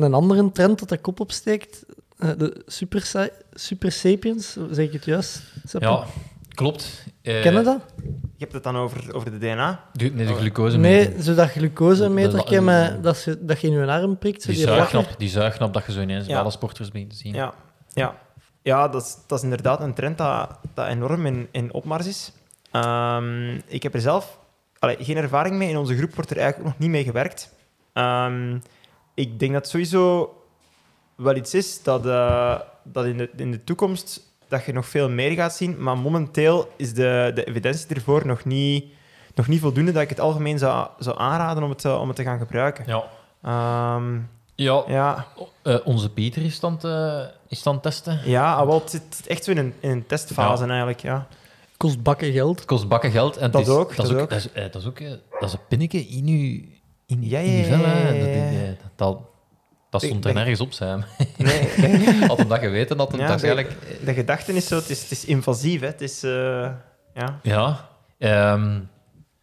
Een andere trend dat de kop opsteekt, eh, de super, super sapiens, zeg ik het juist? ja, klopt. Eh, Ken je dat? Je hebt het dan over, over de DNA. de- nee, de glucose Nee, zo dat glucosemeter met- dat, je, dat je in je arm prikt. Zo Die die zuignap, die zuignap dat je zo ineens Ja. bij alle sporters begint te zien. Ja, ja. ja dat, is, dat is inderdaad een trend dat, dat enorm in, in opmars is. Ehm, ik heb er zelf allee, geen ervaring mee. In onze groep wordt er eigenlijk nog niet mee gewerkt. Ehm, ik denk dat het sowieso wel iets is dat, eh, dat in, de, in de toekomst dat je nog veel meer gaat zien. Maar momenteel is de, de evidentie ervoor nog niet, nog niet voldoende dat ik het algemeen zou, zou aanraden om het, eh, om het te gaan gebruiken. Ja. Ehm, Ja, ja, eh, onze Pieter is dan te, is dan testen. Ja, ah, wel, het zit echt zo in een, in een testfase eigenlijk, ja. Kost bakken geld. Het kost bakken geld. En Dat is, ook, Dat is dat ook, ook. dat is, eh, dat is ook eh, dat is een pinnetje in uw, in, Ja, ja, dat, dat, stond er nergens op, Sam. Nee, Had hem dat geweten, had hem Ja, dat de- eigenlijk... de gedachte is zo, het is, het is invasief, hè. Het is, eh, ja. Ja. ehm,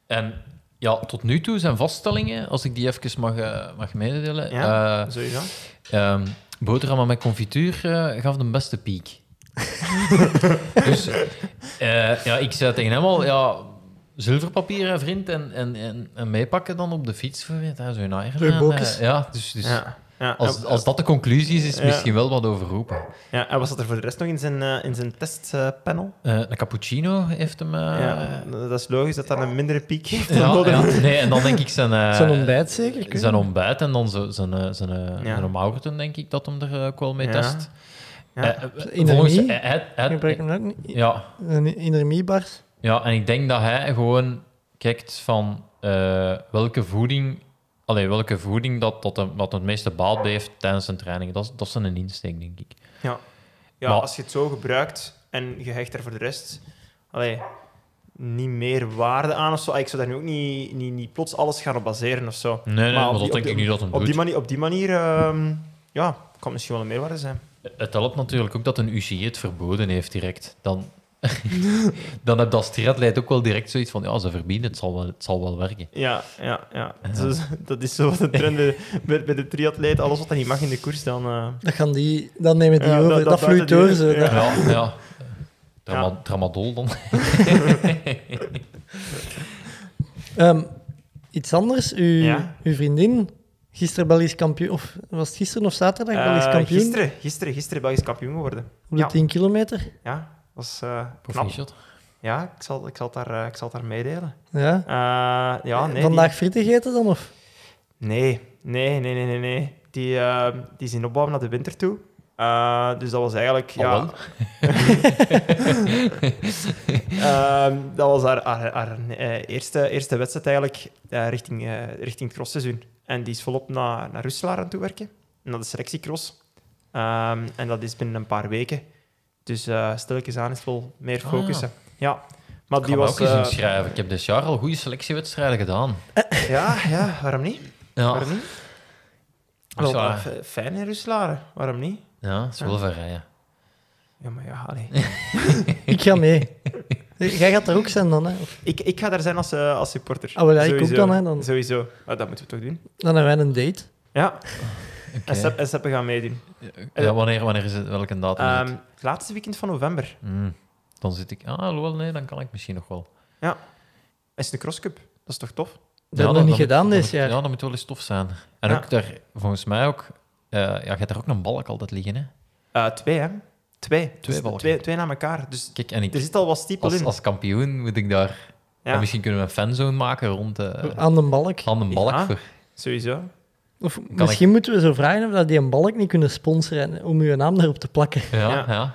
en ja, tot nu toe zijn vaststellingen, als ik die even mag, eh, mag mededelen. Ja, eh, sowieso. Ehm boterhammen met confituur gaf de beste piek. dus eh, ja, ik zei tegen hem al, ja, zilverpapier, hè, vriend, en, en, en, en meepakken dan op de fiets voor je, daar zo een eigen. Ja, dus, dus Ja. Ja. als, en, als dat de conclusie is, is het misschien wel wat overroepen. ja, en was dat er voor de rest nog in zijn, eh, in zijn testpanel? Eh, een cappuccino heeft hem... eh, ja, dat is logisch dat dat een mindere piek heeft dan ja, nee, en dan denk ik zijn... eh, Zo'n ontbijt zeker? Zijn ontbijt en dan zijn, zijn, eh, Ja. zijn Maurten, denk ik, dat hem er ook wel mee Ja. test. Ja. In volgens, hij- hij- hij- niet. ja, Een Inermiebars. Ja, en ik denk dat hij gewoon kijkt van eh, welke voeding, allee, welke voeding dat, dat, dat het meeste baat heeft tijdens zijn training. Dat is, dat is een insteek, denk ik. Ja, Maar- als je het zo gebruikt en je hecht er voor de rest allee, niet meer waarde aan of zo. Ah, Ik zou daar nu ook niet, niet, niet plots alles gaan op baseren of zo. Nee, nee, Maar dat die- denk ik niet dat hem Op doet. die manier, op die manier ja, kan misschien wel een meerwaarde zijn. Het helpt natuurlijk ook dat een UCI het verboden heeft direct. Dan, dan heb je als triatleet ook wel direct zoiets van, ja, ze verbieden, het zal wel, het zal wel werken. Ja, ja, ja. Zo- dat is zo wat de trend bij, de triatleet. Alles wat dat niet mag in de koers, dan... eh, Dat gaan die, dan nemen die Ja, over. dat- Dat, dat vloeit door. Zo. ja. Dat- Ja, ja. Trama- Tramadol dan. Ehm, iets anders. Uw, Ja? uw vriendin, gisteren Belgisch kampioen, of was het gisteren of zaterdag Belgisch eh, kampioen gisteren, gisteren, gisteren Belgisch kampioen geworden. op de ja. 10 kilometer? Ja, was eh knap. Proficiat. Ja, ik zal, ik, zal het daar, eh, ik zal het daar meedelen. Ja. Eh, ja, nee, Vandaag frieten gegeten dan? Of? Die, nee, nee, nee, nee, nee. nee. Die, eh, die is in opbouw naar de winter toe. Eh, dus dat was eigenlijk... Al ja? Ehm, dat was haar, haar, haar, eh, eerste, eerste wedstrijd eigenlijk eh, richting, eh, richting het crossseizoen. En die is volop naar, naar Russelaar aan toe werken, naar de selectiecross. Ehm, en dat is binnen een paar weken. Dus eh stilletjes aan is het wel meer Ah, focussen. ja. Maar Ik die was... ook eens eh, inschrijven. Ik heb dit jaar al goede selectiewedstrijden gedaan. ja, ja, waarom niet? Ja, Waarom niet? Wel, f- fijn in waarom niet? ja het is wel ver rijden. Ja, maar ja, allee. Ik ga mee. Jij gaat er ook zijn dan, hè? Of- ik, ik ga daar zijn als, eh, als supporter. Ah, wel, ja, ik ook Sowieso. dan, hè, dan. Sowieso. Dat moeten we toch doen? Dan hebben wij een date. Ja, Oké. en Sepp, en Seppe gaan meedoen. Ja, wanneer, wanneer is het? Welke datum? is het? Ehm, het laatste weekend van november. Hmm, dan zit ik... Ah, wel, nee, dan kan ik misschien nog wel. Is de crosscup. Dat is toch tof? Dat hebben we nog niet moet- gedaan dit jaar. Ja, dat moet wel eens tof zijn. En Ja. ook daar, volgens mij ook... eh, ja, je hebt daar ook een balk altijd liggen, hè? Eh, twee, hè? Twee. Dus balken. twee. Twee na elkaar. Dus Kijk, en ik, er zit al wat stiepel als, in. als kampioen moet ik daar... Ja, en misschien kunnen we een fanzone maken rond de, Aan de balk. aan de balk. Ja. Voor, sowieso. Of misschien moeten we zo vragen of dat die een balk niet kunnen sponsoren en om uw naam daarop te plakken. ja, Ja. ja.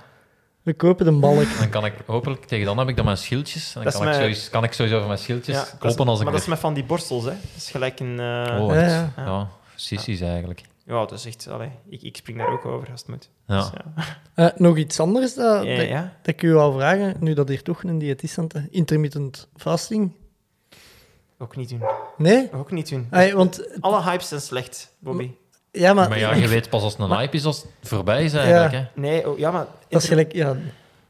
We kopen de balk. Dan kan ik hopelijk... Tegen dan heb ik dan mijn schildjes. En dan Dat is kan, ik sowieso, kan ik sowieso over mijn schildjes Ja, kloppen als ik maar dat is met van die borstels, hè? Dat is gelijk een. eh, Oh, Ja, echt? ja. Ja, sissies eigenlijk. Ja, dat is echt. Allee, ik, ik spring daar ook over als het moet. Ja. Dus, ja. Eh, nog iets anders dat, Ja, dat, ja. dat ik u wou vragen, nu dat hier toch een diëtist aan te... Intermittent fasting? Ook niet doen. Nee? Ook niet doen. Ay, want, Alle hypes zijn slecht, Bobby. ja, maar... Maar ja, je weet pas als het een Maar- hype is als het voorbij is eigenlijk. Hè? Nee, oh, ja, maar. Dat is gelijk... Ja,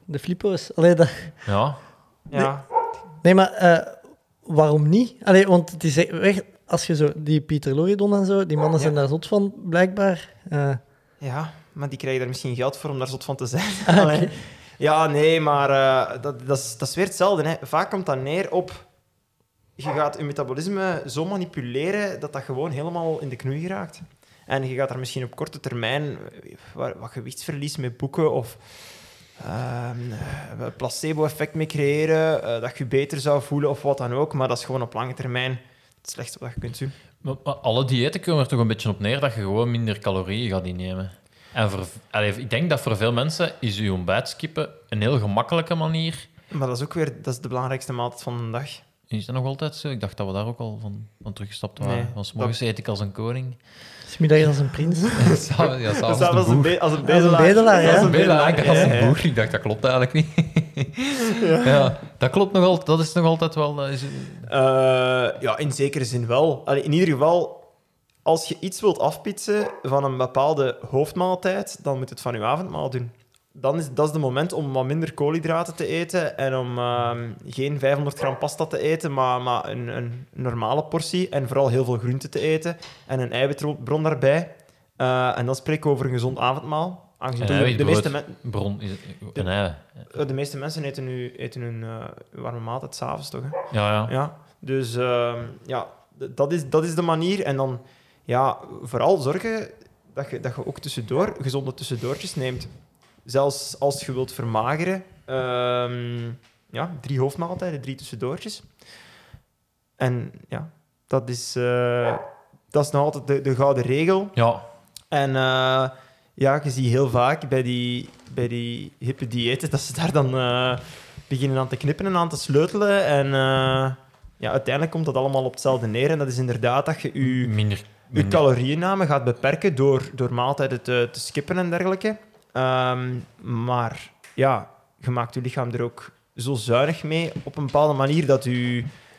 de flippo's. Allee, dat... Ja. Ja, Nee, maar eh, waarom niet? Allee, want het is echt weg... Als je zo... Die Pieter Loridon en zo, die mannen zijn Ja. daar zot van, blijkbaar. Eh, ja, maar die krijgen daar misschien geld voor om daar zot van te zijn. Ah. Ja, nee, maar eh, dat, dat, is, dat is weer hetzelfde. Hè. Vaak komt dat neer op... Je gaat je metabolisme zo manipuleren dat dat gewoon helemaal in de knoei geraakt. En je gaat daar misschien op korte termijn eh, wat, gewichtsverlies mee boeken of ehm, eh, een placebo-effect mee creëren, eh, dat je je beter zou voelen of wat dan ook. Maar dat is gewoon op lange termijn het slechtste wat je kunt doen. Maar, maar alle diëten komen er toch een beetje op neer dat je gewoon minder calorieën gaat innemen. En voor, ik denk dat voor veel mensen is je ontbijt skippen een heel gemakkelijke manier. Maar dat is ook weer dat is de belangrijkste maaltijd van de dag. Is dat nog altijd zo? Ik dacht dat we daar ook al van, van teruggestapt waren. Nee, Want 's morgens eet ik als een koning. Smiddag als een prins. S'avonds- ja, boer. be- als een Als een bedelaar, ja. Als een Bedelaar, bedelaar, als ja, een ja. boer. Ik dacht, dat klopt eigenlijk niet. ja. dat klopt nog altijd. Dat is nog altijd wel... dat is- Eh, ja, in zekere zin wel. Allee, in ieder geval, als je iets wilt afpitsen van een bepaalde hoofdmaaltijd, dan moet het van je avondmaal doen. Dan is dat is de moment om wat minder koolhydraten te eten en om ehm, geen 500 gram pasta te eten, maar, maar een, een normale portie en vooral heel veel groente te eten en een eiwitbron daarbij. Eh, en dan spreek ik over een gezond avondmaal. Aangezien de, de, meeste men- Bron is eh, de meeste mensen eten, nu, eten hun eh, warme maaltijd s'avonds, toch? Hè? Ja, ja. Ja, dus ehm, ja, dat is, dat is de manier. En dan ja, vooral zorgen dat je, dat je ook tussendoor gezonde tussendoortjes neemt. Zelfs als je wilt vermageren, ehm, ja, drie hoofdmaaltijden, drie tussendoortjes. En ja, dat is, eh, dat is nog altijd de, de gouden regel. Ja, En eh, ja, je ziet heel vaak bij die, bij die hippe diëten dat ze daar dan eh, beginnen aan te knippen en aan te sleutelen. En ja, uiteindelijk komt dat allemaal op hetzelfde neer. En dat is inderdaad dat je je, minder... je gaat beperken door, door maaltijden te, te skippen en dergelijke. Ehm, maar ja, je maakt je lichaam er ook zo zuinig mee op een bepaalde manier dat je,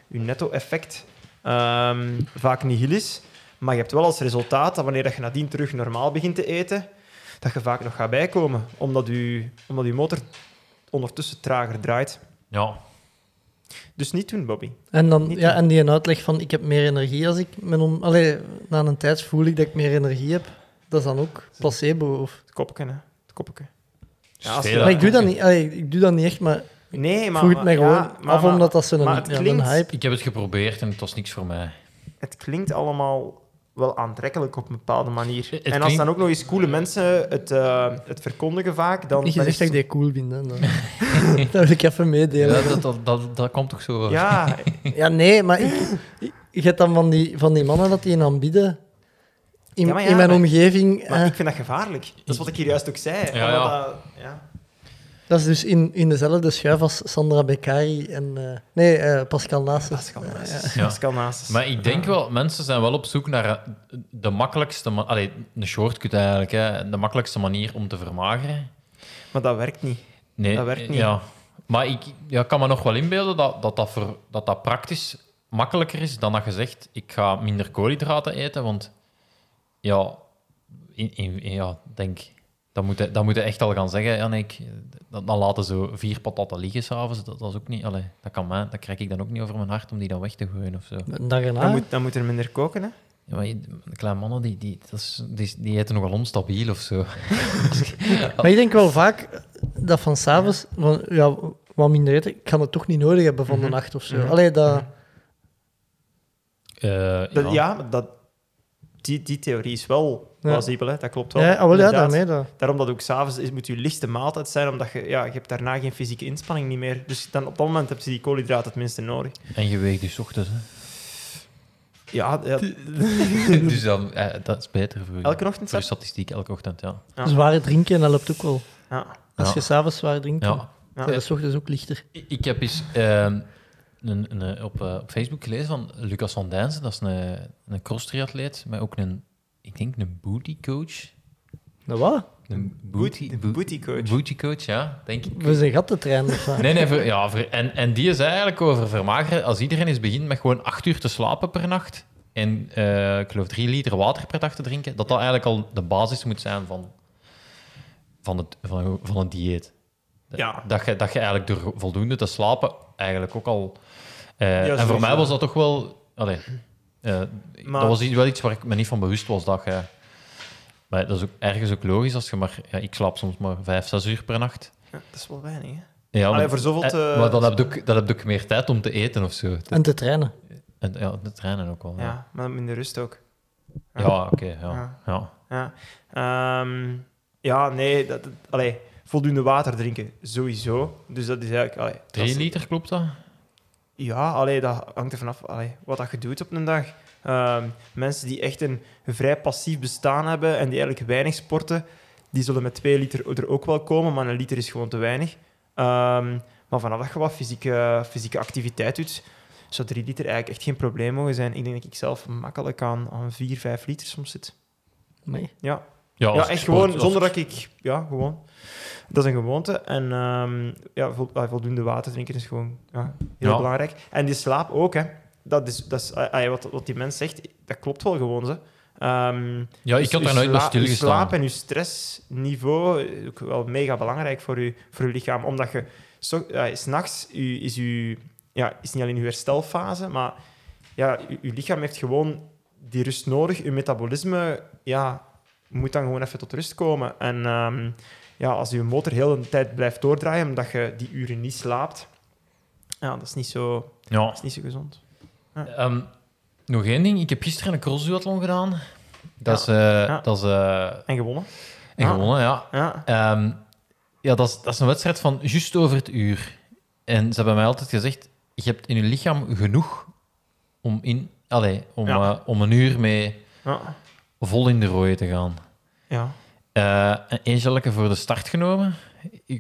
je netto-effect ehm, vaak nihil is. Maar je hebt wel als resultaat dat wanneer dat je nadien terug normaal begint te eten, dat je vaak nog gaat bijkomen. Omdat je, omdat je motor ondertussen trager draait. Ja, Dus niet doen, Bobby. En, dan, Niet ja, doen. en die een uitleg van ik heb meer energie als ik mijn om... Allee, na een tijd voel ik dat ik meer energie heb. Dat is dan ook placebo. Of... Het kopje, kopje. Ja, als Veel, je- Ja. Maar ik doe dat niet, allee, ik doe dat niet echt, maar Nee, ik maar... vroeg het mij gewoon ja, maar- af maar- omdat dat zo'n maar het ja, een klinkt- hype... ik heb het geprobeerd en het was niks voor mij. het klinkt allemaal wel aantrekkelijk op een bepaalde manier. Het en als klinkt- dan ook nog eens coole mensen het, eh, het verkondigen vaak, dan... Dan gezegd dat ik die cool vind. Hè. Dat, dat wil ik even meedelen. Ja, dat, dat, dat, dat komt toch zo. Ja, Ja, nee, maar ik, ik- je hebt dan van die, van die mannen dat die een aanbieden. In, Ja, maar ja, in mijn maar- omgeving. maar eh, ik vind dat gevaarlijk. Dat is wat ik hier juist ook zei. Ja, Omdat ja. dat- ja. dat is dus in, in dezelfde schuif als Sandra Beccari en... eh, nee, eh, Pascal Naasten. Pascal naast. Ja. Pascal naast. Maar ik denk wel, mensen zijn wel op zoek naar de makkelijkste... ma- Allee, een shortcut eigenlijk, hè. De makkelijkste manier om te vermageren. Maar dat werkt niet. Nee, Dat werkt niet. Ja. Maar ik ja, kan me nog wel inbeelden dat dat, dat, voor, dat dat praktisch makkelijker is dan dat je zegt, ik ga minder koolhydraten eten, want ja, in, in, in- ja denk, dan moet, je, dan moet je echt al gaan zeggen, ja, ik, dan, dan laten zo vier patatten liggen s'avonds, dat, dat is ook niet, allee, dat kan mij, dat krijg ik dan ook niet over mijn hart om die dan weg te gooien of zo. Dan, moet, dan moet er minder koken, hè. Ja, maar je- de kleine mannen, die, die, dat is, die, die eten nogal onstabiel of zo. Maar ik denk wel vaak dat van s'avonds, van ja, wat minder eten, ik kan het toch niet nodig hebben van de Mhm. nacht of zo. Mhm. Allee, dat, Eh, Dat- ja, dat, die, die theorie is wel Ja. plausibel, hè. Dat klopt wel. ja, ah, wel, ja, daarmee. Dat. Daarom dat ook s'avonds is, moet je lichtste maaltijd zijn, omdat je, ja, je hebt daarna geen fysieke inspanning niet meer. Dus dan op dat moment heb je die koolhydraten het minste nodig. En je weegt dus ochtends, hè. Ja, ja, dus dan, eh, dat is beter voor, je- elke ochtend voor statistiek, elke ochtend, ja. Ja. Zware drinken, dat helpt ook wel. Ja. Als Ja. je s'avonds zwaar drinkt, Ja. dan Ja. zijn de 's ochtends ook lichter. Ik ik heb eens ehm, een, een, op, eh, op Facebook gelezen van Lucas van Dijnsen. Dat is een, een cross-triatleet, maar ook een, ik denk een booty coach. Nou wat? Een Booty, booty coach. booty coach, ja, denk ik. We zijn gat te trainen. of wat? Nee, nee, voor- ja, voor- en, en die is eigenlijk over vermageren. Als iedereen eens begint met gewoon acht uur te slapen per nacht en eh, ik geloof drie liter water per dag te drinken, dat dat eigenlijk al de basis moet zijn van, van, het, van, van een dieet. Ja. Dat je, dat je eigenlijk door voldoende te slapen eigenlijk ook al... eh, Ja, en voor mij was dat toch wel... Allee, eh, Maar- Dat was iets- wel iets waar ik me niet van bewust was. Dat je, maar dat is ook ergens ook logisch als je maar... Ja, ik slaap soms maar vijf, zes uur per nacht. Ja, dat is wel weinig, hè. Ja, Allee, maar- voor zoveel eh, te- Maar dan heb, dan heb meer tijd om te eten of zo. En te trainen. En, ja, de trainen ook wel. Ja, Ja, maar minder rust ook. ja. oké. ja. Ja. Ja. Ja, Ehm, ja nee, dat, dat- allee, voldoende water drinken, sowieso. Dus dat is eigenlijk... Allee, Drie liter, klopt dat? Ja, allee, dat hangt er vanaf allee, wat dat je doet op een dag. Ehm, mensen die echt een vrij passief bestaan hebben en die eigenlijk weinig sporten, die zullen met twee liter er ook wel komen, maar een liter is gewoon te weinig. Ehm, maar vanaf dat je wat fysieke, fysieke activiteit doet, zou drie liter eigenlijk echt geen probleem mogen zijn. Ik denk dat ik zelf makkelijk aan, aan vier, vijf liter soms zit. Nee. Ja, Ja, echt gewoon, als zonder dat ik... Ja, gewoon. Dat is een gewoonte. En ehm, ja, vol- voldoende water drinken is gewoon ja, heel Ja. belangrijk. En die slaap ook, hè. Dat is, dat is, wat, wat die mens zegt, dat klopt wel gewoon. Ze. Ehm, Ja, ik dus had uw daar nooit bij stilgestaan. slaap en je stressniveau is ook wel mega belangrijk voor je, voor je lichaam. Omdat je... So, ja, s'nachts u- is je... Ja, is niet alleen je herstelfase, maar ja, je, je lichaam heeft gewoon die rust nodig. Je metabolisme ja, moet dan gewoon even tot rust komen. En ehm, ja, als je motor heel de tijd blijft doordraaien, omdat je die uren niet slaapt, ja, dat is niet zo, Ja. dat is niet zo gezond. Ehm, nog één ding. Ik heb gisteren een crossduathlon gedaan. Dat Ja. is... eh, Ja. dat is eh, En gewonnen. en Ah. gewonnen, ja. Ja. Ehm, ja, dat is, dat is een wedstrijd van juist over het uur. En ze hebben mij altijd gezegd, je hebt in je lichaam genoeg om, in, allez, om, Ja. eh, om een uur mee Ja. Vol in de rode te gaan. ja. Eh en één gelletje voor de start genomen.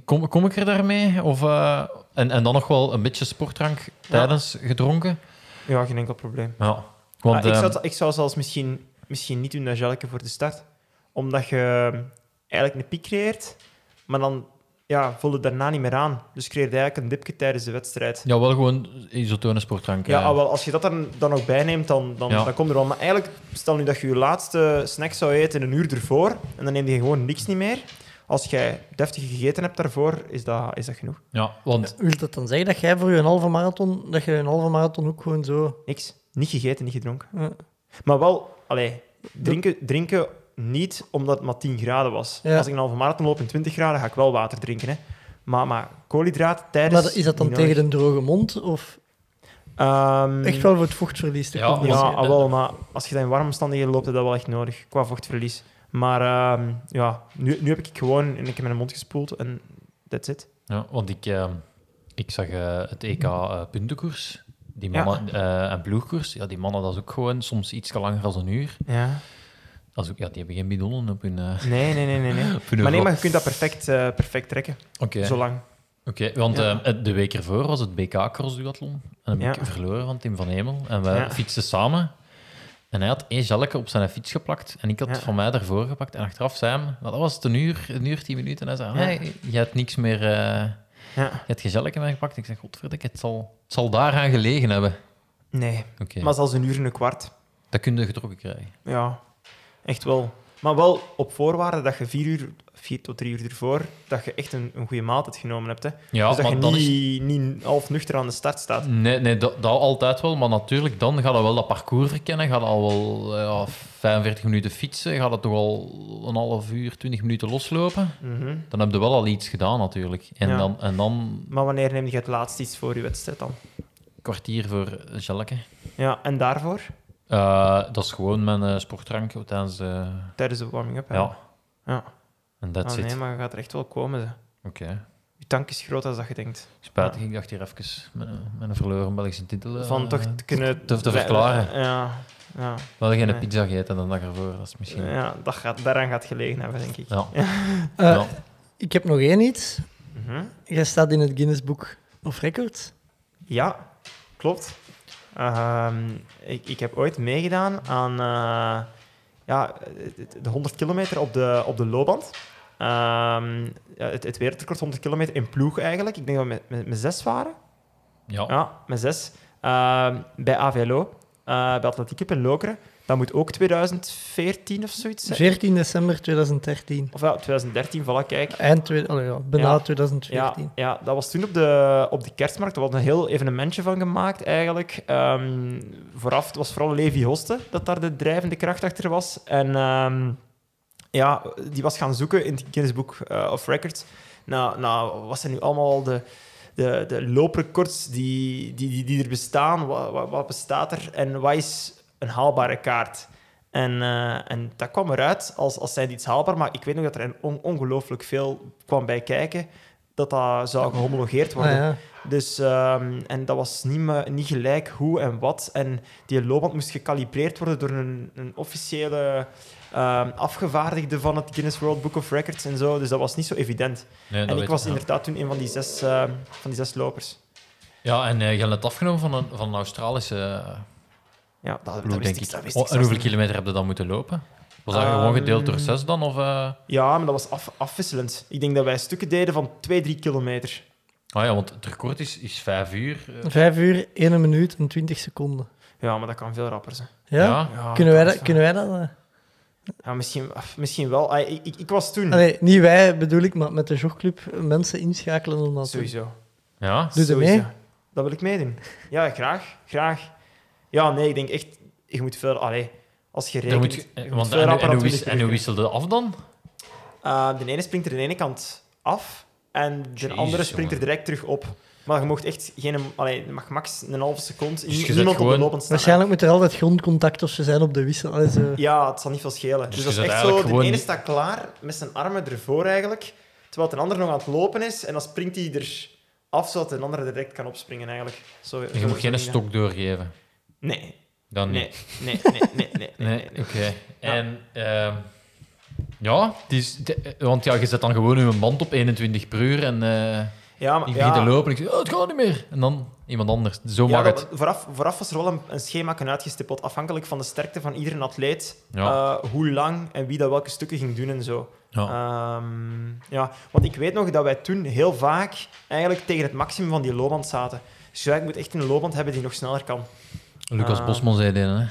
Kom, kom ik er daarmee? Of, eh, en, en dan nog wel een beetje sportdrank tijdens gedronken. Ja, geen enkel probleem. Ja. Want, Ah, ik, ehm, zou, ik zou zelfs misschien, misschien niet doen dat gelke voor de start. Omdat je eigenlijk een piek creëert, maar dan ja, voel je daarna niet meer aan. Dus je creëert eigenlijk een dipje tijdens de wedstrijd. ja, wel gewoon isotone sportdrank. Ja, eh. ah, wel, als je dat dan, dan nog bijneemt, dan, dan, Ja. dan komt er wel. Maar eigenlijk, stel nu dat je je laatste snack zou eten een uur ervoor, en dan neem je gewoon niks niet meer, als jij deftig gegeten hebt daarvoor, is dat, is dat genoeg. Ja, want Wil dat dan zeggen dat jij voor je halve marathon, dat je een halve marathon ook gewoon zo... Niks. Niet gegeten, niet gedronken. Ja. Maar wel, allee, drinken, drinken niet omdat het maar 10 graden was. Ja. Als ik een halve marathon loop in 20 graden, ga ik wel water drinken. Hè. Maar, maar koolhydraten tijdens... Maar is dat dan tegen nodig. de droge mond of Ehm, echt wel voor het vochtverlies te Ja? Ja, ah, wel, maar als je dat in warme omstandigheden loopt, is dat wel echt nodig, qua vochtverlies. Maar ehm, ja, nu, nu heb ik gewoon en ik heb mijn mond gespoeld en that's it. Ja, want ik, eh, ik zag eh, het EK eh, puntenkoers. Die Ja. mannen eh, en ploegkoers. Ja, die mannen, dat is ook gewoon soms iets langer dan een uur. Ja. Dat is ook, ja, die hebben geen bidonnen op hun... eh, Nee, nee, nee, nee. Maar nee, maar je kunt dat perfect, eh, perfect trekken, Oké, zolang. Oké, want Ja. eh, de week ervoor was het BK Crossduathlon. En dan heb ik verloren van Tim van Hemel. En wij Ja. fietsten samen. En hij had één gelke op zijn fiets geplakt. En ik had Ja. van mij daarvoor gepakt. En achteraf zei hij, dat was het een uur, een uur, tien minuten. En hij zei, hey, je hebt niks meer... Ja. je hebt geen gelke meer gepakt. Ik zeg, godverdikke, het zal, het zal daaraan gelegen hebben. Nee, Oké, maar zelfs een uur en een kwart. dat kun je getrokken krijgen. Ja, echt wel. Maar wel op voorwaarde dat je vier uur, vier tot drie uur ervoor, dat je echt een, een goede maaltijd genomen hebt. Hè. Ja, dus dat maar je is... niet, niet half nuchter aan de start staat. Nee, nee dat, dat altijd wel. Maar natuurlijk, dan gaat je wel dat parcours verkennen. Gaat al wel ja, 45 minuten fietsen. Gaat het toch al een half uur, 20 minuten loslopen. Mhm. Dan heb je wel al iets gedaan, natuurlijk. En, Ja. dan, en dan Maar wanneer neem je het laatst iets voor je wedstrijd dan? kwartier voor Jelke. Ja, en daarvoor? Eh, dat is gewoon mijn eh, sportdrank tijdens de... Tijdens de warming-up. hè? Ja, ja. en that's Ah, it. nee, maar je gaat er echt wel komen. Ze. Oké. Je tank is groot als dat je denkt. Spijtig, ik dacht hier even met, een- met een verloren Belgische titel... eh, Van toch te kunnen... te- te verklaren. Ja, ja, Wel geen Nee. pizza gegeten de dag ervoor. Dat is misschien... Ja. dat gaat, daaraan gaat gelegen hebben, denk ik. Ja. Eh, Ja. Ik heb nog één iets. Mhm. Jij staat in het Guinness Book of Records. Ja, klopt. Ehm, ik, ik heb ooit meegedaan aan eh, ja, de 100 kilometer op de, op de loopband. Ehm, het, het wereldrecord 100 kilometer in ploeg eigenlijk. Ik denk dat we met, met, met zes waren. Ja. Ja, met zes. Ehm, bij AVLO, eh, bij Atletiek in Lokeren. Dat moet ook 2014 of zoiets zijn. 14 december 2013. Of ja, 2013, voilà, kijk. Eind, twee, ja, bijna Ja. 2014. Ja, ja, dat was toen op de, op de kerstmarkt. Daar was een heel evenementje van gemaakt, eigenlijk. Ehm, vooraf, het was vooral Levi Hoste dat daar de drijvende kracht achter was. En ehm, ja, die was gaan zoeken in het Guinness Book eh, of Records. Nou, nou, wat zijn nu allemaal de, de, de looprecords die, die, die, die er bestaan? Wat, wat, wat bestaat er? En wat is een haalbare kaart? En, eh, en dat kwam eruit als, als zijnde iets haalbaar, maar ik weet nog dat er on- ongelooflijk veel kwam bij kijken dat dat zou gehomologeerd Ah, worden. ja. Dus, ehm, en dat was niet, me- niet gelijk hoe en wat. En die loopband moest gecalibreerd worden door een, een officiële ehm, afgevaardigde van het Guinness World Book of Records en zo. Dus dat was niet zo evident. Nee, en ik was inderdaad toen een van die zes, ehm, van die zes lopers. Ja, en eh, je hebt het afgenomen van een, van een Australische eh, Ja, dat, dat ploeg, wist denk ik, ik. dat wist Oh, en hoeveel kilometer heb je dan moeten lopen? Was dat Ehm, gewoon gedeeld door zes dan? Of, eh? Ja, maar dat was af, afwisselend. Ik denk dat wij stukken deden van 2, 3 kilometer. Ah ja, want het record is, is vijf uur. eh. 5 uur, 1 minuut en 20 seconden. Ja, maar dat kan veel rapper zijn. Ja? Ja. Ja, Kunnen, wij dat, kunnen wij dat? eh? Ja, misschien, misschien wel. Ah, ik, ik, ik was toen... Allee, niet wij bedoel ik, maar met de jogclub mensen inschakelen om dat doen. Sowieso. Ja? Doe je Sowieso. mee? Dat wil ik meedoen. Ja, graag. Graag. Ja, nee, ik denk echt... Je moet veel... Allee, als je Dan rekent... moet je, je eh, moet want, veel en, en, dan hoe 20 wis- en hoe minuten. wisselde af dan? Uh, de ene springt er de ene kant af en de Jezus, andere springt er direct terug op. Maar je mocht echt geen... Allee, je mag max een halve seconde... Dus je niemand op de lopend staan. Waarschijnlijk moet er altijd grondcontact of ze zijn op de wissel. Allee, zo. Ja, het zal niet veel schelen. Dus, je dat is echt zo... De ene staat klaar met zijn armen ervoor eigenlijk, terwijl de ander nog aan het lopen is. En dan springt hij er af, zodat de andere direct kan opspringen eigenlijk. Zo, je moet geen stok doorgeven. Nee, Dan nee, niet. nee, nee, nee, nee. nee, oké. Ja. En ehm, ja, het is, de- want ja, je zet dan gewoon je band op 21 per uur en eh Ja, maar... ik ja, begin te lopen en ik zeg, oh, het gaat niet meer. En dan iemand anders. Zo Ja, mag het. Vooraf, vooraf was er wel een, een schema uitgestippeld, afhankelijk van de sterkte van iedere atleet. Ja. eh, hoe lang en wie dat welke stukken ging doen en zo. Ja. Ehm, ja, want ik weet nog dat wij toen heel vaak eigenlijk tegen het maximum van die loopband zaten. Dus ja, ik moet echt een loopband hebben die nog sneller kan. Lucas ah. Bosman zei dit, hè.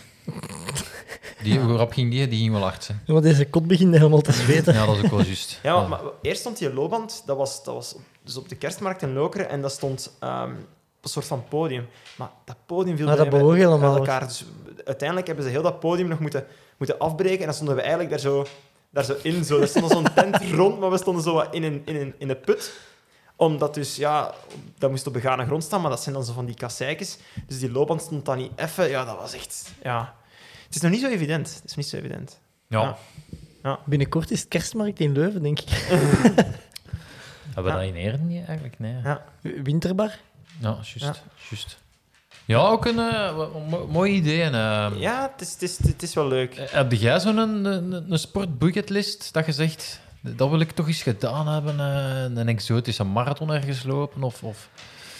Die, hoe rap ging die? Die ging wel hard. hè. Ja, maar deze kot begint helemaal te zweten. Ja, dat is ook wel juist. Ja, maar, maar eerst stond die loopband, dat was, dat was op- dus op de kerstmarkt in Lokeren, en dat stond ehm, op een soort van podium. Maar dat podium viel Maar dat bij- bewoog bij helemaal elkaar. Dus uiteindelijk hebben ze heel dat podium nog moeten, moeten afbreken, en dan stonden we eigenlijk daar zo, daar zo in. Zo. Er stond zo'n tent rond, maar we stonden zo wat in een, in een, in een put omdat dus, ja, dat moest op begane grond staan, maar dat zijn dan zo van die kasseikjes. Dus die loopband stond dan niet effen. Ja, dat was echt... Ja. Het is nog niet zo evident. Het is niet zo evident. Ja. Ja. Binnenkort is het kerstmarkt in Leuven, denk ik. Hebben we dat in Eren niet eigenlijk? Nee. Ja. Winterbar. Ja, juist. juist. Ja, ook een eh, mo- mo- mooi idee. En, eh, Ja, het is, het is, het is wel leuk. eh, Heb jij zo'n een, een, een sportbucketlist dat je zegt, dat wil ik toch eens gedaan hebben? eh, een exotische marathon ergens lopen? Of, of...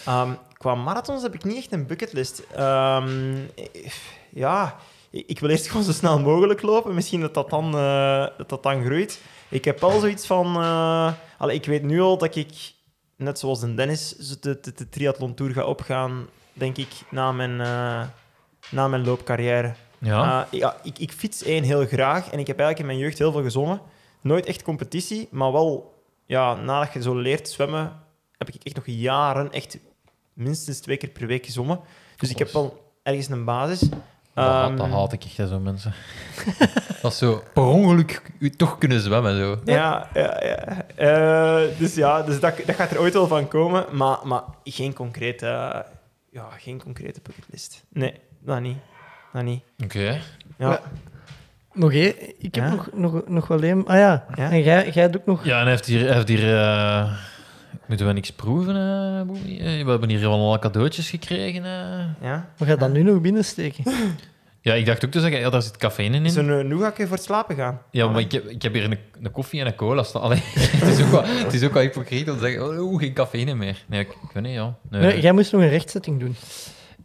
Ehm, qua marathons heb ik niet echt een bucketlist. Ehm, eh, ja, ik, wil eerst gewoon zo snel mogelijk lopen. Misschien dat dat dan, eh, dat dat dan groeit. Ik heb wel zoiets van... allee, ik weet nu al dat ik, net zoals een Dennis, de, de, de triathlon tour ga opgaan, denk ik, na mijn, na mijn loopcarrière. Ja, ja, ik, ik fiets één heel graag en ik heb eigenlijk in mijn jeugd heel veel gezongen. Nooit echt competitie, maar wel, ja, nadat je zo leert zwemmen, heb ik echt nog jaren echt minstens twee keer per week gezongen. Dus ik heb wel ergens een basis. dat, haat- Ehm, dat haat ik echt, hè, zo mensen. dat is zo per ongeluk u toch kunnen zwemmen. Zo. Ja, ja, ja. Eh, dus ja, dus dat, dat gaat er ooit wel van komen, maar, maar geen concrete, ja, geen concrete bucketlist. Nee, dat niet. Dat niet. Oké. Ja. Nog één. Ik heb Ja? nog, nog, nog wel één. Ah ja, Ja? en jij, jij doet nog... Ja, en hij heeft hier... Hij heeft hier eh, Moeten we niks proeven, eh? Eh, We hebben hier wel al cadeautjes gekregen. eh. ja. We gaan dat nu nog binnensteken. Ja, ik dacht ook te zeggen, ja, daar zit cafeïne in. Zo'n uh, nougatje voor het slapen gaan. Ja, maar ik heb, ik heb hier een, een koffie en een cola staan. Allee, het, is ook wel, het is ook wel hypocriet om te zeggen, oh, oeh, geen cafeïne meer. Nee, ik, ik weet niet, ja. Nee. Nee, jij moest nog een rechtzetting doen.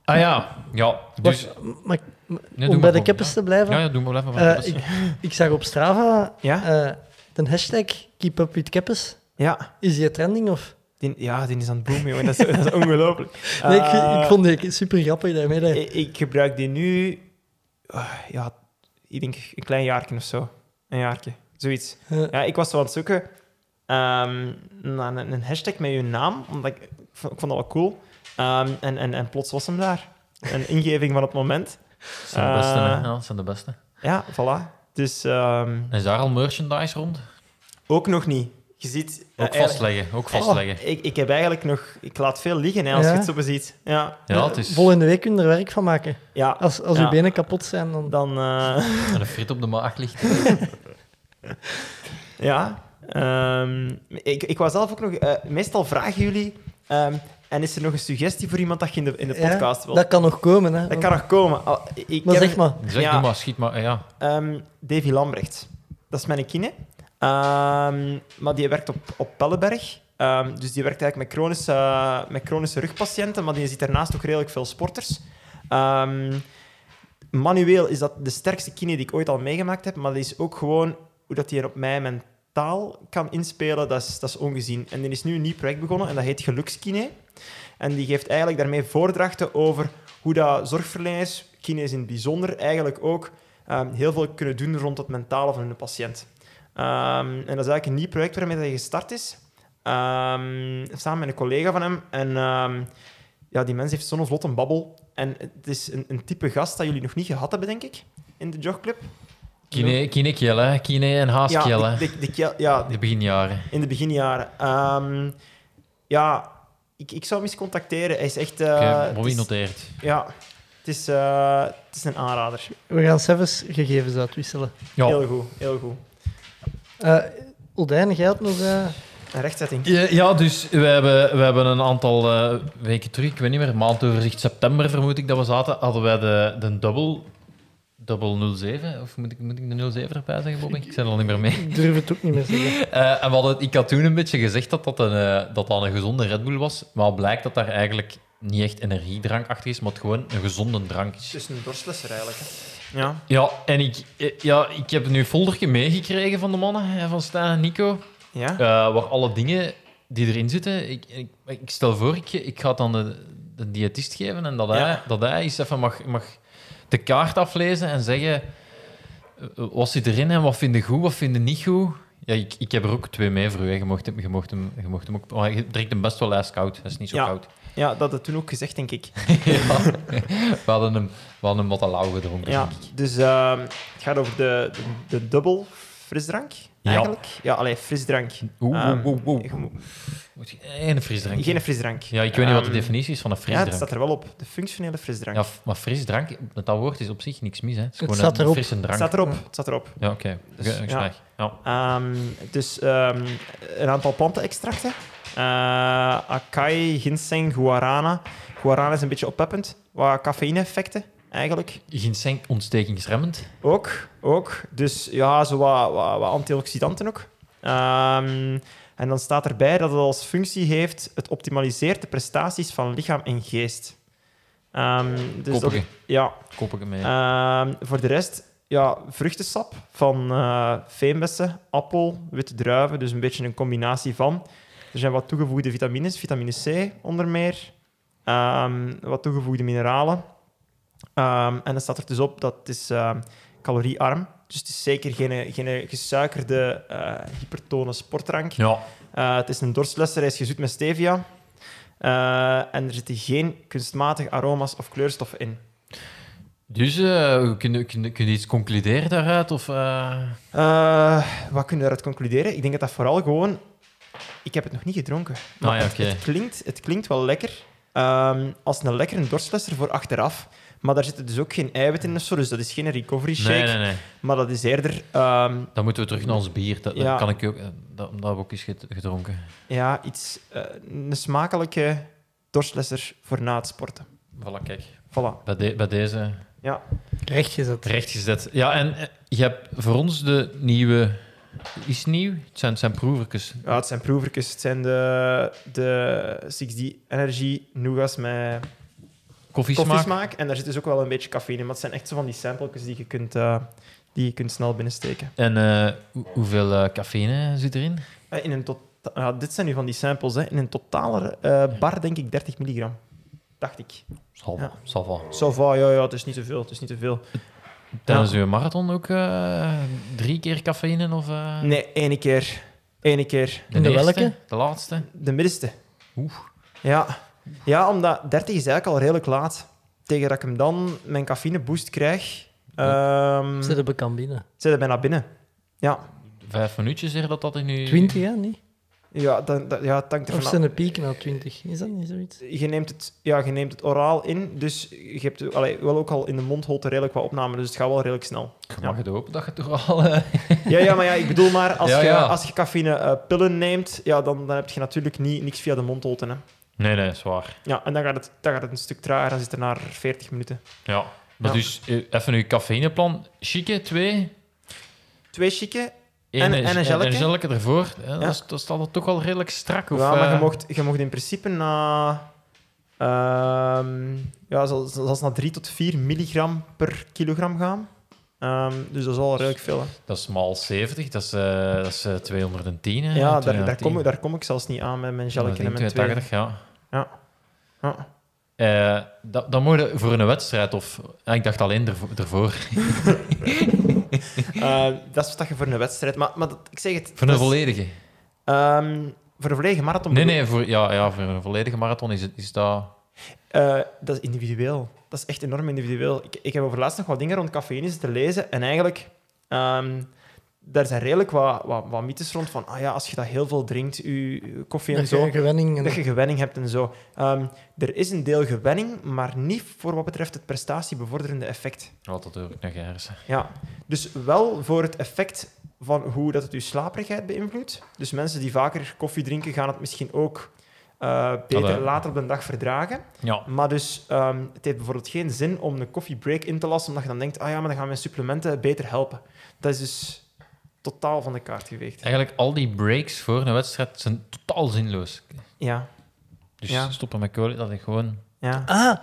Ah ja, ja. Dus, Wacht, maar, nee, om doe bij maar de keppers te blijven. Ja, ja, doe maar even. eh, ik, ik zag op Strava Ja? eh, de hashtag Keep Up With Keppes. Ja. Is die trending of... Die, ja, die is aan het boomen, jongen. Dat is, dat is ongelooflijk. Nee, ik, Eh, ik vond die super grappig daarmee. ik, ik gebruik die nu... ah, ja, ik denk een klein jaartje of zo. Een jaartje. Zoiets. Ja, ik was zo aan het zoeken ehm, naar een, een hashtag met je naam, omdat ik, ik vond ik vond dat wel cool. Ehm, en, en, en plots was hem daar. Een ingeving van het moment. Dat zijn de beste, hè. eh, Ja, dat zijn de beste. Ja, voilà. Dus ehm, Is daar al merchandise rond? ook nog niet. Je ziet... eh, Ook vastleggen, ook vastleggen. Oh, ik, ik heb eigenlijk nog... Ik laat veel liggen, hè, als Ja? je het zo beziet. Ja. Ja, het is... Volgende week kun je er werk van maken. Ja, Als, als Ja. je benen kapot zijn, dan... dan... eh, En een friet op de maag ligt. Ja. ehm, ik, ik wou zelf ook nog... meestal vragen jullie... ehm, en is er nog een suggestie voor iemand dat je in de, in de Ja, podcast wil? dat kan nog komen, hè. Dat kan nog komen. Al- ik Maar heb- zeg maar. Zeg, Ja. maar, schiet maar. Ja. ehm, Davy Lambrecht. Dat is mijn kine. Ehm, maar die werkt op, op Pellenberg. Ehm, dus die werkt eigenlijk met chronische, met chronische rugpatiënten, maar die ziet daarnaast ook redelijk veel sporters. Ehm, manueel is dat de sterkste kine die ik ooit al meegemaakt heb, maar dat is ook gewoon hoe dat hij op mij mentaal kan inspelen, dat is, dat is ongezien. En die is nu een nieuw project begonnen en dat heet Gelukskine. En die geeft eigenlijk daarmee voordrachten over hoe dat zorgverleners, kines in het bijzonder, eigenlijk ook ehm, heel veel kunnen doen rond het mentale van hun patiënt. Ehm, en dat is eigenlijk een nieuw project waarmee hij gestart is. Ehm, samen met een collega van hem. En ja, die mens heeft zo'n vlot een babbel. En het is een, een type gast dat jullie nog niet gehad hebben, denk ik, in de jogclub. Kine, kine Kiel, hè. Kine en Haas Kiel, ja, hè. de, de, de Kiel- ja, De beginjaren. in de beginjaren. Ja, ik, ik zou hem eens contacteren. Hij is echt... eh, noteert. Ja, het is, eh, het is een aanrader. We gaan zelfs gegevens uitwisselen. Ja. Heel goed, heel goed. Eh Oldijn, jij had nog... eh, Een rechtzetting. Ja, ja, dus we hebben, we hebben een aantal eh, weken terug, ik weet niet meer, maandoverzicht september vermoed ik dat we zaten, hadden wij de, de double, double 07, of moet ik, moet ik de 07 erbij zeggen, Bobby? Ik zijn er al niet meer mee. ik durf het ook niet meer zeggen. Eh, en we hadden, ik had toen een beetje gezegd dat dat een, eh, dat dat een gezonde Red Bull was, maar het blijkt dat daar eigenlijk niet echt energiedrank achter is, maar het gewoon een gezonde drank is. Het is een dorstlesser eigenlijk. Hè. Ja. Ja, en ik, eh, ja, ik heb nu een foldertje meegekregen van de mannen, van Stijn en Nico. Ja? Eh, waar alle dingen die erin zitten. Ik, ik, ik stel voor, ik, ik ga het aan de, de diëtist geven en dat hij, Ja. dat hij eens even mag, mag de kaart aflezen en zeggen eh, wat zit erin en wat vind je goed, wat vind je niet goed? Ja, ik, ik heb er ook twee mee voor u. hè. Je mocht hem, je mocht hem, je mocht hem ook... Maar je drinkt hem best wel ijs koud. Dat is niet zo Ja. koud. Ja, dat had het toen ook gezegd, denk ik. ja. We hadden hem, we hadden hem wat lauw gedronken, Ja, dus ehm, het gaat over de, de, de dubbel frisdrank. Eigenlijk. Ja, alleen frisdrank. Oeh, Ehm, oeh, oeh, oeh. je moet- Moet je- eh, Een frisdrank. Geen frisdrank. Ja, ik weet niet wat de Ehm, definitie is van een Ja, frisdrank. het staat er wel op. De functionele frisdrank. Ja, maar frisdrank, met dat woord is op zich niks mis. Hè. Het is gewoon staat een erop. frisse het drank. staat erop. Het staat erop. Ja, oké. Dus, ja. Ja. Ehm, dus ehm, een aantal plantenextracten. Eh acai, ginseng, guarana. Guarana is een beetje oppeppend. Wat cafeïne-effecten, eigenlijk. Ginseng ontstekingsremmend. Ook, ook. Dus ja, zo wat, wat, wat antioxidanten ook. Ehm, en dan staat erbij dat het als functie heeft... Het optimaliseert de prestaties van lichaam en geest. Ehm, dus dat, Koppige. ja, Koppige mee. Ehm, voor de rest, ja, vruchtensap van eh veenbessen, appel, witte druiven. Dus een beetje een combinatie van. Er zijn wat toegevoegde vitamines, vitamine C onder meer. Wat toegevoegde mineralen. Ehm, en dan staat er dus op dat het is ehm, caloriearm. Dus het is zeker geen, geen gesuikerde, eh, hypertone sportdrank. ja. Eh, het is een dorstlesser, hij is gezoet met stevia. Eh, en er zitten geen kunstmatige aroma's of kleurstoffen in. Dus kun, je, kun, je- kun je iets concluderen daaruit? Of, wat kun je daaruit concluderen? Ik denk dat dat vooral gewoon... Ik heb het nog niet gedronken. Maar Ah, ja, het, oké. het, klinkt, het klinkt wel lekker. ehm, als een lekkere dorstlesser voor achteraf. Maar daar zitten dus ook geen eiwitten in of zo. Dus dat is geen recovery shake. Nee, nee, nee. Maar dat is eerder ehm, Dan moeten we terug naar ons bier. Dat, kan ik ook, eh, dat, dat heb ik ook eens gedronken. ja, iets, eh, een smakelijke dorstlesser voor na het sporten. Voilà, kijk. Voilà. Bij, de- bij deze Ja. Rechtgezet. rechtgezet. Ja, en eh, je hebt voor ons de nieuwe... Is nieuw? Het zijn, het zijn proevertjes. ja, het zijn proevertjes. Het zijn de, de 6D Energy Nougats met Koffiesmaak. koffiesmaak. En daar zit dus ook wel een beetje cafeïne in. Maar het zijn echt zo van die sampletjes die je kunt, eh, die je kunt snel binnensteken. En eh, hoe- hoeveel eh, cafeïne zit erin? Eh, In een tot, ja, dit zijn nu van die samples. Hè. In een totale eh, bar denk ik 30 milligram. Dacht ik. Zal, Ja. zal wel. Zo va, ja, ja, het is niet te veel. Het is niet te veel. Tijdens uw marathon ook eh, drie keer cafeïne? Of, eh, Nee, ene keer. Ene keer. De, En de welke? De laatste? De middenste. Oeh. Ja. Ja, omdat 30 is eigenlijk al redelijk laat. Tegen dat ik hem dan mijn cafeïne boost krijg, ehm Zit op een binnen. zit hij bijna binnen. Ja, Vijf minuutjes zeg dat dat in nu... 20, hè? Niet? ja, dan, ja het hangt Of ervan af. zijn een piek na 20? Is dat niet zoiets? Je neemt, het, ja, je neemt het oraal in, dus je hebt allee, wel ook al in de mondholte redelijk wat opname, dus het gaat wel redelijk snel. Je mag het hopen dat je toch al... eh, Ja, ja, maar ja, ik bedoel maar, als, Ja, je, ja. als je cafeïne eh, pillen neemt, ja, dan, dan heb je natuurlijk niet, niks via de mondholte. Hè. Nee, nee, zwaar. Ja, en dan gaat, het, dan gaat het een stuk trager, dan zit het naar 40 minuten. Ja. Maar Ja. dus, eh, even uw cafeïneplan. Chique, twee. Twee chique, En- is- en een gelletje? en gelletje ervoor. Ja, Ja. Dat, is- dat staat er toch wel redelijk strak. Of, ja, maar je eh, mocht, je mocht in principe na... ehm ja, zelfs, zelfs naar 3 tot 4 milligram per kilogram gaan. Ehm, dus dat is al redelijk veel. Hè. Dat is maal 70, dat is, eh, dat is eh, 210. hè, Ja, daar, daar, 210. kom, ik- daar kom ik zelfs niet aan met mijn gelletje en mijn twee. 280, ja. Ja. Ja. Eh, dat, je voor een wedstrijd of... Ah, ik dacht alleen ervo- ervoor. Eh, dat is wat je voor een wedstrijd... Maar, maar dat, ik zeg het... Voor een volledige. ehm, voor een volledige marathon... Nee, nee, voor, ja, ja, voor een volledige marathon is, het, is dat... Eh, dat is individueel. Dat is echt enorm individueel. Ik, ik heb over laatst nog wat dingen rond cafeïne zitten lezen. En eigenlijk, ehm, daar zijn redelijk wat, wat, wat mythes rond van, ah ja, als je dat heel veel drinkt, je, koffie en Dat zo, een gewenning... En... dat je gewenning hebt en zo. Ehm, er is een deel gewenning, maar niet voor wat betreft het prestatiebevorderende effect. Wat dat ook nog ergens. Ja, dus wel voor het effect van hoe dat het je slaperigheid beïnvloedt. Dus mensen die vaker koffie drinken, gaan het misschien ook eh, beter later op de dag verdragen. Ja, Maar dus, ehm, het heeft bijvoorbeeld geen zin om een koffiebreak in te lassen, omdat je dan denkt, ah ja, maar dan gaan mijn supplementen beter helpen. Dat is dus totaal van de kaart geveegd. eigenlijk al die breaks voor een wedstrijd zijn totaal zinloos. Ja, Dus Ja. stoppen met kolen, dat is gewoon... ja. Ah,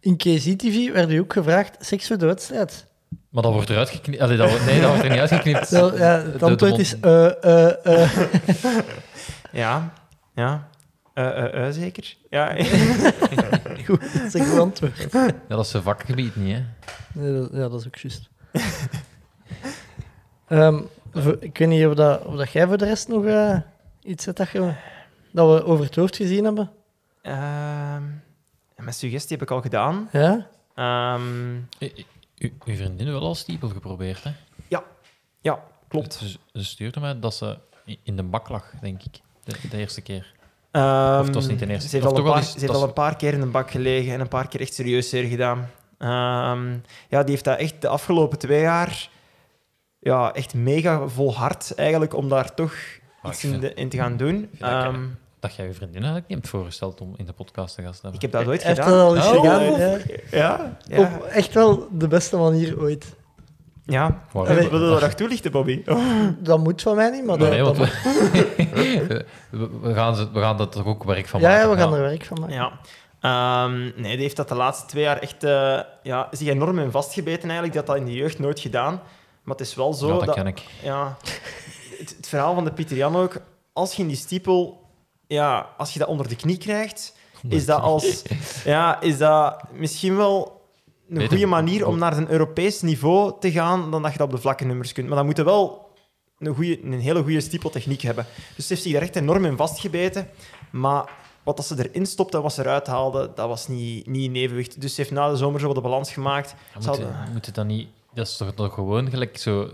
in KZTV werd u ook gevraagd, seks voor de wedstrijd. Maar dat wordt eruit geknipt. Allee, dat wordt, nee, dat wordt er niet uitgeknipt. Zo, ja, het antwoord is... eh eh eh Ja, ja. Eh, eh, eh, zeker. Ja. Goed, dat is een goed antwoord. Ja, dat is zijn vakgebied niet, hè. Nee, dat- ja, dat is ook juist. Ehm, ik weet niet of, dat, of dat jij voor de rest nog eh, iets hebt dat, je, dat we over het hoofd gezien hebben. Ehm, en mijn suggestie heb ik al gedaan. Ja? Ehm, U, u- uw vriendin wel al stiepel geprobeerd, hè? ja, klopt. Ze, ze stuurde mij dat ze in de bak lag, denk ik. De, de eerste keer. Ehm, Of het was niet de eerste. Ze heeft, al een, paar, eens- ze heeft al een paar keer in een bak gelegen en een paar keer echt serieus zeer gedaan. Ehm, ja, die heeft dat echt de afgelopen twee jaar ja, echt mega volhard eigenlijk om daar toch Maar iets in, vind- de- in te gaan doen. vind dat Ehm, Dat jij je vriendin eigenlijk niet hebt voorgesteld om in de podcast te gast te hebben. ik heb dat heeft gedaan. dat al eens Oh. gedaan. Ja. Ja, ja. Op echt wel de beste manier ooit. ja. Wil je dat nog toelichten, Bobby? Dat moet van mij niet, maar dat, Nee, dat we, we, gaan we gaan dat er ook werk van ja, maken. ja, we gaan er werk van maken. Ja. Ehm, nee, die heeft dat de laatste twee jaar echt eh, ja, zich enorm in vastgebeten eigenlijk. Die had dat in de jeugd nooit gedaan. Maar het is wel zo Ja, dat dat... ken ik. Ja, het, het verhaal van de Pieter Jan ook. Als je in die stiepel... Ja, als je dat onder de knie krijgt, is dat, als, ja, is dat misschien wel een goede manier om naar een Europees niveau te gaan dan dat je dat op de vlakke nummers kunt. Maar dan moet je wel een, goeie, een hele goede stiepeltechniek hebben. Dus ze heeft zich daar echt enorm in vastgebeten. Maar wat dat ze erin stopte en wat ze eruit haalde, dat was niet, niet in evenwicht. Dus ze heeft na de zomer zo wat de balans gemaakt. Ja, moet, hadden- je- moet het dan niet... Dat is toch, toch gewoon gelijk zo...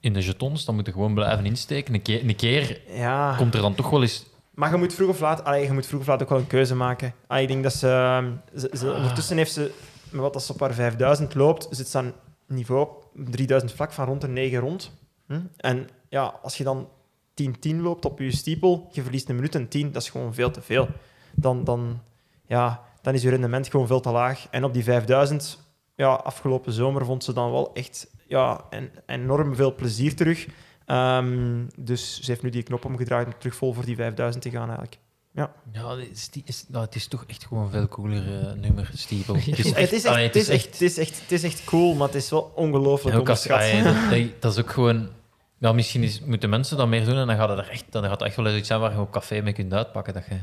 In de jetons, dan moet je gewoon blijven insteken. Een keer, een keer Ja. komt er dan toch wel eens... Maar je moet vroeg of laat, allee, je moet vroeg of laat ook wel een keuze maken. Ah, ik denk dat ze, ehm, ze, ze- Ah. ondertussen heeft ze, met wat dat ze op haar 5000 loopt, zit ze aan niveau 3000 vlak van rond de 9 rond. Hm? En ja, als je dan 10-10 loopt op je stiepel, je verliest een minuut en 10, dat is gewoon veel te veel. Dan, dan, ja, dan is je rendement gewoon veel te laag. En op die 5000, ja, afgelopen zomer vond ze dan wel echt ja, en, enorm veel plezier terug. Ehm, dus ze heeft nu die knop omgedraaid om terug vol voor die 5000 te gaan eigenlijk. Ja, het is, die- is, nou, het is toch echt gewoon een veel cooler eh, nummer, Stiepel. Het Het is, echt, het, is echt, het, is echt, het is echt cool, maar het is wel ongelooflijk ook onderschat. dat, dat- is ook gewoon... Ja, misschien is, moeten mensen dat meer doen en dan gaat het er echt, dan gaat het echt wel eens iets zijn waar je op café mee kunt uitpakken. Dat je,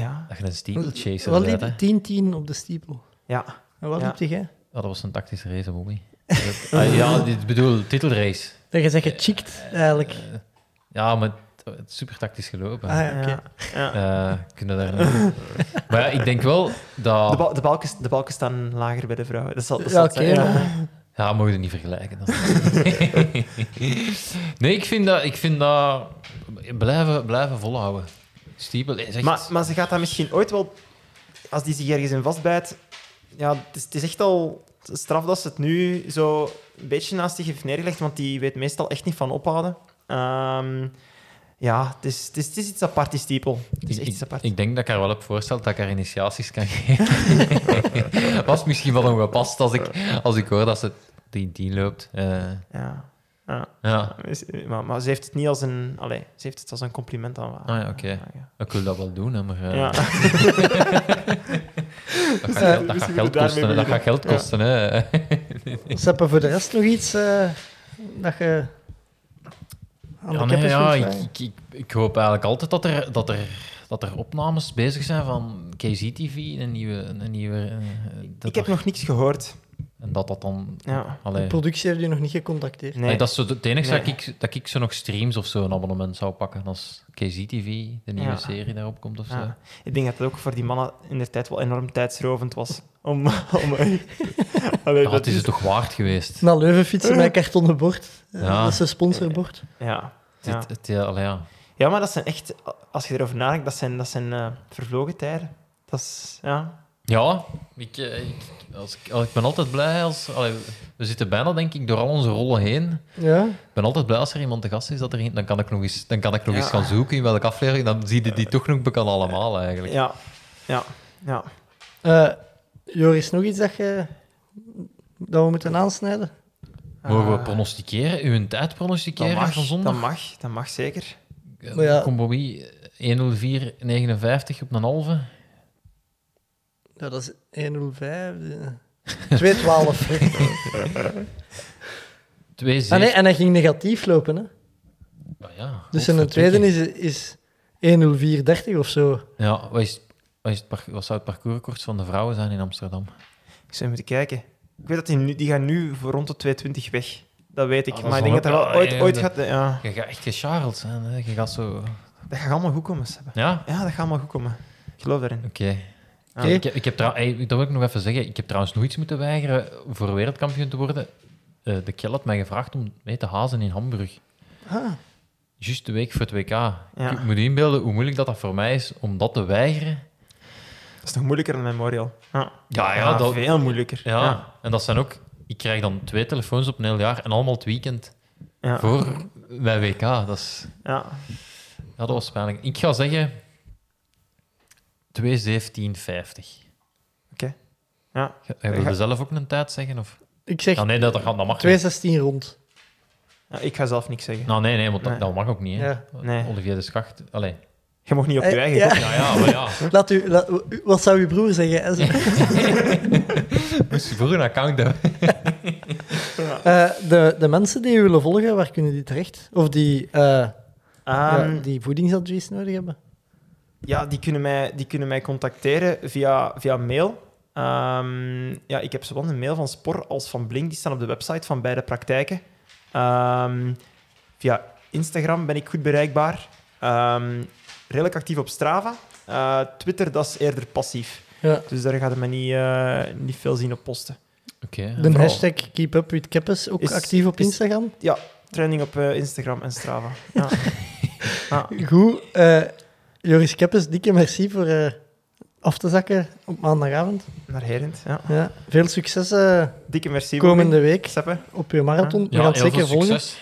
Ja, dat je een steeple chaser Wat bent, liep hè. 10-10 op de stiepel? ja. En wat Ja. liep jij? Ja, dat was een tactische race, Bobby. Ah, ja, ik bedoel, titelrace. Dat je zegt gechikt, eigenlijk. Eh, ja, maar het, is super tactisch gelopen. Ah ja, oké. Ja. Ja. Eh, kunnen daar Maar ja, ik denk wel dat... De, bal, de, balken, de balken staan lager bij de vrouwen. Dat zal, dat Ja, zal zijn, ja. mogen we niet vergelijken. dan. nee, ik vind dat... Ik vind dat blijven, blijven volhouden. Echt... Maar, maar ze gaat dat misschien ooit wel... Als die zich ergens in vastbijt... Ja, het is, het is echt al straf dat ze het nu zo een beetje naast zich heeft neergelegd, want die weet meestal echt niet van ophouden. Ehm, ja, het is, het, is, het is iets apart, die stiepel. Het is Ik, echt iets apart. ik denk dat ik haar wel heb voorgesteld dat ik haar initiaties kan geven. Was misschien wel ongepast als ik, als ik hoor dat ze 10-10 loopt. Eh, ja. Ja. ja, Maar, maar ze heeft het niet als een... Allee, ze heeft het als een compliment aan. Ah ja, oké. ja. ik wil dat wel doen, hè, maar eh, Ja. dat gaat, geld- dat gaat kosten. Dat gaat geld kosten. Hè. Seppe, voor de rest nog iets eh, dat je aan Ja, de nee, keppers ja, ik, ik, ik, ik hoop eigenlijk altijd dat er, dat er, dat er opnames bezig zijn van KZTV, een nieuwe... Een nieuwe eh, dat Ik heb er- nog niks gehoord. En dat dat dan... Ja. Allee, De productie heeft je nog niet gecontacteerd. Nee. Nee, dat is zo het enige Nee. dat, ik, dat ik zo nog streams of zo een abonnement zou pakken. Als KZTV, de nieuwe Ja. serie, daarop komt of zo. Ja. Ik denk dat het ook voor die mannen in de tijd wel enorm tijdsrovend was. Om, om, Allee, Ja, dat het is het toch waard geweest. Naar Leuven fietsen met kartonnen bord. Ja. Dat is een sponsorbord. Ja. Het, Ja. het, het- ja, allee, ja. ja, maar dat zijn echt... Als je erover nadenkt, dat zijn, dat zijn eh, vervlogen tijden. Dat is... Ja. Ja, ik, eh, ik, als ik, als- ik ben altijd blij als... allee, we zitten bijna, denk ik, door al onze rollen heen. Ja. Ik ben altijd blij als er iemand te gast is, dat er, dan kan ik nog eens, dan kan ik nog Ja. eens gaan zoeken in welke aflevering. Dan zie je die toch nog bekend allemaal, eigenlijk. Ja. Ja. Ja. Eh, Joris, nog iets dat, je, dat we moeten aansnijden? Mogen we Eh, pronosticeren? Uw tijd dat pronosticeren mag, van zondag? dat mag, dat mag zeker. Ja- Kom Bobby, 104,59 op een halve. Ja, dat is 105. eh. 212. 2 ah, nee, en hij ging negatief lopen. Hè? Ah, ja, Dus in de tweede is, is 10430 of zo. Ja, wat, is, wat, is het wat zou het parcoursrecord van de vrouwen zijn in Amsterdam? Ik zou moeten kijken. Ik weet dat die, nu, die gaan nu voor rond de 220 weg. Dat weet ik. Ah, dat maar ik denk dat er wel ooit, ooit gaat... Ja, Je gaat echt gecharreld zijn. Hè? Je gaat zo... dat gaat allemaal goed komen, Sebbe. Ja? Ja, dat gaat allemaal goed komen. Ik geloof erin. Oké. Ik, ik heb trouw- dat wil ik nog even zeggen. Ik heb trouwens nog iets moeten weigeren voor wereldkampioen te worden. Eh, de Kel had mij gevraagd om mee te hazen in Hamburg. Ah, Juist de week voor het WK. Ik moet inbeelden hoe moeilijk dat, dat voor mij is om dat te weigeren. Dat is nog moeilijker dan Memorial. Ja, Ja, ja, dat- veel moeilijker. Ja. En dat zijn ook... Ik krijg dan twee telefoons op een heel jaar en allemaal het weekend Ja. voor mijn WK. Dat, is, Ja. ja, dat was pijnlijk. Ik ga zeggen 2.17.50. Oké. Ja. Ga- Wil je Ga- zelf ook een tijd zeggen? Of? ik zeg Ja, nee, dat, dat, gaat- dat mag niet. 2,16 rond. Ja, ik ga zelf niks zeggen. Nou, nee, nee, want dat, Nee. dat mag ook niet. Hè. Ja. Nee. Olivier de Schacht. Allee. Je mag niet op je Eh, eigen ja. kop. Ja, ja, maar ja. Laat u, laat- u- wat zou uw broer zeggen? Moest je vroeger een account hebben. Eh, de, de mensen die u willen volgen, waar kunnen die terecht? Of die, eh, ja, Ehm, die voedingsadvies nodig hebben? Ja, die kunnen mij, die kunnen mij contacteren via, via mail. Ehm, ja, ik heb zowel een mail van Spor als van Blink. Die staan op de website van beide praktijken. Ehm, via Instagram ben ik goed bereikbaar. Ehm, redelijk actief op Strava. Eh, Twitter, dat is eerder passief. Ja. Dus daar gaat je me niet, eh, niet veel zien op posten. Oké. De vooral- hashtag Keep Up With Keppes, ook Is- actief op is- Instagram. Training op eh, Instagram en Strava. Ja. ja. Goed. Joris Keppes, dikke merci voor eh, af te zakken op maandagavond. Naar Herend. Ja. Ja, veel succes eh, Dikke merci. komende week Seppe. op je marathon. We Ja, gaan het heel zeker veel volgen. succes.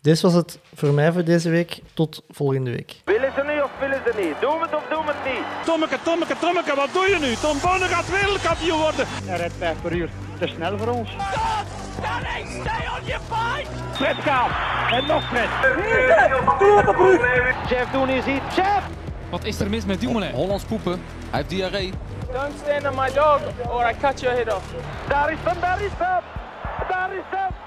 Dit was het voor mij voor deze week. Tot volgende week. Willen ze niet of willen ze niet? Doen we het of doen we het niet? Tommeke, Tommeke, Tommeke, wat doe je nu? Tom Bonne gaat wereldkampioen worden. Hij rijdt 5 per uur. Te snel voor ons. Fred gaat. En nog Fred. Doe op de brug. Jeff doen is iets. Jeff! Wat is er mis met Dumoulin? Hollands poepen. Hij heeft diarree. Don't stand on my dog or I cut your head off. Daar is hem, daar is hem. Daar is hem.